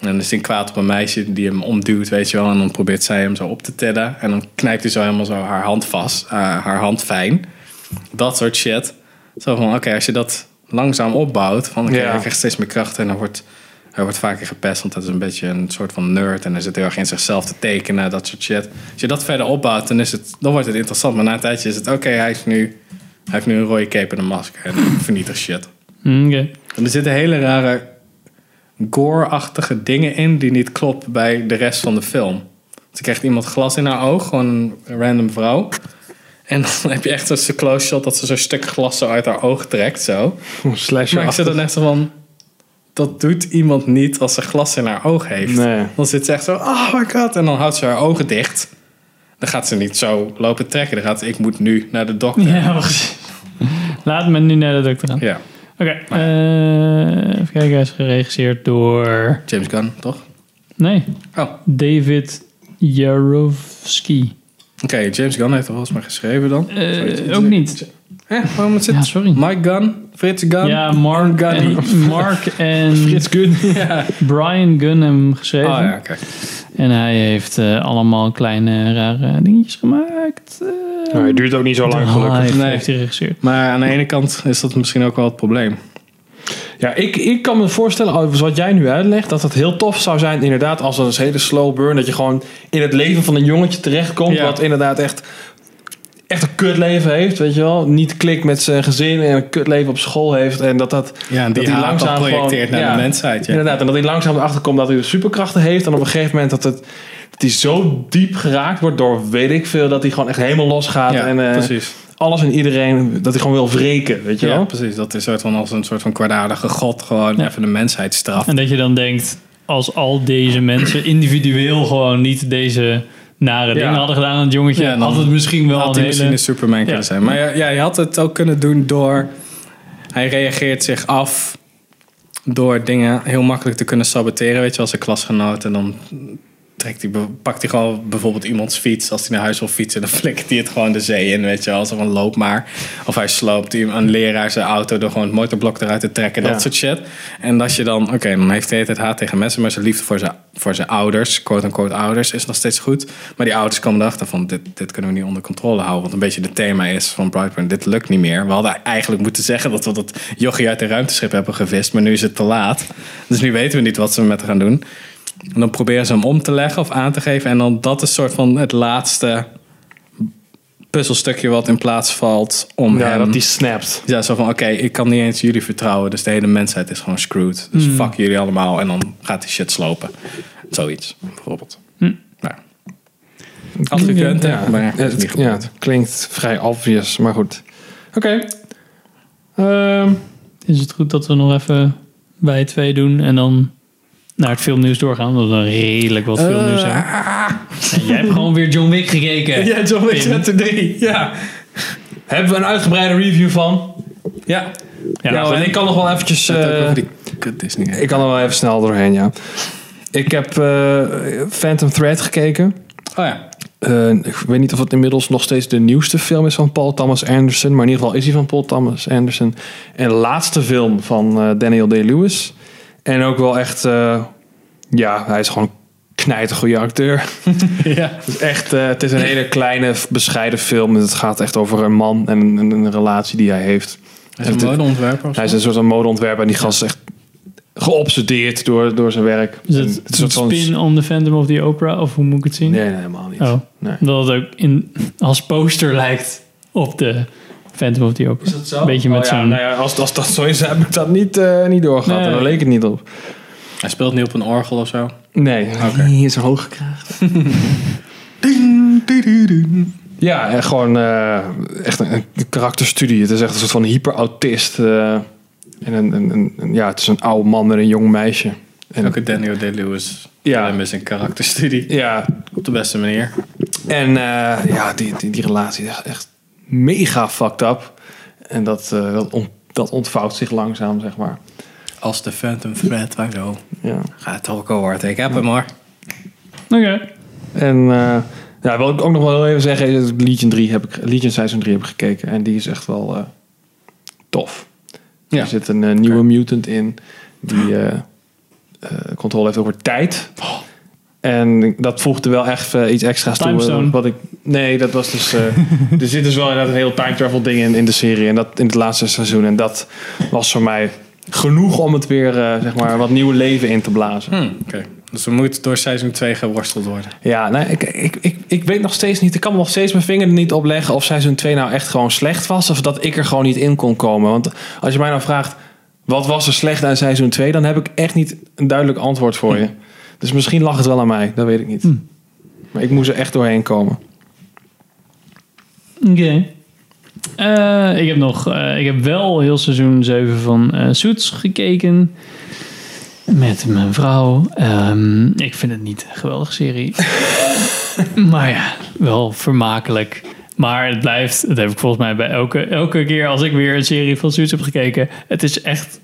En dan is hij kwaad op een meisje die hem omduwt, weet je wel. En dan probeert zij hem zo op te tillen. En dan knijpt hij zo helemaal zo haar hand vast, eh, haar hand fijn. Dat soort shit. Zo van, oké, als je dat langzaam opbouwt, van
Ja.
hij krijgt steeds meer kracht en dan wordt... Hij wordt vaker gepest, want dat is een beetje een soort van nerd. En hij zit heel erg in zichzelf te tekenen, dat soort shit. Als je dat verder opbouwt, dan, is het, dan wordt het interessant. Maar na een tijdje is het, oké, hij, is nu, hij heeft nu een rode cape en een masker. En vernietigt shit.
Mm.
En er zitten hele rare gore-achtige dingen in die niet kloppen bij de rest van de film. Ze krijgt iemand glas in haar oog, gewoon een random vrouw. En dan heb je echt zo'n close shot dat ze zo'n stuk glas zo uit haar oog trekt, zo.
Slash
Maar ik zit dan echt zo van... Dat doet iemand niet als ze glas in haar oog heeft.
Nee.
Dan zit ze echt zo, oh my god. En dan houdt ze haar ogen dicht. Dan gaat ze niet zo lopen trekken. Dan gaat ze, ik moet nu naar de dokter.
Ja, precies. Laat me nu naar de dokter gaan.
Ja.
Oké, eh, even kijken. Hij is geregisseerd door...
James Gunn, toch?
Nee.
Oh.
David Jarowski.
Oké, James Gunn heeft er volgens mij geschreven dan.
Eh, ook niet.
Hè, waarom het zit?
Ja, sorry.
Mike Gunn, Frits Gunn.
Ja, Mark
Gunny.
en, Mark en
Frits Gunn.
ja. Brian Gunn hem geschreven.
Oh ja, oké.
En hij heeft eh, allemaal kleine rare dingetjes gemaakt. Eh,
Nou, het duurt ook niet zo lang
The
gelukkig.
Nee.
heeft hij geregisseerd.
Maar aan de ene kant is dat misschien ook wel het probleem.
Ja, ik, ik kan me voorstellen, als wat jij nu uitlegt, dat het heel tof zou zijn, inderdaad, als een hele slow burn, dat je gewoon in het leven van een jongetje terechtkomt,
Ja.
wat inderdaad echt, echt een kutleven heeft, weet je wel. Niet klikt met zijn gezin en een kutleven op school heeft. En dat dat,
Ja, en die
dat hij
dan projecteert naar de mensheid, ja.
Inderdaad, en dat hij langzaam erachter komt dat hij superkrachten heeft. En op een gegeven moment dat, het, dat hij zo diep geraakt wordt door weet ik veel, dat hij gewoon echt helemaal losgaat.
Ja,
en eh,
precies.
alles en iedereen, dat hij gewoon wil wreken, weet je
Ja,
wel.
precies. Dat is soort van als een soort van kwaadaardige god gewoon even de mensheid straft.
En dat je dan denkt, als al deze mensen individueel gewoon niet deze nare dingen hadden gedaan aan het jongetje,
Ja,
had het misschien wel
had
een hele...
misschien een Superman kunnen zijn. Maar ja, ja, je had het ook kunnen doen door... Hij reageert zich af door dingen heel makkelijk te kunnen saboteren. Weet je, als een klasgenoot. En dan trekt pakt hij gewoon bijvoorbeeld iemands fiets. Als hij naar huis wil fietsen, dan flikkert hij het gewoon de zee in. Weet je wel, zo van loop maar. Of hij sloopt een leraar zijn auto door gewoon het motorblok eruit te trekken. Dat
Ja.
soort shit. En als je dan, oké, dan heeft hij het haat tegen mensen. Maar zijn liefde voor zijn, voor zijn ouders, quote-unquote ouders, is nog steeds goed. Maar die ouders komen erachter van, dit, dit kunnen we niet onder controle houden. Want een beetje het thema is van Brightburn, dit lukt niet meer. We hadden eigenlijk moeten zeggen dat we dat jochie uit de ruimteschip hebben gevist. Maar nu is het te laat. Dus nu weten we niet wat ze met gaan doen. En dan proberen ze hem om te leggen of aan te geven. En dan dat is soort van het laatste puzzelstukje wat in plaats valt om
Ja,
hem...
dat die snapt.
Ja, zo van oké, ik kan niet eens jullie vertrouwen. Dus de hele mensheid is gewoon screwed. Dus
Mm.
fuck jullie allemaal. En dan gaat die shit slopen. Zoiets, bijvoorbeeld. Nou. Had gekund, hè?
Ja,
maar ja,
het,
is niet
ja,
gebeurd.
het klinkt vrij obvious, maar goed. Oké. Ehm,
Is het goed dat we nog even wij twee doen en dan naar het filmnieuws doorgaan? Dat we redelijk wat filmnieuws
Eh,
hebben. En jij hebt gewoon weer John Wick gekeken.
Ja, John Wick. Chapter 3. Ja. Hebben we een uitgebreide review van? Ja. Ja,
Ja,
en ik kan nog wel eventjes... Eh,
Disney.
ik kan er wel even snel doorheen, ja. Ik heb eh, Phantom Thread gekeken.
Oh ja.
Eh, ik weet niet of het inmiddels nog steeds de nieuwste film is van Paul Thomas Anderson. Maar in ieder geval is hij van Paul Thomas Anderson. En de laatste film van eh, Daniel Day-Lewis. En ook wel echt... eh, ja, hij is gewoon knijt goede acteur.
ja.
Het is echt, eh, het is een hele kleine, bescheiden film. Het gaat echt over een man en een, een, een relatie die hij heeft.
Hij is een
En
modeontwerper
Hij is een soort van modeontwerper en die gast is echt geobsedeerd door, door zijn werk.
Is het
is
een
een soort van-
spin om de Phantom of the Opera? Of hoe moet ik het zien?
Nee, nee, helemaal niet.
Oh,
Nee.
dat het ook in, als poster lijkt op de Phantom of the Opera.
Is dat zo?
Een beetje met
Oh ja,
zo'n...
nou ja, als, als dat zo is, heb ik dat niet, eh, niet doorgehad.
Nee.
En daar leek het niet op.
Hij speelt niet op een orgel of zo.
Nee,
Oké.
hier is een hoog gekraagd. Ja, en gewoon eh, echt een, een karakterstudie. Het is echt een soort van hyperautist. eh en een, een, een- ja, het is een oude man met een jong meisje. En,
Ook een Daniel Day-Lewis.
Ja.
is een karakterstudie.
ja,
Op de beste manier.
en eh, ja, die, die, die relatie is echt mega fucked up. En dat, eh, dat, ont- dat ontvouwt zich langzaam, zeg maar.
Als de Phantom Thread, waar zo.
Ja.
Gaat het ook al worden. Ik heb hem hoor.
Oké.
En eh, Ja, wil ik ook nog wel even zeggen, Legion 3 heb ik, Legion seizoen 3 heb ik gekeken. En die is echt wel eh, tof.
Ja.
Er zit een nieuwe mutant in die eh, eh, controle heeft over tijd. En dat voegde wel echt eh, iets extra's toe. Eh, Wat ik, nee, dat was dus. eh, er zit dus wel inderdaad een heel time travel ding in, in de serie. En dat in het laatste seizoen. En dat was voor mij genoeg om het weer zeg maar, wat nieuw leven in te blazen.
Hm, Oké. Dus er moet door seizoen 2 geworsteld worden.
Ja, nee, ik, ik, ik, ik weet nog steeds niet. Ik kan nog steeds mijn vinger er niet op leggen of seizoen 2 nou echt gewoon slecht was. Of dat ik er gewoon niet in kon komen. Want als je mij nou vraagt, wat was er slecht aan seizoen 2? Dan heb ik echt niet een duidelijk antwoord voor je. Dus misschien lag het wel aan mij, dat weet ik niet. Maar ik moest er echt doorheen komen.
Oké. Eh, ik heb nog, eh, ik heb wel heel seizoen 7 van eh Suits gekeken. Met mijn vrouw. Ehm, ik vind het niet een geweldige serie. maar ja, wel vermakelijk. Maar het blijft, dat heb ik volgens mij bij elke, elke keer als ik weer een serie van Suits heb gekeken. Het is echt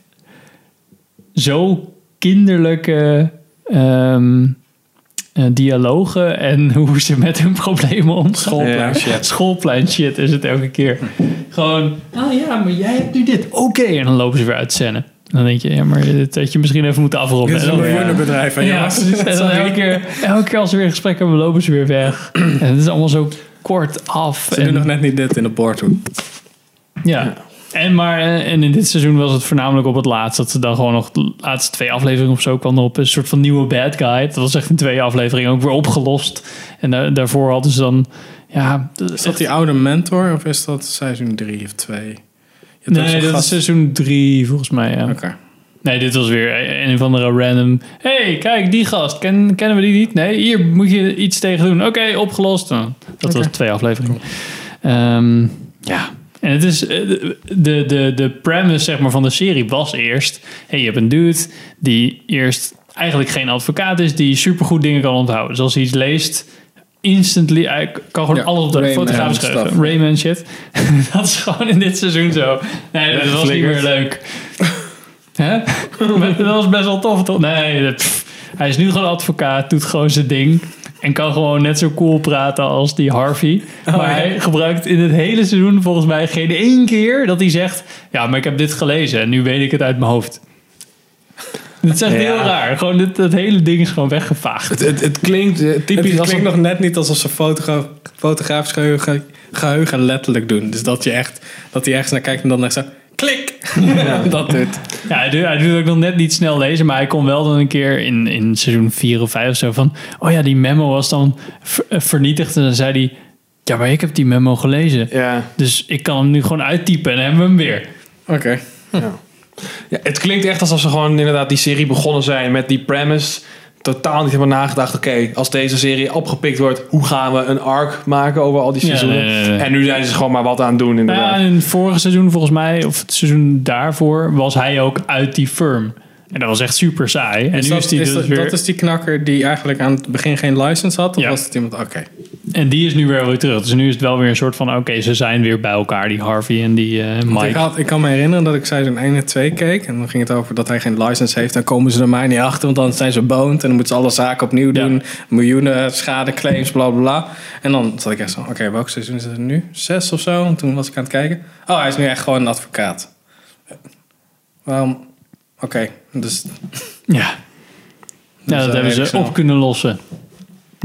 zo kinderlijke eh, dialogen en hoe ze met hun problemen omgaan.
Schoolplein
Ja.
shit.
Schoolplein shit is het elke keer. Gewoon, oh ja, maar jij hebt nu dit. Oké, en dan lopen ze weer uit scène. Dan denk je, ja, maar dit had je misschien even moeten afronden.
Dit is een
Ja,
jongens?
precies. En dan
Sorry.
elke keer, elke keer als we weer gesprek hebben, lopen ze weer weg. En het is allemaal zo kort af.
Ze doen nog net niet dit in de boardroom.
Ja. En, maar, eh, en in dit seizoen was het voornamelijk op het laatst. Dat ze dan gewoon nog de laatste twee afleveringen of zo kwam op een soort van nieuwe bad guy. Dat was echt in twee afleveringen ook weer opgelost. En da- daarvoor hadden ze dan... Ja,
Is dat die oude mentor of is dat seizoen 3 of 2?
nee, dat is seizoen drie volgens mij. Ja.
Oké.
Nee, dit was weer een of andere random... hey, kijk, die gast. Ken, kennen we die niet? Nee, hier moet je iets tegen doen. Oké, opgelost. Nou, dat was twee afleveringen. Ehm, ja, en het is... eh, De, de, de premise zeg maar, van de serie was eerst... hey, je hebt een dude die eerst eigenlijk geen advocaat is... die supergoed dingen kan onthouden. Dus als hij iets leest... Instantly, hij kan gewoon
Ja,
alles op de fotograaf schrijven. Rayman shit. dat is gewoon in dit seizoen zo. Nee, dat was niet meer leuk. Hè? Dat was best wel tof, toch? Nee, pff. hij is nu gewoon advocaat, doet gewoon zijn ding. En kan gewoon net zo cool praten als die Harvey.
Oh,
maar
ja.
hij gebruikt in het hele seizoen volgens mij geen één keer dat hij zegt... Ja, maar ik heb dit gelezen en nu weet ik het uit mijn hoofd. Dat is echt
Ja.
heel raar. Gewoon dit, dat hele ding is gewoon weggevaagd.
Het, het, het klinkt eh, typisch
Het
als
klinkt nog net niet alsof ze fotogra fotografisch geheugen, geheugen letterlijk doen. Dus dat je echt, dat hij ergens naar kijkt en dan echt zo, klik! dat doet.
Ja, hij doet, hij doet ook nog net niet snel lezen, maar hij kon wel dan een keer in, in seizoen 4 of 5 of zo van... Oh ja, die memo was dan eh, vernietigd. En dan zei hij, ja, maar ik heb die memo gelezen.
Ja.
Dus ik kan hem nu gewoon uittypen en dan hebben we hem weer.
Oké.
Ja, het klinkt echt alsof ze gewoon inderdaad die serie begonnen zijn met die premise. Totaal niet hebben nagedacht. Oké, als deze serie opgepikt wordt, hoe gaan we een arc maken over al die
Ja,
seizoenen?
nee, nee, nee.
En nu zijn ze gewoon maar wat aan het doen, inderdaad.
Ja, in het vorige seizoen volgens mij, of het seizoen daarvoor, was hij ook uit die firm. En dat was echt super saai. En
Is
nu
dat,
is hij
is
dus
dat,
weer...
dat is die knakker die eigenlijk aan het begin geen license had? Of
Ja.
was het iemand? Oké.
En die is nu weer weer terug. Dus nu is het wel weer een soort van... Oké, ze zijn weer bij elkaar, die Harvey en die
Want
Mike.
Ik, had, ik kan me herinneren dat ik seizoen 1 en 2 keek. En dan ging het over dat hij geen license heeft. Dan komen ze er maar niet achter, want dan zijn ze boned. En dan moeten ze alle zaken opnieuw doen. Miljoenen schadeclaims, bla bla bla. En dan zat ik echt zo, oké, welk seizoen is het nu? Zes of zo? En toen was ik aan het kijken. Oh, hij is nu echt gewoon een advocaat. Waarom? Oké, dus...
Ja.
Dus,
ja, dat
eh,
hebben ze op kunnen lossen.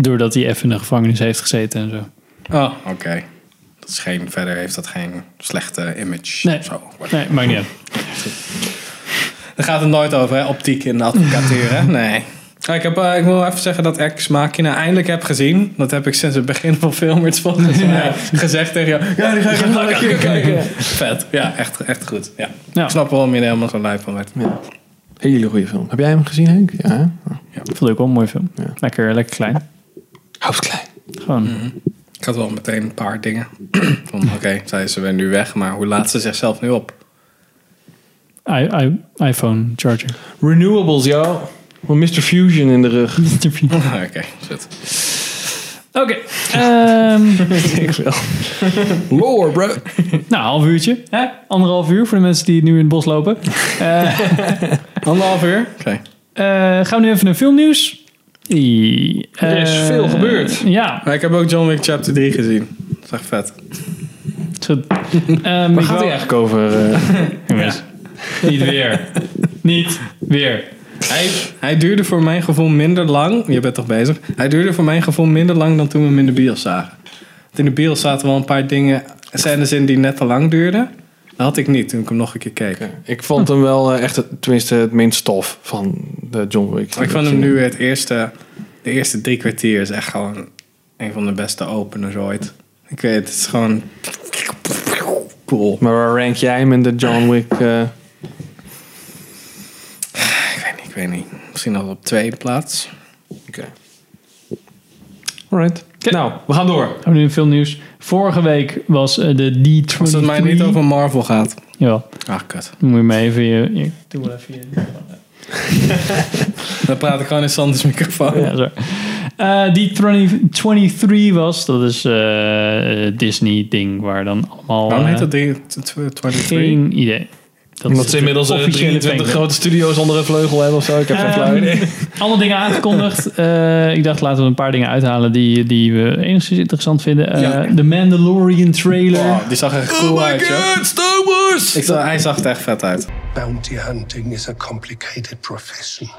Doordat hij even in de gevangenis heeft gezeten en zo.
Oh, oké. Dat is geen, verder heeft dat geen slechte image.
Nee,
zo.
nee maakt niet uit.
Daar gaat het nooit over, hè? Optiek in de advocatuur, hè? Nee. Ik, heb, eh, ik wil even zeggen dat ik Ex Machina eindelijk heb gezien. Dat heb ik sinds het begin van Filmers volgens mij gezegd tegen jou. Ja, die ga ik nog een keer kijken. Vet. Ja, echt, echt goed. Ja. Ik snap wel waarom je er helemaal zo lijf van werd.
Hele goede film. Heb jij hem gezien, Henk? Ja.
Ik vond het ook wel een mooie film. Lekker, lekker klein.
House klein.
Gewoon.
Ik had wel meteen een paar dingen. Van oké, zijn ze weer nu weg, maar hoe laat ze zichzelf nu op?
I, I, iPhone charger.
Renewables, joh. Mr. Fusion in de rug.
Mr. Fusion.
oké, zit.
Oké. ehm,
ik wel. Lore, bro.
nou, half uurtje. Hè? Anderhalf uur voor de mensen die nu in het bos lopen. Eh,
Anderhalf uur? Oké.
eh, gaan we nu even naar filmnieuws.
Er is veel gebeurd.
Ja.
Maar ik heb ook John Wick Chapter 3 gezien. Dat is echt vet.
Zo, ehm,
Waar
ik
gaat hij eigenlijk over? eh?
Niet weer. Niet weer.
Hij, hij duurde voor mijn gevoel minder lang. Je bent toch bezig? Hij duurde voor mijn gevoel minder lang dan toen we hem in de bios zagen. Want in de bios zaten wel een paar dingen, scènes in die net te lang duurden. Dat had ik niet toen ik hem nog een keer keek.
Ik vond hem wel eh, echt, het, tenminste, het minst stof van de John Wick.
Ik vond hem nu het eerste, de eerste drie kwartier is echt gewoon een van de beste openers ooit. Ik weet, het is gewoon cool.
Maar waar rank jij hem in de John Wick? eh,
Ik weet niet, ik weet niet. Misschien nog op tweede plaats.
Oké. Alright. Nou, we gaan door.
We nu veel nieuws. Vorige week was eh, de D23.
Als het mij niet over Marvel gaat.
Ja.
Ach, kut.
Dan moet je maar even je... je doe wel even je...
Dan praat ik gewoon in Sanders microfoon.
Ja, zo. Eh, die 20, 23 was, dat is eh, eh, Disney ding waar dan allemaal...
Waarom heet dat ding 23?
Geen idee. Dat
Omdat ze
de
inmiddels eh,
officiële
23
fanclub.
grote studio's onder een vleugel hebben of zo. Ik heb geen
Ehm,
flauw idee.
Allemaal dingen aangekondigd. Eh, ik dacht, laten we een paar dingen uithalen die, die we enigszins interessant vinden. Eh,
Ja.
De Mandalorian trailer.
Oh, die zag er echt cool uit, joh.
Star Wars!
Ik zag, hij zag er echt vet uit.
Bounty hunting is a complicated profession.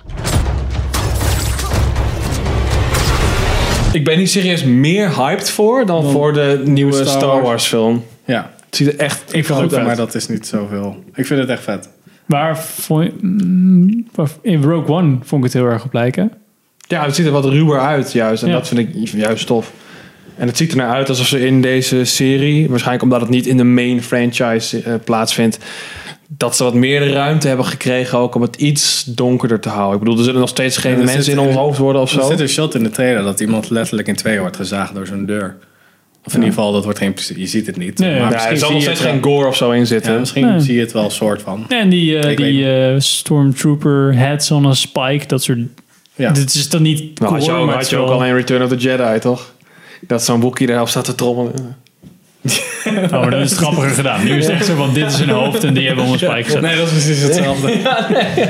Ik ben hier serieus meer hyped voor dan voor de nieuwe
Star
Star,
Wars.
Wars film.
Ja.
Het ziet er echt
Ik vind het maar dat is niet zoveel. Ik vind het echt vet.
Waar vond je- mm, in Rogue One vond ik het heel erg op lijken.
Ja, het ziet er wat ruwer uit juist. En
Ja.
dat vind ik juist tof. En het ziet er naar uit alsof ze in deze serie, waarschijnlijk omdat het niet in de main franchise eh, plaatsvindt, dat ze wat meer de ruimte hebben gekregen ook om het iets donkerder te houden. Ik bedoel, er zullen nog steeds geen
Ja, er
mensen
zit-
in ons hoofd worden of
Er
zo.
zit een shot in de trailer dat iemand letterlijk in twee wordt gezaagd door zo'n deur. Of in ieder geval, dat wordt geen... Je ziet het niet.
Nee,
maar misschien
er zal nog steeds geen gore of zo in zitten.
Ja, misschien
Nee.
zie je het wel een soort van.
En die, eh, die eh, Stormtrooper heads on a spike, dat soort...
Ja.
Dit is dan niet
Nou, had je ook,
maar
had je ook al in Return of the Jedi, toch? Dat zo'n boekje daarop staat te trommelen.
Oh, maar dat is het grappiger gedaan. Nu is het echt zo van, dit is hun hoofd en die hebben een spike gezet.
Nee, dat is precies hetzelfde.
Ja, nee.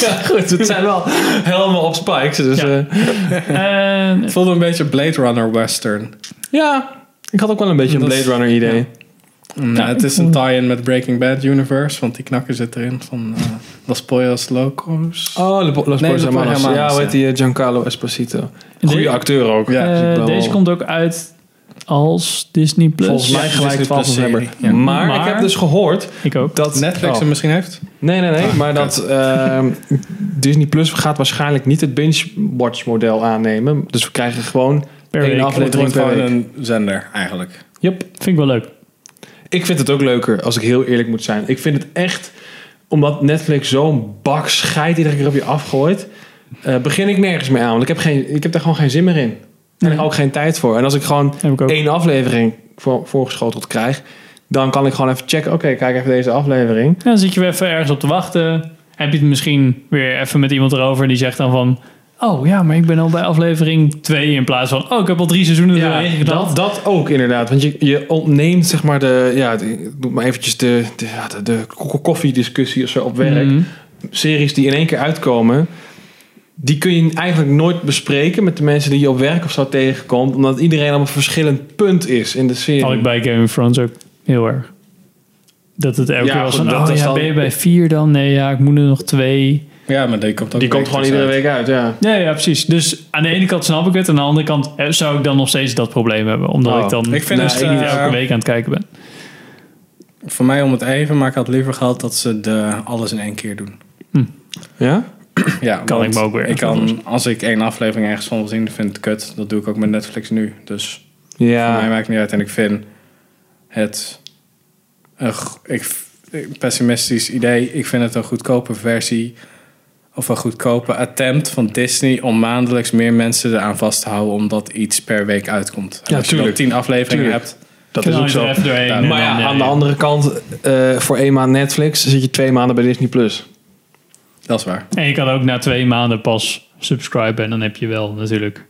ja, goed. Het zijn wel helemaal op spikes. Dus,
Ja.
eh,
En-
Het voelde een beetje Blade Runner western.
ja, ik had ook wel een beetje een Blade Runner idee.
Nou, het is een tie-in met Breaking Bad universe, want die knakker zit erin van eh Los Pollos Locos.
Oh, Le- Los
Nee,
Pollos Hermanos. Ja, hoe heet die? eh, Giancarlo Esposito. Goeie
De-
acteur ook.
Ja,
deze komt ook uit als Disney Plus.
volgens mij gelijk
Disney
12
Plus
november.
ja.
Maar,
Maar-
ik heb dus gehoord
Ik ook.
dat
Netflix
Oh.
hem misschien heeft.
Nee, nee, nee.
Ah,
maar dat ehm, Disney Plus gaat waarschijnlijk niet het binge-watch model aannemen. Dus we krijgen gewoon
Per
één aflevering per week.
een zender, eigenlijk.
Yep.
Vind ik wel leuk.
Ik vind het ook leuker, als ik heel eerlijk moet zijn. Ik vind het echt, omdat Netflix zo'n bak scheid iedere keer op je afgooit, eh, begin ik nergens meer aan. Want ik heb, geen, ik heb daar gewoon geen zin meer in. En ik ook geen tijd voor. En als ik gewoon
ik
één aflevering voor, voorgeschoteld krijg, dan kan ik gewoon even checken. Oké, kijk even deze aflevering.
Ja, dan zit je weer even ergens op te wachten. Heb je het misschien weer even met iemand erover die zegt dan van... Oh ja, maar ik ben al bij aflevering 2 in plaats van... Oh, ik heb al drie seizoenen
Ja,
erin geknald.
dat, dat ook inderdaad. Want je, je ontneemt zeg maar de, ja, noem maar eventjes de, de, de, de ko- koffiediscussie of zo op werk.
Mhm.
Series die in één keer uitkomen, die kun je eigenlijk nooit bespreken met de mensen die je op werk of zo tegenkomt. Omdat iedereen op een verschillend punt is in de serie.
Had ik bij Game of Thrones ook heel erg. Dat het elke
Ja,
keer was van...
dat
Oh
is
ja,
dan-
ben je bij vier dan? Nee, ja, ik moet er nog twee.
Ja, maar die komt ook
die komt gewoon iedere week uit, ja.
Ja, ja, precies. Dus aan de ene kant snap ik het. Aan de andere kant eh, zou ik dan nog steeds dat probleem hebben. Omdat
Oh.
ik dan
Ik vind
dus
het,
niet
eh,
elke week aan het kijken ben.
Voor mij om het even, maar ik had liever gehad dat ze de, alles in één keer doen.
Ja?
Ja,
Kan ik me ook weer
Ik kan, als ik één aflevering ergens van wil zien, vind ik het kut. Dat doe ik ook met Netflix nu. Dus voor mij
Ja.
maakt het niet uit. En ik vind het een, ik, pessimistisch idee. Ik vind het een goedkope versie of een goedkope attempt van Disney om maandelijks meer mensen eraan vast te houden omdat iets per week uitkomt. En
Ja,
als je dan
tuurlijk.
tien afleveringen
Tuurlijk.
hebt,
Dat is ook
er
zo.
doorheen
Ja,
Maar ja,
eh,
aan de andere kant, eh, voor één maand Netflix zit je twee maanden bij Disney Plus.
Dat is waar.
En je kan ook na twee maanden pas subscriben. En dan heb je wel natuurlijk...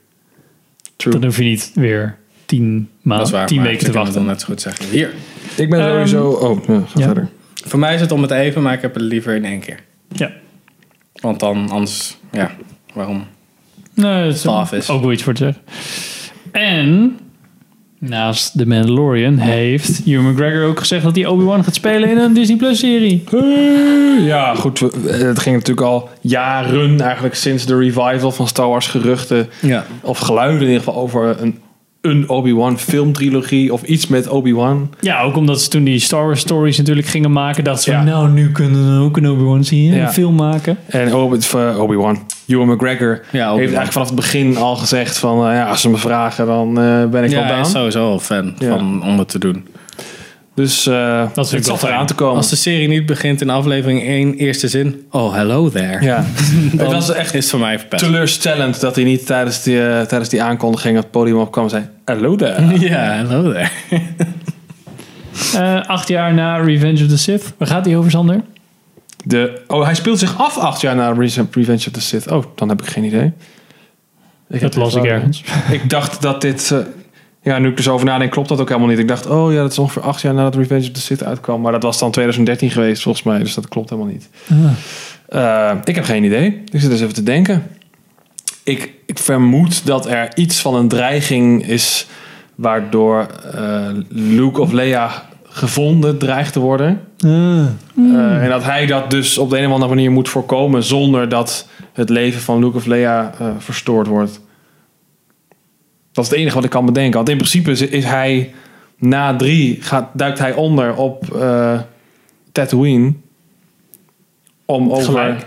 True.
Dan hoef je niet weer tien,
Dat is
maanden,
waar.
tien
maar
weken te
het
wachten.
dan net zo goed zeggen. Hier.
Ik ben
Ehm,
sowieso... Oh, ja, ga
ja.
verder.
Voor mij is het om het even, maar ik heb het liever in één keer.
Ja.
Want dan anders, ja, waarom?
Nee, dat is
is.
ook wel iets voor te zeggen. En naast The Mandalorian heeft Hugh McGregor ook gezegd dat hij Obi-Wan gaat spelen in een Disney Plus serie.
Ja, goed. Het ging natuurlijk al jaren, eigenlijk sinds de revival van Star Wars geruchten.
Ja.
Of geluiden in ieder geval over een, een Obi-Wan filmtrilogie of iets met Obi-Wan.
Ja, ook omdat ze toen die Star Wars stories natuurlijk gingen maken. Dat ze
Ja.
nou, nu kunnen we ook een Obi-Wan zien,
Ja.
een film maken.
En Obi- eh, Obi-Wan, Ewan McGregor, heeft eigenlijk vanaf het begin al gezegd van... eh, ja, als ze me vragen, dan eh, ben ik
ja,
wel down.
is sowieso wel fan
Ja.
van, om het te doen.
Dus uh,
Dat is
het
wel
eraan te komen.
Als de serie niet begint in aflevering 1, eerste zin. Oh, hello there.
Ja.
Dan
het was echt
is voor mij verpest.
teleurstellend dat hij niet tijdens die, tijdens die aankondiging op het podium opkwam en zei... Hello there.
Ja, hello there.
Eh, acht jaar na Revenge of the Sith. Waar gaat die over, Sander?
De, oh, hij speelt zich af acht jaar na Re- Revenge of the Sith. Oh, dan heb ik geen idee. Ik
Dat las ik ergens.
Ik dacht dat dit... eh, ja, nu ik er zo over nadenk, klopt dat ook helemaal niet. Ik dacht, oh ja, dat is ongeveer acht jaar nadat Revenge of the Sith uitkwam. Maar dat was dan 2013 geweest, volgens mij. Dus dat klopt helemaal niet. Eh, ik heb geen idee. Ik zit dus even te denken. Ik, ik vermoed dat er iets van een dreiging is... waardoor eh, Luke of Leia gevonden dreigt te worden. Eh, en dat hij dat dus op de een of andere manier moet voorkomen... zonder dat het leven van Luke of Leia eh, verstoord wordt. Dat is het enige wat ik kan bedenken. Want in principe is, is hij na drie... Gaat, duikt hij onder op eh, Tatooine... om over...
Gelijk.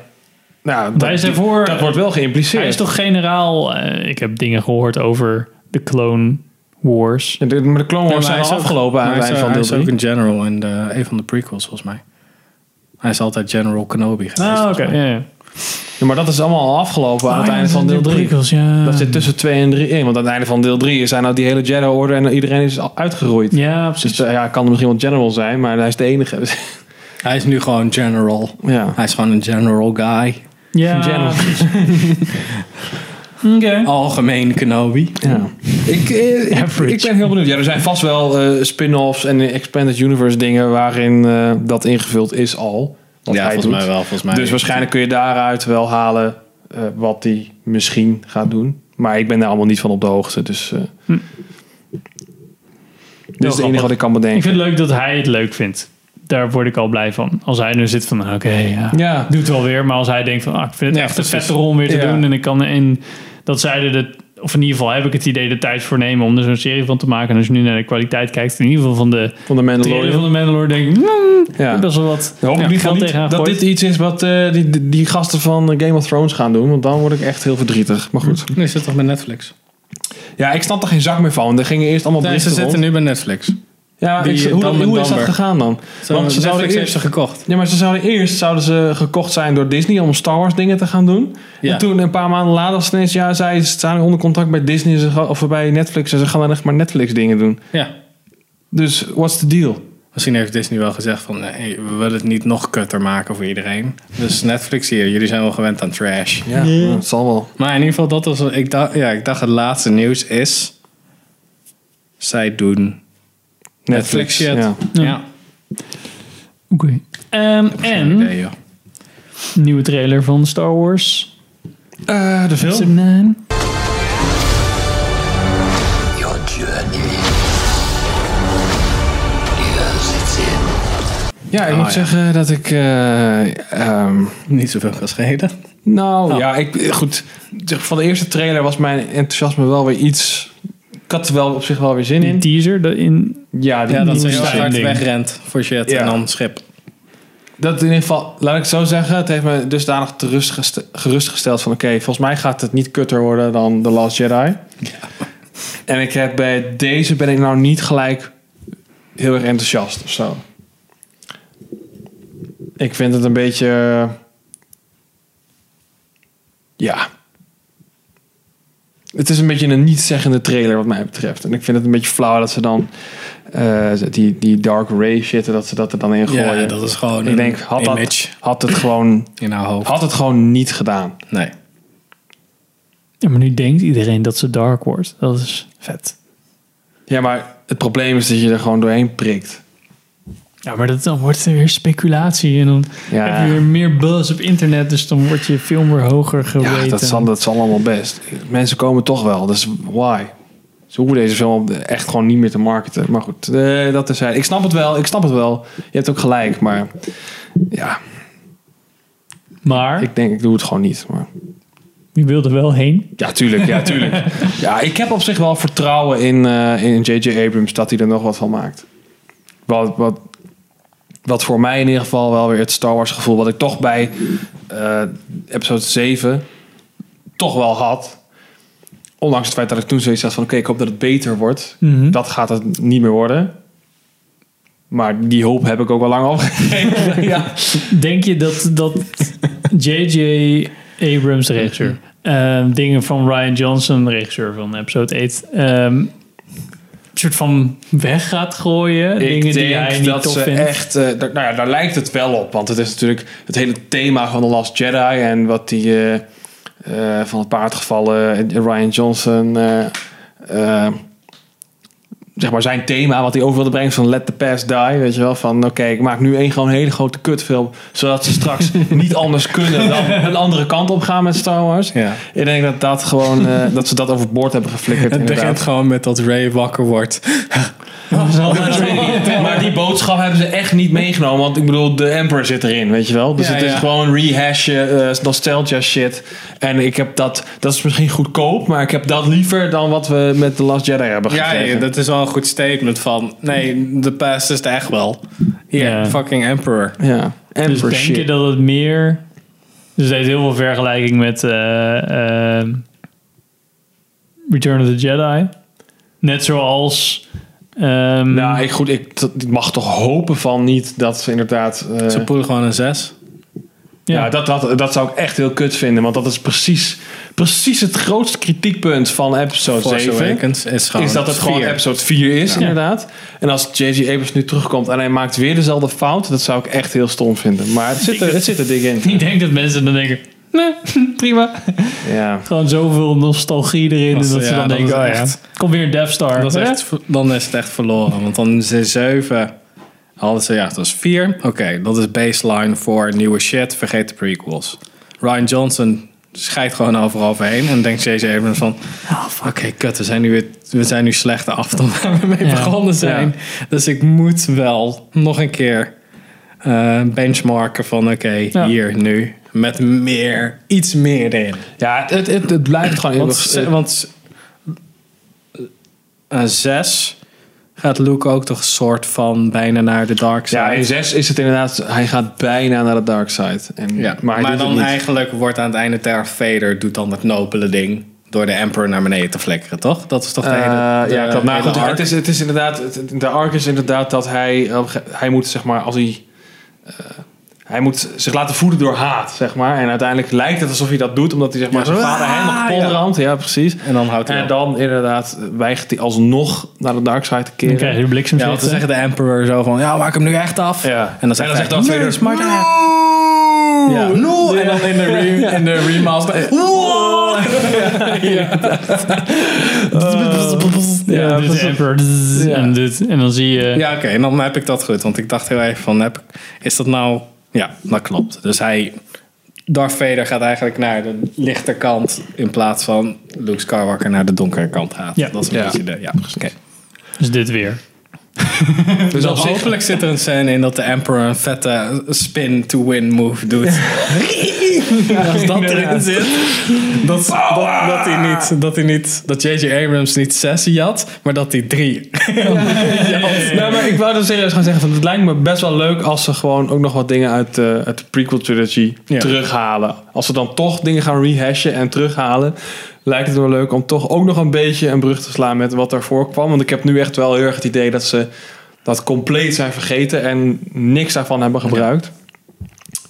Nou,
is ervoor-
dat wordt wel geïmpliceerd.
Hij is toch generaal... ik heb dingen gehoord over de Clone Wars.
Ja, de, maar de Clone Wars zijn
hij
al afgelopen aan het
hij
eind van
Hij
deel
is ook
3.
een general in de, een van de prequels, volgens mij. Hij is altijd General Kenobi geweest.
Ah, oké. ja, ja.
Ja, maar dat is allemaal al afgelopen aan het
ja,
einde van deel 3.
prequels, ja.
Dat zit tussen 2 en 3 in. Want aan het einde van deel 3 zijn nou die hele Jedi-orde en iedereen is al uitgeroeid.
Ja, precies.
Dus eh, ja, kan er misschien wel general zijn, maar hij is de enige.
Hij is nu gewoon general.
ja.
Hij is gewoon een general guy.
Ja,
General.
Oké.
Algemeen Kenobi.
Ja. Ik, eh, ik, ik ben heel benieuwd. Ja, er zijn vast wel eh, spin-offs en expanded universe dingen waarin eh, dat ingevuld is al. Wat
Ja,
hij
volgens
doet.
mij wel. Volgens mij
Dus waarschijnlijk kun je daaruit wel halen eh, wat hij misschien gaat doen. Maar ik ben daar allemaal niet van op de hoogte. Dus eh
Hm.
dit is het enige wat ik kan bedenken.
Ik vind het leuk dat hij het leuk vindt. Daar word ik al blij van. Als hij nu zit van, oké, ja,
Ja.
doe het wel weer. Maar als hij denkt van, ah, ik vind het
Ja,
echt een vette rol om weer te
Ja.
doen. En ik kan in dat zij er de, of in ieder geval heb ik het idee de tijd voor nemen om er zo'n serie van te maken. En als je nu naar de kwaliteit kijkt, in ieder geval van de
Van de Mandalorian.
van de Mandalore, denk ik, mm,
Ja.
best wel wat
Dan hoop
ja,
niet,
geld
niet
tegenaan
dat dit iets is wat eh, die, die, die gasten van Game of Thrones gaan doen. Want dan word ik echt heel verdrietig. Maar goed.
Nu zit toch bij Netflix?
Ja, ik snap er geen zak meer van. Er gingen eerst allemaal
Nee, ze zitten
rond.
nu bij Netflix.
Ja,
Die
ik, hoe, hoe is dat gegaan dan?
Zo,
Want ze zouden
Netflix heeft
eerst,
ze gekocht.
ja, maar ze zouden eerst zouden ze gekocht zijn door Disney om Star Wars dingen te gaan doen.
Ja.
En toen een paar maanden later was het ineens, ja, zij staan onder contract bij Disney ze of bij Netflix en ze gaan dan echt maar Netflix dingen doen.
Ja.
Dus what's the deal?
Misschien heeft Disney wel gezegd van... Nee, we willen het niet nog kutter maken voor iedereen. Dus Netflix hier, jullie zijn wel gewend aan trash.
Ja, dat zal wel.
Maar in ieder geval, dat was... Ik dacht, ja, ik dacht het laatste nieuws is... Zij doen Netflix shit.
ja.
Ja.
Oké. Ehm, en
idee,
nieuwe trailer van Star Wars.
Eh, de film?
Episode 9.
Your journey. Here's its end.
Ja, ik
Oh,
moet
ja.
zeggen dat ik... eh, ehm,
Niet zoveel kan schelen.
nou,
Oh.
ja, ik, goed. Van de eerste trailer was mijn enthousiasme wel weer iets... Ik had er wel op zich wel weer zin
Die
in.
teaser de- in
Ja, die,
Ja, dat
die
ze heel hard wegrent voor shit
Ja.
en dan schip.
Dat in ieder geval, laat ik het zo zeggen, het heeft me dusdanig te rust geste- gerustgesteld van oké, volgens mij gaat het niet kutter worden dan The Last Jedi. En ik heb bij deze ben ik nou niet gelijk heel erg enthousiast of zo. Ik vind het een beetje, ja. Het is een beetje een niet-zeggende trailer wat mij betreft. En ik vind het een beetje flauw dat ze dan eh, die, die Dark Ray shit, dat ze dat er dan in gooien.
Ja, dat is gewoon
Ik
een
denk, had,
image
dat, had het gewoon
in haar hoofd.
had het gewoon niet gedaan.
Nee.
Ja, maar nu denkt iedereen dat ze dark wordt. Dat is vet.
Ja, maar het probleem is dat je er gewoon doorheen prikt.
Ja, maar dat, dan wordt er weer speculatie en dan
Ja.
heb je weer meer buzz op internet, dus dan wordt je film weer hoger geweten.
Ja, dat zal, dat zal allemaal best. Mensen komen toch wel, dus why? Ze hoeven deze film echt gewoon niet meer te marketen. Maar goed, eh, dat is Ik snap het wel, ik snap het wel. Je hebt ook gelijk, maar ja,
Maar
ik denk ik doe het gewoon niet. Maar
je wilde wel heen.
ja, tuurlijk, ja, tuurlijk. ja, ik heb op zich wel vertrouwen in eh, in J.J. Abrams dat hij er nog wat van maakt. Wat, wat, wat voor mij in ieder geval wel weer het Star Wars gevoel, wat ik toch bij eh, episode 7 toch wel had. Ondanks het feit dat ik toen zoiets had van oké, ik hoop dat het beter wordt.
Mhm.
Dat gaat het niet meer worden. Maar die hoop heb ik ook wel lang opgegeven. ja.
Denk je dat dat J.J. Abrams, de regisseur, ehm, dingen van Ryan Johnson, de regisseur van episode 8, ehm, een soort van weg gaat gooien?
Ik
dingen die hij niet
dat
tof
ze
vindt?
echt... eh, nou ja, daar lijkt het wel op. Want het is natuurlijk het hele thema van The Last Jedi. En wat die eh, eh, van het paard gevallen Ryan Johnson... zeg maar zijn thema, wat hij over wilde brengen van Let the Past Die. Weet je wel, van oké, ik maak nu één gewoon hele grote kutfilm. Zodat ze straks niet anders kunnen dan een andere kant op gaan met Star Wars.
Ja.
Ik denk dat dat gewoon, eh, dat ze dat overboord hebben geflikkerd.
Het
inderdaad.
begint gewoon met dat Ray wakker wordt.
Maar die boodschap hebben ze echt niet meegenomen. Want ik bedoel, de Emperor zit erin, weet je wel. Dus
Ja,
het is
ja.
gewoon rehashen, eh, nostalgia shit. En ik heb dat, dat is misschien goedkoop, maar ik heb dat liever dan wat we met The Last Jedi hebben
Ja,
gekregen.
ja, dat is wel een goed statement van... Nee, de past is er echt wel. Hier,
Ja.
fucking Emperor.
Ja,
Dus
Emperor
denk
shit.
je dat het meer... Dus er is heel veel vergelijking met eh, ehm, Return of the Jedi. Net zoals... ehm,
Nou, ik, goed, ik, mag toch hopen van niet dat ze inderdaad... eh,
Ze poelen gewoon een 6.
ja, dat, dat, dat zou ik echt heel kut vinden. Want dat is precies, precies het grootste kritiekpunt van episode
Force
7.
Awakens is gewoon
is dat het gewoon episode 4 is,
Ja.
inderdaad. En als J.J. Abrams nu terugkomt en hij maakt weer dezelfde fout, dat zou ik echt heel stom vinden. Maar het zit er, het zit er dik in.
Ik denk dat mensen dan denken... Nee, prima.
Ja.
Gewoon zoveel nostalgie erin.
Dat
dat ze
ja,
dan
dat
denken, oh ja,
echt-
kom weer een Death Star.
Dat is echt, dan is het echt verloren. Want dan is er 7. Hadden ze, ja, dat is 4. Oké, dat is baseline voor nieuwe shit. Vergeet de prequels. Ryan Johnson scheidt gewoon overal overheen. En denkt J.J. Abrams van... Oké, kut, we zijn, nu weer, we zijn nu slechter af dan waar we mee
Ja.
begonnen zijn. Dus ik moet wel nog een keer eh, benchmarken van... Oké,
Ja.
hier, nu. Met meer, iets meer erin.
Ja, het, het, het blijft gewoon...
Want,
eeuwig-
want eh, zes gaat Luke ook toch een soort van bijna naar de dark side.
ja, in 6 is het inderdaad... Hij gaat bijna naar de dark side. En,
Ja,
maar
maar,
hij doet
dan eigenlijk wordt aan het einde Darth Vader doet dan dat nobele ding door de Emperor naar beneden te flikkeren, toch? Dat is toch de
Eh,
hele, de
ja, klopt. Nou,
hele
goed,
arc?
het, is, het is inderdaad, het- de arc is inderdaad dat hij, hij moet zeg maar, als hij, eh, hij moet zich laten voeden door haat, zeg maar. En uiteindelijk lijkt het alsof hij dat doet, omdat hij zeg maar
Ja,
zijn vader
ah,
helemaal kapot
ja.
Ja, precies.
En dan houdt hij
En
op.
dan inderdaad weigert hij alsnog naar de dark side te keren.
Dan krijg je bliksem
Ja, dan zegt de Emperor zo van, ja, maak hem nu echt af.
Ja.
En dan zegt,
En dan
hij,
zegt
my dad. Ja, no! En dan in de, re- in de remaster, wow!
Ja, dit Emperor.
Ja.
En, dit, en dan zie je...
Ja, oké, en dan heb ik dat goed. Want ik dacht heel even van, heb, ik- is dat nou... Ja, dat klopt. Dus hij... Darth Vader gaat eigenlijk naar de lichte kant... in plaats van Luke Skywalker naar de donkere kant gaat.
Ja.
Dat is een
Ja.
beetje de... Ja, oké.
Dus dit weer.
Dus
Hopelijk zit er een scène in dat de Emperor een vette spin to win move doet. Als dat erin zit, dat, dat, dat hij niet, dat hij niet, dat J.J. Abrams niet zes jat, maar dat hij drie.
nou, maar ik wou er serieus gaan zeggen, van, het lijkt me best wel leuk als ze gewoon ook nog wat dingen uit, eh, uit de prequel trilogy
Ja.
terughalen. Als ze dan toch dingen gaan rehashen en terughalen, lijkt het wel leuk om toch ook nog een beetje een brug te slaan met wat ervoor kwam. Want ik heb nu echt wel heel erg het idee dat ze dat compleet zijn vergeten en niks daarvan hebben gebruikt.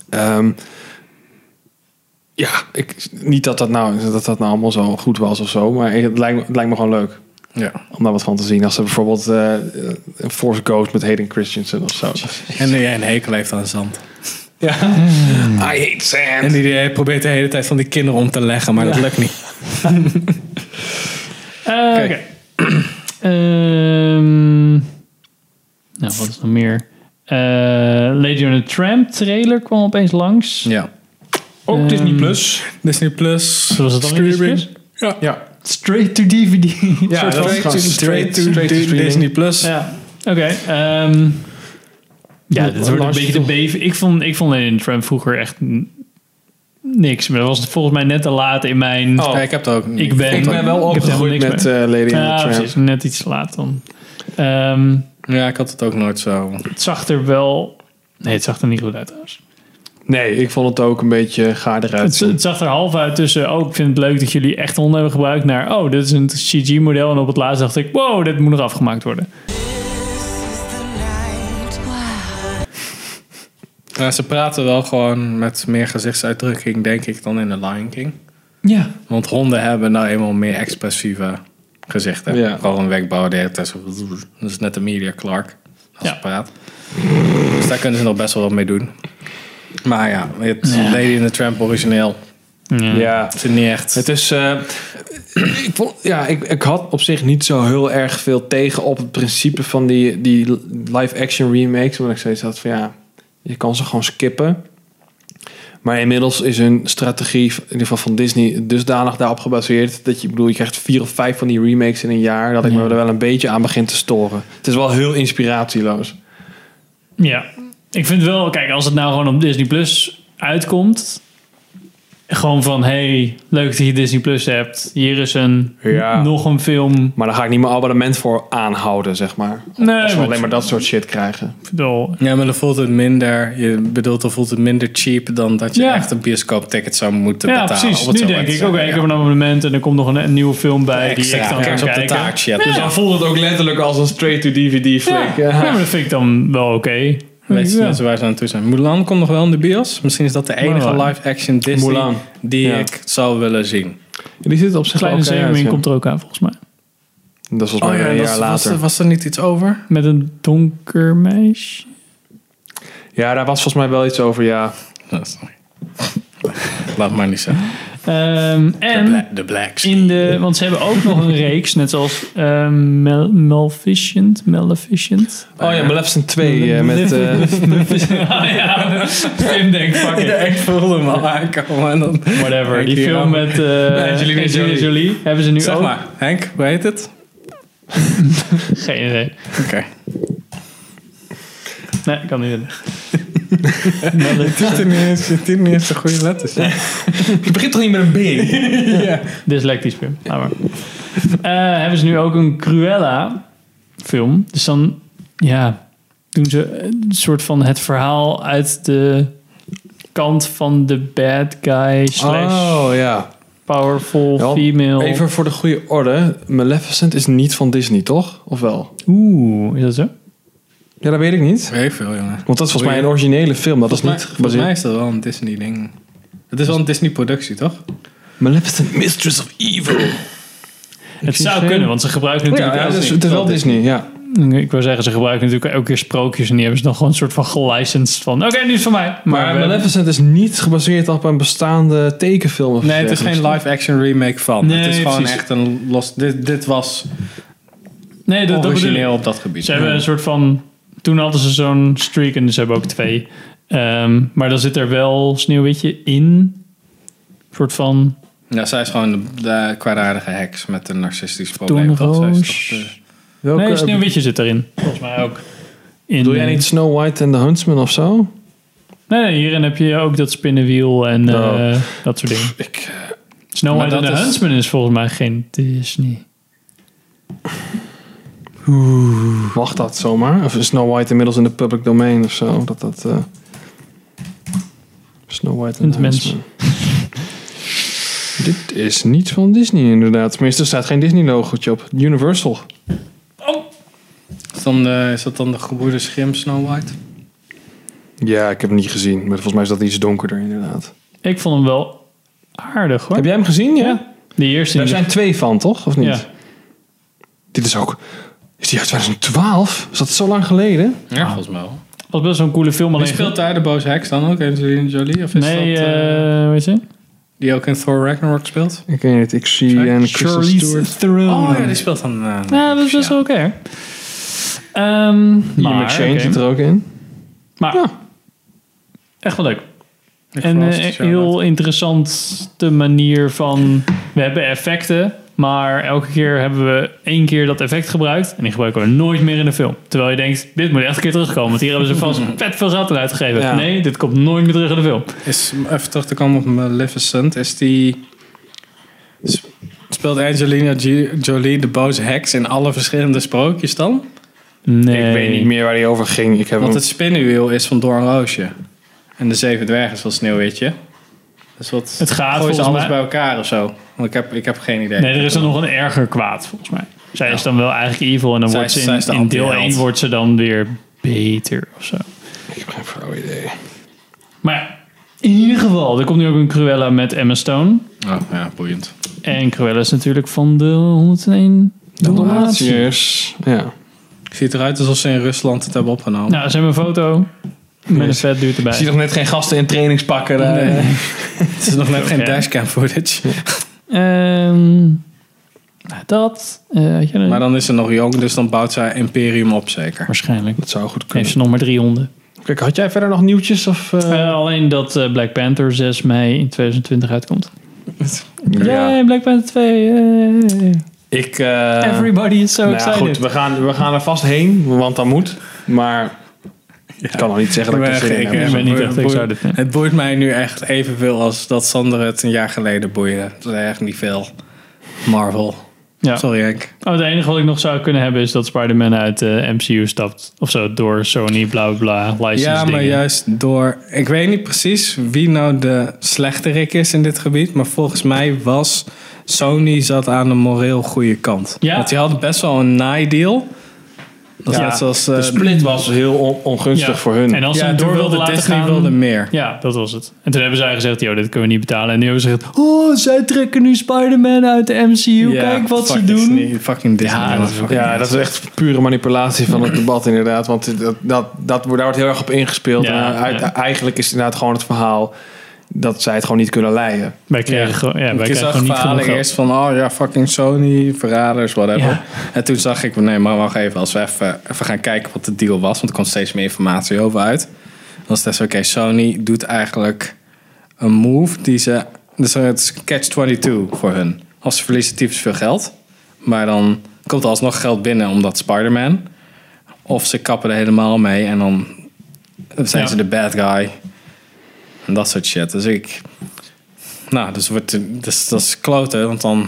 Ehm, ja, ik, niet dat dat, nou, dat dat nou allemaal zo goed was of zo, maar het lijkt, me- het lijkt me gewoon leuk
Ja.
om daar wat van te zien. Als ze bijvoorbeeld een Force Ghost met Hayden Christensen of zo.
En een hekel heeft aan zand.
Ja. I hate sand.
En die probeert de hele tijd van die kinderen om te leggen, maar dat lukt niet.
Eh, Oké. Ehm, nou, wat is nog meer? Eh, Lady on the Tramp trailer kwam opeens langs.
Ja.
Ook
Ehm,
Disney Plus.
Disney Plus.
Zoals het dan is.
Ja.
Ja.
Straight to DVD.
Ja, is gewoon
Straight to
straight to.
Disney Plus.
Ja, oké. ehm, ja, dit wordt een beetje de beven. Ik vond, ik vond the Tramp vroeger echt niks. Maar dat was volgens mij net te laat in mijn...
Oh.
Ja, ik heb het ook niet.
ik ben,
Ik ben wel
ik heb helemaal
opgegroeid met eh, Lady in
Ja,
the Tramp.
precies. Net iets te laat dan. Ehm,
Ja, ik had het ook nooit zo.
het zag er wel... Nee, het zag er niet goed uit trouwens.
Nee, ik vond het ook een beetje gaar eruit.
Het, het zag er half uit tussen... Oh, ik vind het leuk dat jullie echt honden hebben gebruikt... naar... Oh, dit is een CG-model. En op het laatst dacht ik... Wow, dit moet nog afgemaakt worden.
Ja, ze praten wel gewoon met meer gezichtsuitdrukking, denk ik, dan in The Lion King.
Ja.
Want honden hebben nou eenmaal meer expressieve gezichten.
Ja.
Gewoon een wenkbrauw, Dat is net Emilia Clark als
Ja.
ze praat. Dus daar kunnen ze nog best wel wat mee doen. Maar ja, het
Ja.
Lady in the Tramp origineel.
Ja.
Het is niet echt.
Het is. eh, ik, vond, ja, ik, ik had op zich niet zo heel erg veel tegen op het principe van die, die live-action remakes. Omdat ik zoiets had van ja, je kan ze gewoon skippen. Maar inmiddels is hun strategie, in ieder geval van Disney, dusdanig daarop gebaseerd. Dat je, bedoel, je krijgt vier of vijf van die remakes in een jaar. Dat ik me er wel een beetje aan begin te storen. Het is wel heel inspiratieloos.
Ja, ik vind wel, kijk, als het nou gewoon op Disney Plus uitkomt, gewoon van hey, leuk dat je Disney Plus hebt. Hier is een
Ja.
nog een film.
Maar daar ga ik niet mijn abonnement voor aanhouden, zeg maar.
Nee,
Als we
maar-
alleen maar dat soort shit krijgen.
Wel,
Ja, maar dan voelt het minder. Je bedoelt, dan voelt het minder cheap dan dat je
Ja.
echt een bioscoopticket zou moeten
Ja,
betalen.
precies. Nu denk ik, oké, ik heb een abonnement en er komt nog een, een nieuwe film bij die
Extra
ik dan ga kijken.
taart, shit.
Ja.
Dus
Dan voelt het ook letterlijk als een straight-to-DVD flick.
Ja. ja, maar dat vind ik dan wel oké. Ja.
Mensen waar ze aan toe zijn? Mulan komt nog wel in de bios. Misschien is dat de enige
Mulan.
live-action Disney
Mulan.
die
Ja.
ik zou willen zien.
Die zit op zich
Kleine
oké uit,
Zeemermin
ja.
komt er ook aan volgens mij.
Dat is volgens mij een
Oh
jaar later.
Was, er- was er niet iets over?
Met een donker meisje.
Ja, daar was volgens mij wel iets over, ja.
Laat maar niet zeggen.
Ehm, en
De Blacks.
in de, want ze hebben ook nog een reeks, net zoals ehm, Mal- Maleficent. Maleficent.
Oh ja, Maleficent 2 eh, met... eh,
Ah, ja, Tim denkt, fuck it.
ik voelde hem al aankomen. En dan...
Whatever. Die film met eh
Angelina
Angelina
Jolie.
Jolie. Hebben ze nu
Zeg
ook.
maar, Henk, hoe heet het?
Geen idee.
Oké.
Nee, ik kan niet.
Het is er niet eens, het is niet eens de goede letters.
Je begint toch niet met een B?
Dyslectisch film. Maar. Eh, hebben ze nu ook een Cruella film. Dus dan, ja, doen ze een soort van het verhaal uit de kant van de bad guy slash
Oh ja.
powerful
Ja,
female.
Even voor de goede orde. Maleficent is niet van Disney, toch? Of wel?
Oeh, is dat zo?
Ja, dat weet ik niet.
Weet ik veel, jongen.
Want dat is volgens mij een originele film. Dat is niet
mij, volgens mij is dat wel een Disney-ding. Het is wel een Disney-productie, toch?
Maleficent, Mistress of Evil.
Het zou
geen-
kunnen, want ze gebruiken natuurlijk...
Ja, ja,
elke-
het is, wel Disney, ja.
Ik wil zeggen, ze gebruiken natuurlijk elke keer sprookjes en die hebben ze dan gewoon een soort van gelicensed van... Oké, nu is het van mij. Maar,
Maleficent is niet gebaseerd op een bestaande tekenfilm. Of
Nee, het is geen live-action remake van.
Nee,
het is gewoon
precies.
echt een los... Dit, dit was
nee, dat,
origineel op dat gebied.
Ze hebben een soort van... Toen hadden ze zo'n streak en dus ze hebben ook twee. Ehm, maar dan zit er wel Sneeuwwitje in. Een soort van...
Ja, zij is gewoon de, de kwaadaardige heks met een narcistisch probleem. Zij is toch de-
Welke,
nee, Sneeuwwitje zit erin. Volgens mij ook. In,
Doe jij
eh,
niet Snow White en the Huntsman of zo?
Nee, nee, hierin heb je ook dat spinnenwiel en eh,
Oh.
dat soort dingen.
Ik,
Snow White en
dat
the
is-
Huntsman is volgens mij geen Disney.
Mag dat zomaar? Of is Snow White inmiddels in de public domain of zo? Dat dat... eh, Snow White en
mens.
Dit is niet van Disney inderdaad. Tenminste, er staat geen Disney logootje op. Universal.
Is, dan de, is dat dan de gebroeders Grimm Snow White?
Ja, ik heb hem niet gezien. Maar volgens mij is dat iets donkerder inderdaad.
Ik vond hem wel aardig hoor.
Heb jij hem gezien? Ja.
De eerste.
Daar
die-
zijn twee van, toch? Of niet?
Ja.
Dit is ook... Is die uit 2012? Is dat zo lang geleden?
Ja, volgens mij wel.
was best wel een coole film.
Wie
Alleen
speelt daar de boze heks dan ook? Angelina Jolie? Of is
Nee,
dat, eh,
eh, weet je?
die ook in Thor Ragnarok speelt?
Ik weet niet. Ik zie en Kristen
Charlize
Stewart.
Theron.
Oh ja, die speelt dan... eh,
Ja, dat is best wel oké. Ehm
Ian
maar,
McShane
oké.
zit er ook in.
Maar echt wel leuk.
Ik
En een
het
heel interessante manier van... We hebben effecten, maar elke keer hebben we één keer dat effect gebruikt. En die gebruiken we nooit meer in de film. Terwijl je denkt, dit moet echt een keer terugkomen. Want hier hebben ze vast vet veel zaten uitgegeven.
Ja.
Nee, dit komt nooit meer terug in de film.
Is, even terug te komen op Maleficent, is die... sp- Speelt Angelina Jolie de boze heks in alle verschillende sprookjes dan?
Nee.
Ik weet niet meer waar die over ging. Ik heb
Want het spinnenwiel is van Doornroosje. En de zeven dwergen is van Sneeuwwitje. Dus wat
Het gaat volgens
alles
mij-
bij elkaar of zo? Want ik heb, ik heb geen idee.
Nee, er is dan nog een erger kwaad, volgens mij. Zij is dan wel eigenlijk evil en dan
Zij
wordt ze in,
is de
in deel
anti-held.
1 wordt ze dan weer beter of zo.
Ik heb geen flauw idee.
Maar in ieder geval, er komt nu ook een Cruella met Emma Stone.
Oh, ja, boeiend.
En Cruella is natuurlijk van de 101 Dalmatiërs.
Dalmatiërs. Ja.
Ziet eruit alsof ze in Rusland het hebben opgenomen.
Nou, ze hebben een foto met een vet duurt erbij.
Ik zie nog net geen gasten in trainingspakken.
Nee. het is nog net geen
Ja.
dashcam footage.
Ehm, nou, dat. eh,
Maar dan is ze nog jong, dus dan bouwt zij Imperium op zeker.
Waarschijnlijk.
Dat zou goed kunnen.
Heeft ze nog maar drie honden.
Kijk, had jij verder nog nieuwtjes? Of, eh?
Eh, alleen dat Black Panther 6 mei in 2020 uitkomt.
Ja.
Yay, Black Panther 2. yay.
Ik, eh,
Everybody is so
nou ja,
excited.
goed, we gaan, we gaan er vast heen, want dat moet. Maar ik kan nog niet zeggen dat ik er zin in heb.
Ik ben niet echt excited, nee.
Het boeit mij nu echt evenveel als dat Sander het een jaar geleden boeide. Het is echt niet veel. Marvel.
Ja.
Sorry Henk.
Oh, het enige wat ik nog zou kunnen hebben is dat Spider-Man uit de MCU stapt. Of zo, door Sony, bla bla bla,
Ja, maar
dingen.
juist door... Ik weet niet precies wie nou de slechterik is in dit gebied. Maar volgens mij was Sony zat aan de moreel goede kant.
Ja.
Want die hadden best wel een naaideal. Dat
Ja,
zoals... eh,
de split was heel on- ongunstig
Ja.
voor hun.
En als ze
Ja,
hem door wilden
wilde
laten
Disney
gaan...
wilde meer.
Ja, dat was het. En toen hebben zij gezegd, joh, dit kunnen we niet betalen. En nu hebben ze gezegd, oh, zij trekken nu Spider-Man uit de MCU.
Ja,
Kijk wat ze doen.
Disney, fucking Disney.
Ja, dat is ook-
Ja, dat is echt pure manipulatie van het debat inderdaad. Want dat, dat, dat, daar wordt heel erg op ingespeeld.
Ja,
en uit-. Eigenlijk is het inderdaad gewoon het verhaal dat zij het gewoon niet kunnen leiden.
Wij kregen,
Ja.
gewoon- ja, wij
ik
kregen
zag
gewoon niet
verhalen
genoeg geld.
eerst van, oh ja, fucking Sony, verraders, whatever.
Ja.
En toen zag ik, nee, maar wacht even, als we even, even gaan kijken wat de deal was, want er komt steeds meer informatie over uit. Dan is het oké, Sony doet eigenlijk een move die ze, dus het is catch-22 voor hun. Als ze verliezen typisch veel geld, maar dan komt er alsnog geld binnen omdat Spider-Man. Of ze kappen er helemaal mee en dan zijn
Ja.
ze de bad guy. En dat soort shit. Dus ik... Nou, dus, wordt, dus dat is kloten, want dan...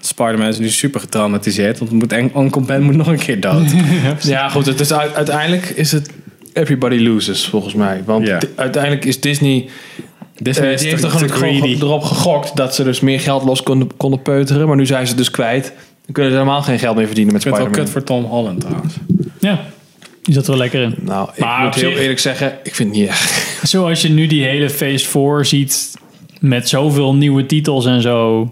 Spider-Man is nu super getraumatiseerd, want moet, Uncle Ben moet nog een keer dood.
Ja, goed. Het is uit- uiteindelijk is het everybody loses volgens mij. Want uiteindelijk is Disney.
Disney
die
te-
heeft er gewoon, erop gegokt dat ze dus meer geld los konden, konden peuteren. Maar nu zijn ze dus kwijt. Dan kunnen ze helemaal geen geld meer verdienen met
Ik vind het wel
Spider-Man.
kut voor Tom Holland trouwens.
Ja, die zat er wel lekker in.
Nou, ik
Maar
moet heel
zich-
eerlijk zeggen, ik vind het niet echt.
Zoals je nu die hele Phase 4 ziet met zoveel nieuwe titels en zo.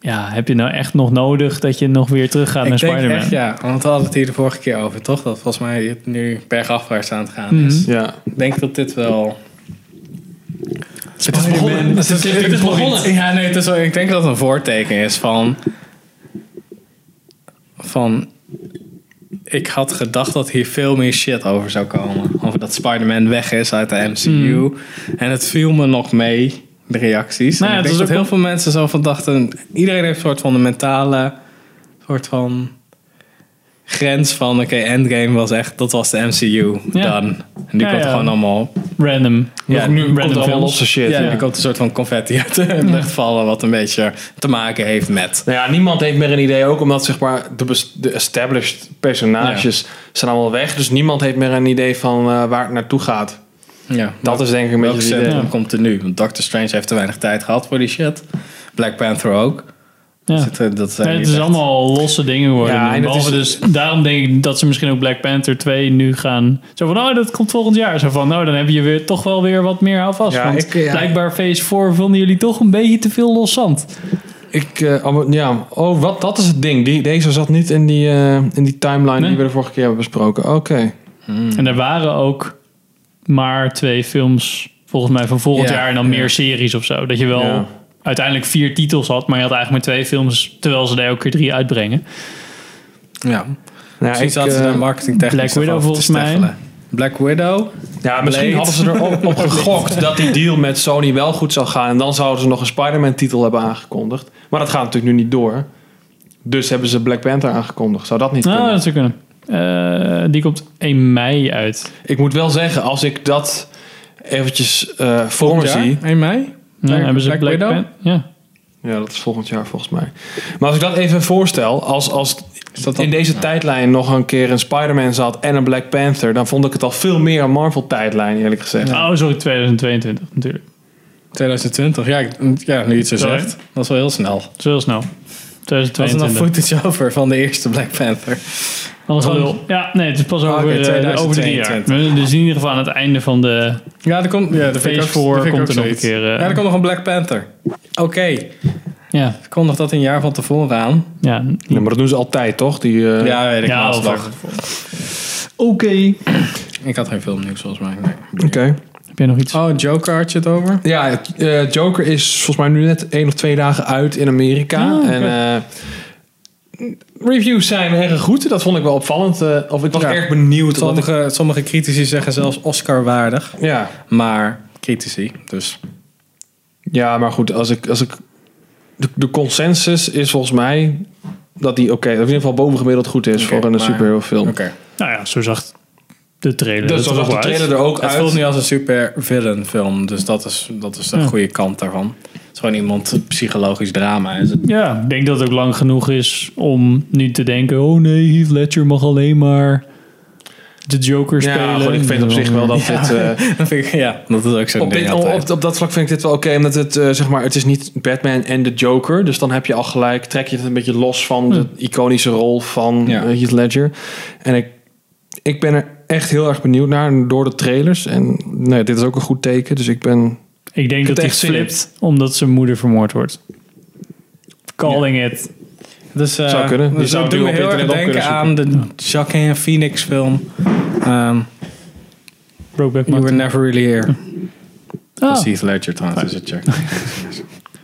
Ja, heb je nou echt nog nodig dat je nog weer terug gaat naar
Ik denk
Spider-Man?
echt, ja, want we hadden het hier de vorige keer over, toch? Dat volgens mij het nu bergafwaarts aan het gaan
Mhm.
is.
Ja.
Ik denk dat dit wel...
Het is begonnen.
Het is, het is begonnen. Ja, nee, het is wel, ik denk dat het een voorteken is van... Van... Ik had gedacht dat hier veel meer shit over zou komen. Over dat Spider-Man weg is uit de MCU.
Hmm.
En het viel me nog mee, de reacties.
Nou
En
ja,
ik
het
denk
is
dat
ook
heel veel mensen zo van dachten... Iedereen heeft een soort van de mentale... soort van grens van... Oké, Endgame was echt... Dat was de MCU.
Ja.
Dan. En nu
Ja,
komt
ja.
gewoon allemaal
Random.
Ja, nu komt er allemaal losse shit.
ja,
Ja.
er komt een soort van confetti uit de lucht vallen, wat een beetje te maken heeft met.
Nou ja, niemand heeft meer een idee. Ook omdat zeg maar, de, established personages zijn allemaal weg. Dus niemand heeft meer een idee van eh, waar het naartoe gaat.
Ja,
Dat is denk ik een beetje het idee.
komt er nu? Want Doctor Strange heeft te weinig tijd gehad voor die shit. Black Panther ook.
Ja.
Eh, dat zijn
het is
echt-
allemaal losse dingen geworden.
Ja,
Ja,
en dat
Behalve
is-
dus, daarom denk ik dat ze misschien ook Black Panther 2 nu gaan... Zo van, oh, dat komt volgend jaar. Zo van, nou, dan heb je weer, toch wel weer wat meer houvast.
Ja,
want
ik, ja.
blijkbaar Phase 4 vonden jullie toch een beetje te veel los zand.
Ik, eh, ja, oh, wat, dat is het ding. Die, deze zat niet in die, eh, in die timeline
Nee.
die we de vorige keer hebben besproken. Oké.
En er waren ook maar twee films, volgens mij, van volgend
Ja,
jaar. En dan
ja.
meer series of zo. Dat je wel
Ja.
Uiteindelijk vier titels had, maar je had eigenlijk maar twee films... terwijl ze er elke keer drie uitbrengen.
Ja.
Nou,
Misschien
ik,
zaten ze
eh,
daar marketingtechnisch
Black Widow volgens mij.
Black Widow
Ja, misschien
Blade.
hadden ze erop op gegokt dat die deal met Sony wel goed zou gaan. En dan zouden ze nog een Spider-Man titel hebben aangekondigd. Maar dat gaat natuurlijk nu niet door. Dus hebben ze Black Panther aangekondigd. Zou dat niet
Nou,
kunnen?
dat zou kunnen. Eh, die komt 1 mei uit.
Ik moet wel zeggen, als ik dat eventjes eh voor me zie...
1 mei?
Ja,
Black-
hebben ze
Black
Black
Widow?
Ja.
Ja, dat is volgend jaar volgens mij. Maar als ik dat even voorstel, als, als in deze tijdlijn nog een keer een Spider-Man zat en een Black Panther, dan vond ik het al veel meer een Marvel-tijdlijn, eerlijk gezegd.
Oh, sorry, 2022 natuurlijk.
2020, ja, ik- ja nu je het zo
Sorry.
zegt. Dat is wel heel snel.
Dat is heel snel.
Was er nog
2022.
footage over van de eerste Black Panther?
Alles gelul. Ja, nee, het is pas
Oh,
over,
oké,
eh, over drie jaar.
2022.
Dus in ieder geval aan het einde van de
Ja, er komt, ja, ik
Phase
ook,
4
dat vind ik
komt er nog een keer. eh,
Ja, er komt nog een Black Panther. Oké,
ja,
kondig dat een jaar van tevoren aan.
ja,
Ja, maar dat doen ze altijd, toch? Die, eh,
Ja, weet ik
ja,
wel.
Oké.
Ik had geen filmnieuws volgens mij. Nee.
Oké.
Heb jij nog iets?
Oh, Joker had je het over?
Ja, eh, Joker is volgens mij nu net één of twee dagen uit in Amerika.
Ah.
En eh, reviews zijn erg goed. Dat vond ik wel opvallend. eh, of ik was
Ja.
erg benieuwd. omdat ik-
Sommige, sommige critici zeggen zelfs Oscar-waardig.
ja.
Maar critici, dus...
ja, maar goed. Als ik, als ik, de, de consensus is volgens mij dat die oké, dat in ieder geval bovengemiddeld goed is voor een
maar-
superhero film.
Oké.
Nou ja, zo zag de trailer.
Dus
er
zo zag de
uit.
trailer er ook
Het
uit.
voelt nu als een super villain film, dus dat is, dat is de
Ja.
goede kant daarvan. Is gewoon iemand psychologisch drama. Is het.
Ja, ik denk dat het ook lang genoeg is om niet te denken... oh nee, Heath Ledger mag alleen maar de Joker
Ja,
spelen.
goed, ik vind op zich wel dat
Ja.
dit... eh,
Dat vind ik, ja, dat is ook zo'n
op,
ding
dit, op, op dat vlak vind ik dit wel oké, omdat het, eh, zeg maar, het is niet Batman en de Joker. Dus dan heb je al gelijk, trek je het een beetje los van de iconische rol van
Ja.
eh, Heath Ledger. En ik, ik ben er echt heel erg benieuwd naar door de trailers. En nee, dit is ook een goed teken, dus ik ben...
Ik denk dat hij flipt omdat zijn moeder vermoord wordt. Calling it.
Dus, eh,
Zou kunnen.
Dus dat doet me heel erg denken aan de Joaquin Phoenix film. Um,
Brokeback
you were never really here. Dat is
Ah,
Heath Ledger trouwens, is het.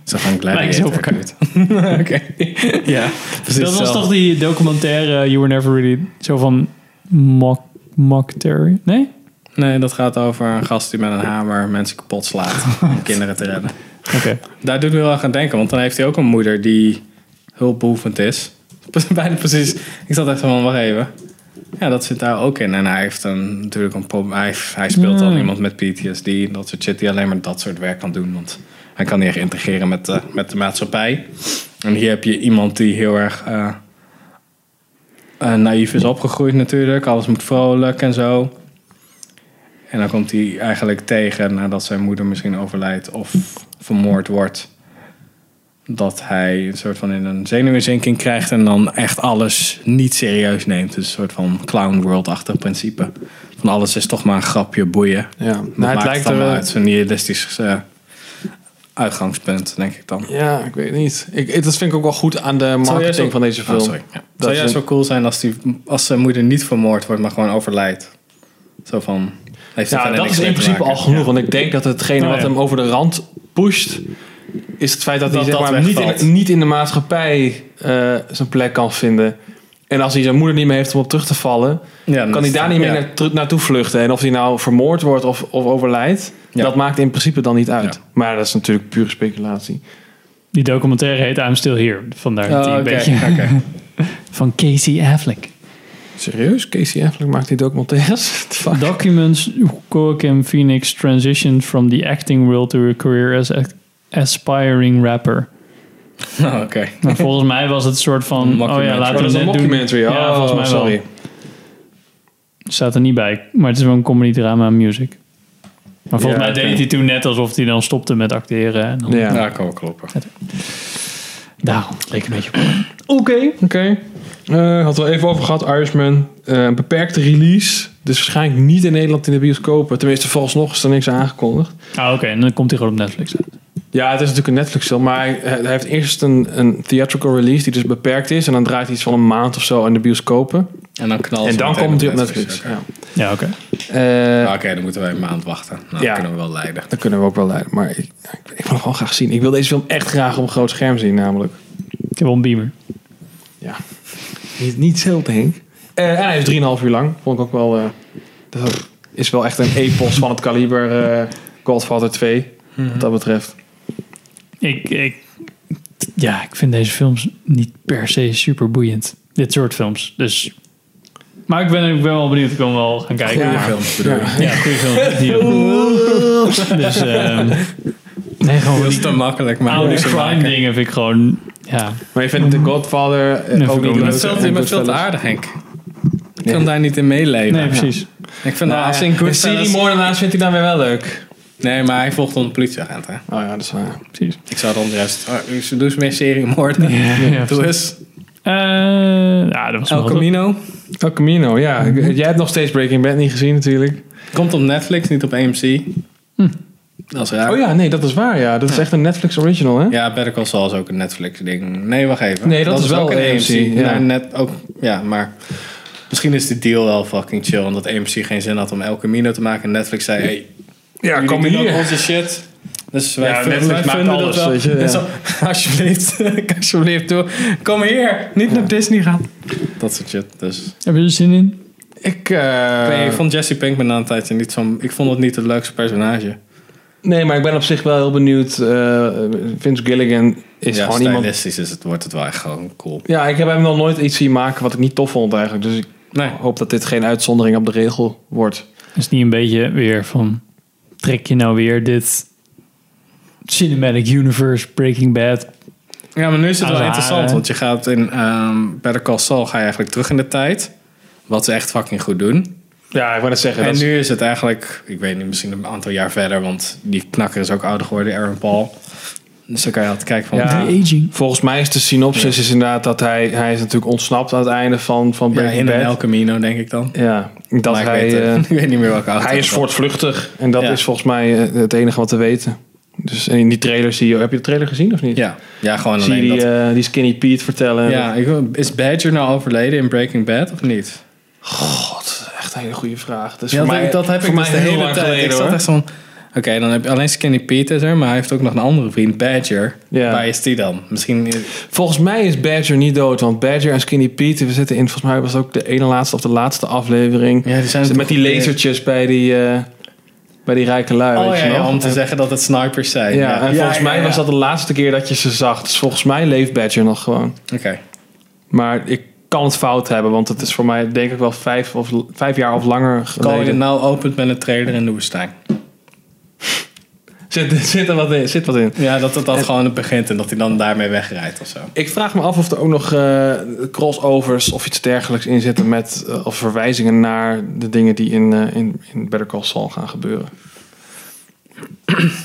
Ze gaan gladiator. Oké. Ja, precies
dat was
zo.
toch die documentaire You Were Never Really... Zo van Mock, Mock Terry? Nee?
Nee, dat gaat over een gast die met een hamer mensen kapot slaat om kinderen te redden.
Oké.
Daar doet me wel aan denken, want dan heeft hij ook een moeder die hulpbehoevend is. Bijna precies. Ik zat echt van, wacht even. Ja, dat zit daar ook in. En hij heeft een, natuurlijk een probleem. Hij, hij speelt
Hmm.
iemand met PTSD. Dat soort shit die alleen maar dat soort werk kan doen. Want hij kan niet echt integreren met de, met de maatschappij. En hier heb je iemand die heel erg eh, eh, naïef is opgegroeid natuurlijk. Alles moet vrolijk en zo. En dan komt hij eigenlijk tegen nadat zijn moeder misschien overlijdt of vermoord wordt. Dat hij een soort van in een zenuwinzinking krijgt en dan echt alles niet serieus neemt. Dus een soort van clown world-achtig principe. Van alles is toch maar een grapje, boeien.
Ja, nou, het
maakt
lijkt
het
er...
uit zo'n nihilistisch eh, uitgangspunt, denk ik dan.
Ja, ik weet niet. Ik, dat vind ik ook wel goed aan de marketing van deze film.
Oh, sorry. Ja.
Dat
Zou
is
juist wel cool zijn als, die, als zijn moeder niet vermoord wordt, maar gewoon overlijdt. Zo van... Heeft
Ja,
verder
dat is in principe al genoeg. Want ik denk dat hetgene
Oh,
wat hem over de rand pusht... is het feit dat,
Dat
hij zeg
dat
maar, niet, in, niet in de maatschappij eh, zijn plek kan vinden. En als hij zijn moeder niet meer heeft om op terug te vallen...
Ja, dan
kan hij daar niet meer
ja.
naar, terug- naartoe vluchten. En of hij nou vermoord wordt of, of overlijdt...
Ja.
dat maakt in principe dan niet uit.
Ja.
Maar dat is natuurlijk pure speculatie.
Die documentaire heet I'm Still Here. Vandaar dat
Oh,
die een beetje...
oké.
Van Casey Affleck.
Serieus? Casey Affleck maakt die documentaires?
Documents Joaquin Phoenix transitioned from the acting world to a career as a aspiring rapper.
Oh, Oké.
Volgens mij was het een soort van... Oh ja, laten
Oh,
we
dat is een
net doen. Ja,
Oh,
volgens mij
sorry.
wel. Staat er niet bij. Maar het is wel een comedy drama music. Maar volgens
Ja,
mij deed hij toen net alsof hij dan stopte met acteren. En dan,
Ja.
Ja, kan wel kloppen.
Nou, leek een beetje op. Oké.
Oké. Eh, had we even over gehad, Irishman. Eh, een beperkte release. Dus waarschijnlijk niet in Nederland in de bioscopen. Tenminste, vooralsnog is er niks aangekondigd.
Ah, oké. En dan komt hij gewoon op Netflix uit.
Ja, het is natuurlijk een Netflix film. Maar hij, hij heeft eerst een, een theatrical release die dus beperkt is. En dan draait hij iets van een maand of zo in de bioscopen.
En dan knalt
En dan komt hij op Netflix. Ja.
Ja, oké.
Eh,
Ah, Oké, dan moeten wij een maand wachten. Nou,
Ja.
dat kunnen we wel leiden.
Dat kunnen we ook wel leiden. Maar ik, ik, ik wil hem gewoon graag zien. Ik wil deze film echt graag op een groot scherm zien, namelijk.
Ik heb wel een beamer.
Ja. Niet, niet zelden, Henk. Eh, en hij is 3,5 uur lang. Vond ik ook wel... eh, dat is wel echt een epos van het kaliber eh, Godfather 2. Wat dat betreft.
Ik, ik, ja, ik vind deze films niet per se super boeiend. Dit soort films. Dus. Maar ik ben, ik ben wel benieuwd. Ik wil wel gaan kijken.
Goeie
Ja.
films bedoel?
Ja, goede film. Die ook. dus. ehm nee, gewoon
Dat is te makkelijk, maar
oude crime dingen vind ik gewoon. Ja.
Maar je vindt The Godfather eh,
Nee,
ook
vind ik
niet leuk?
veel,
en
je veel te aardig, Henk. Ik kan daar niet in meeleven.
Nee, precies.
Ik vind
Nou,
als
ja,
in
de
Goodfellas...
serie moordenaars vindt hij dan weer wel leuk.
Nee, maar hij volgt dan een politieagent, hè.
Oh ja, dat is waar.
precies.
Ik zou dan juist... Oh, ze doen eens meer serie moorden.
ja,
Doe eens.
Eh, ja, dat was
El. Camino.
El Camino, ja. Ik- Jij hebt nog steeds Breaking Bad niet gezien natuurlijk.
Komt op Netflix, niet op AMC. Dat is raar.
Oh ja, nee, dat is waar. Ja, dat is echt een Netflix original, hè?
Ja, Better Call Saul is ook een Netflix-ding. Nee, wacht even.
Nee, dat is wel
ook een
AMC,
AMC.
ja.
Nou, net ook, ja, maar misschien is de deal wel fucking chill. Omdat AMC geen zin had om El Camino te maken. En Netflix zei, hey,
Ja, kom
doen
hier.
onze shit. Dus wij,
Ja,
vinden-
Netflix
wij vinden
alles,
dat wel.
je, ja.
Zo, alsjeblieft, alsjeblieft toe. Kom hier, niet naar Disney gaan. Dat soort shit. Dus.
Heb je er zin in?
Ik, eh,
Ik weet niet, ik vond Jesse Pinkman na een tijdje niet zo... Ik vond het niet het leukste personage.
Nee, maar ik ben op zich wel heel benieuwd. Eh, Vince Gilligan is
ja,
gewoon iemand...
stylistisch is het, wordt het wel echt gewoon cool.
Ja, ik heb hem nog nooit iets zien maken wat ik niet tof vond eigenlijk. Dus ik
Nee.
hoop dat dit geen uitzondering op de regel wordt.
Is niet een beetje weer van. Trek je nou weer dit Cinematic Universe Breaking Bad?
Ja, maar nu is het wel interessant, want je gaat in ehm Better Call Saul ga je eigenlijk terug in de tijd. Wat ze echt fucking goed doen.
Ja, ik wou net zeggen.
En
dat
nu is het eigenlijk, ik weet niet, misschien een aantal jaar verder, want die knakker is ook ouder geworden, Aaron Paul. Dus dan kan je altijd kijken van...
Ja,
aging.
volgens mij is de synopsis is inderdaad dat hij, hij is natuurlijk ontsnapt aan het einde van, van
Ja,
Breaking
in een
Bad.
El Camino, denk ik dan.
Ja, dat
Maar ik
hij,
weet, eh, ik weet niet meer welke auto
hij is
het
voortvluchtig en dat
Ja.
is volgens mij eh, het enige wat we weten. Dus en in die trailer zie je, heb je de trailer gezien of niet?
Ja, ja gewoon
Zie je
alleen
die,
dat.
eh, die Skinny Pete vertellen.
ja, ik, is Badger nou overleden in Breaking Bad of niet?
God, echt een hele goede vraag. Is
Ja,
voor
dat,
mij,
dat heb
voor
ik
mij
dus de
heel
hele tijd.
geleden
ik zat echt van... Oké, dan heb je alleen Skinny Pete er, maar hij heeft ook nog een andere vriend, Badger.
Ja.
Waar is die dan? Misschien...
Volgens mij is Badger niet dood, want Badger en Skinny Pete, we zitten in, volgens mij was het ook de ene laatste of de laatste aflevering.
Ja, die zijn
Met die
weer-
lasertjes bij die, eh, bij die rijke lui,
Oh
weet
ja,
je
ja,
nog?
om te
En-
zeggen dat het snipers zijn.
Ja, en volgens mij was dat de laatste keer dat je ze zag. Dus volgens mij leeft Badger nog gewoon.
Oké.
Maar ik kan het fout hebben, want het is voor mij denk ik wel vijf, of, vijf jaar of langer
Call it
geleden.
nou opent met een trailer in de woestijn.
Zit, zit er wat in? Zit wat in.
Ja, dat het dan gewoon het begint en dat hij dan daarmee wegrijdt of zo.
Ik vraag me af of er ook nog eh, crossovers of iets dergelijks in zitten met eh, of verwijzingen naar de dingen die in, eh, in, in Better Call Saul gaan gebeuren.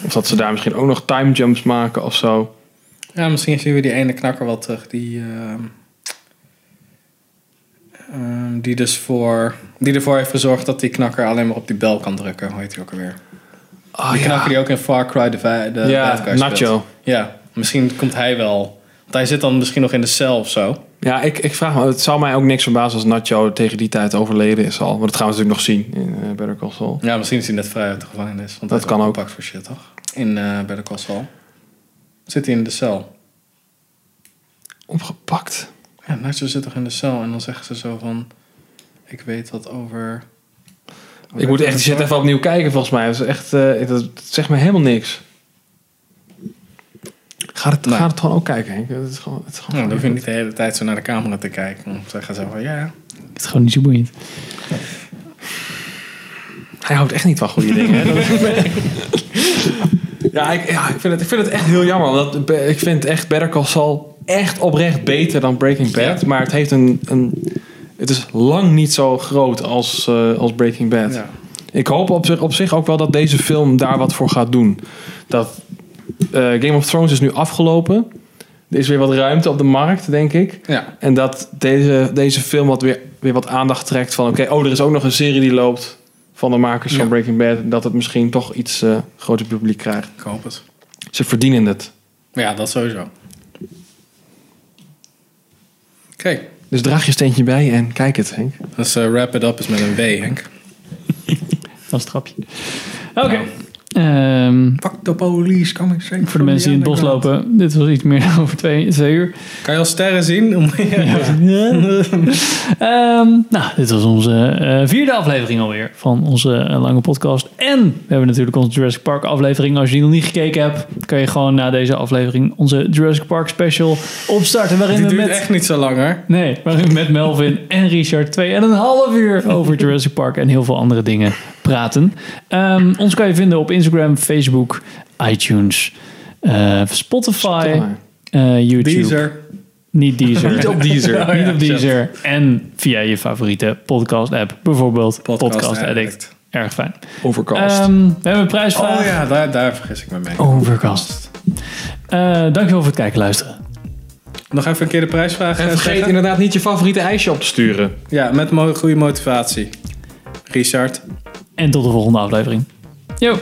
of dat ze daar misschien ook nog time jumps maken of zo.
Ja, misschien zien we die ene knakker wel terug. Die, ehm, die dus voor... Die ervoor heeft gezorgd dat die knakker alleen maar op die bel kan drukken. Hoe heet die ook alweer?
Oh,
die
ja.
knakker die ook in Far Cry de, va- de
Ja, Nacho.
Ja, misschien komt hij wel... Want hij zit dan misschien nog in de cel of zo.
Ja, ik, ik vraag me, het zou mij ook niks verbazen als Nacho tegen die tijd overleden is al. Maar dat gaan we natuurlijk nog zien in eh, Better Call Saul.
Ja, misschien is hij net vrij uit de gevangenis. Want
Dat
hij
kan ook.
opgepakt voor shit, toch? In eh Better Call Saul. Zit hij in de cel?
Opgepakt.
Ja, Nacho zit toch in de cel en dan zeggen ze zo van... Ik weet wat over...
Ik moet echt die shit even opnieuw kijken volgens mij. Dat, is echt, eh, dat, dat zegt me helemaal niks. Ga het, ga het gewoon ook kijken, Henk. Het is gewoon, het is gewoon
Ja, dan hoef je niet de hele tijd zo naar de camera te kijken. Dan zeggen ze van ja...
Het is gewoon niet zo boeiend.
Hij houdt echt niet van goede dingen. Hè? Ja, ik, ja ik, vind het, ik vind het echt heel jammer. Want ik vind echt Better Call Saul echt oprecht beter dan Breaking Bad. Maar het heeft een, een... Het is lang niet zo groot als, eh, als Breaking Bad.
Ja.
Ik hoop op zich, op zich ook wel dat deze film daar wat voor gaat doen. Dat eh, Game of Thrones is nu afgelopen. Er is weer wat ruimte op de markt, denk ik.
Ja.
En dat deze, deze film wat weer, weer wat aandacht trekt van... oké, oh, er is ook nog een serie die loopt van de makers van. Breaking Bad. Dat het misschien toch iets eh groter publiek krijgt.
Ik hoop het.
Ze verdienen het.
Ja, dat sowieso. Oké.
Dus draag je steentje bij en kijk het, Henk.
Dus eh, wrap it up is met een W, Henk.
Dat is het grapje. Oké. Ehm,
Fuck the police, coming straight
voor de mensen die in het bos lopen, dit was iets meer dan over twee, twee uur.
Kan je al sterren zien? Om-
Ehm, nou, dit was onze eh, vierde aflevering alweer van onze eh, lange podcast. En we hebben natuurlijk onze Jurassic Park aflevering. Als je die nog niet gekeken hebt, kan je gewoon na deze aflevering onze Jurassic Park special opstarten. Waarin
Die
we
duurt
met,
echt niet zo lang hoor.
Nee, waarin we met Melvin en Richard twee en een half uur over Jurassic Park en heel veel andere dingen praten. Ehm, ons kan je vinden op Instagram, Facebook, iTunes, eh, Spotify, eh, YouTube.
Deezer.
Niet Deezer.
Niet op Deezer.
Niet
ja,
op Deezer. En via je favoriete podcast app. Bijvoorbeeld Podcast,
Podcast
Addict.
Addict.
Erg fijn.
Overcast.
Ehm, we hebben een prijsvraag.
Oh ja, daar, daar vergis ik me mee.
Overcast. Eh, dankjewel voor het kijken en luisteren.
Nog even een keer de prijsvraag
en
eh,
vergeet
zeggen?
inderdaad niet je favoriete ijsje op te sturen.
Ja, met goede motivatie. Richard.
En tot de volgende aflevering. Yo!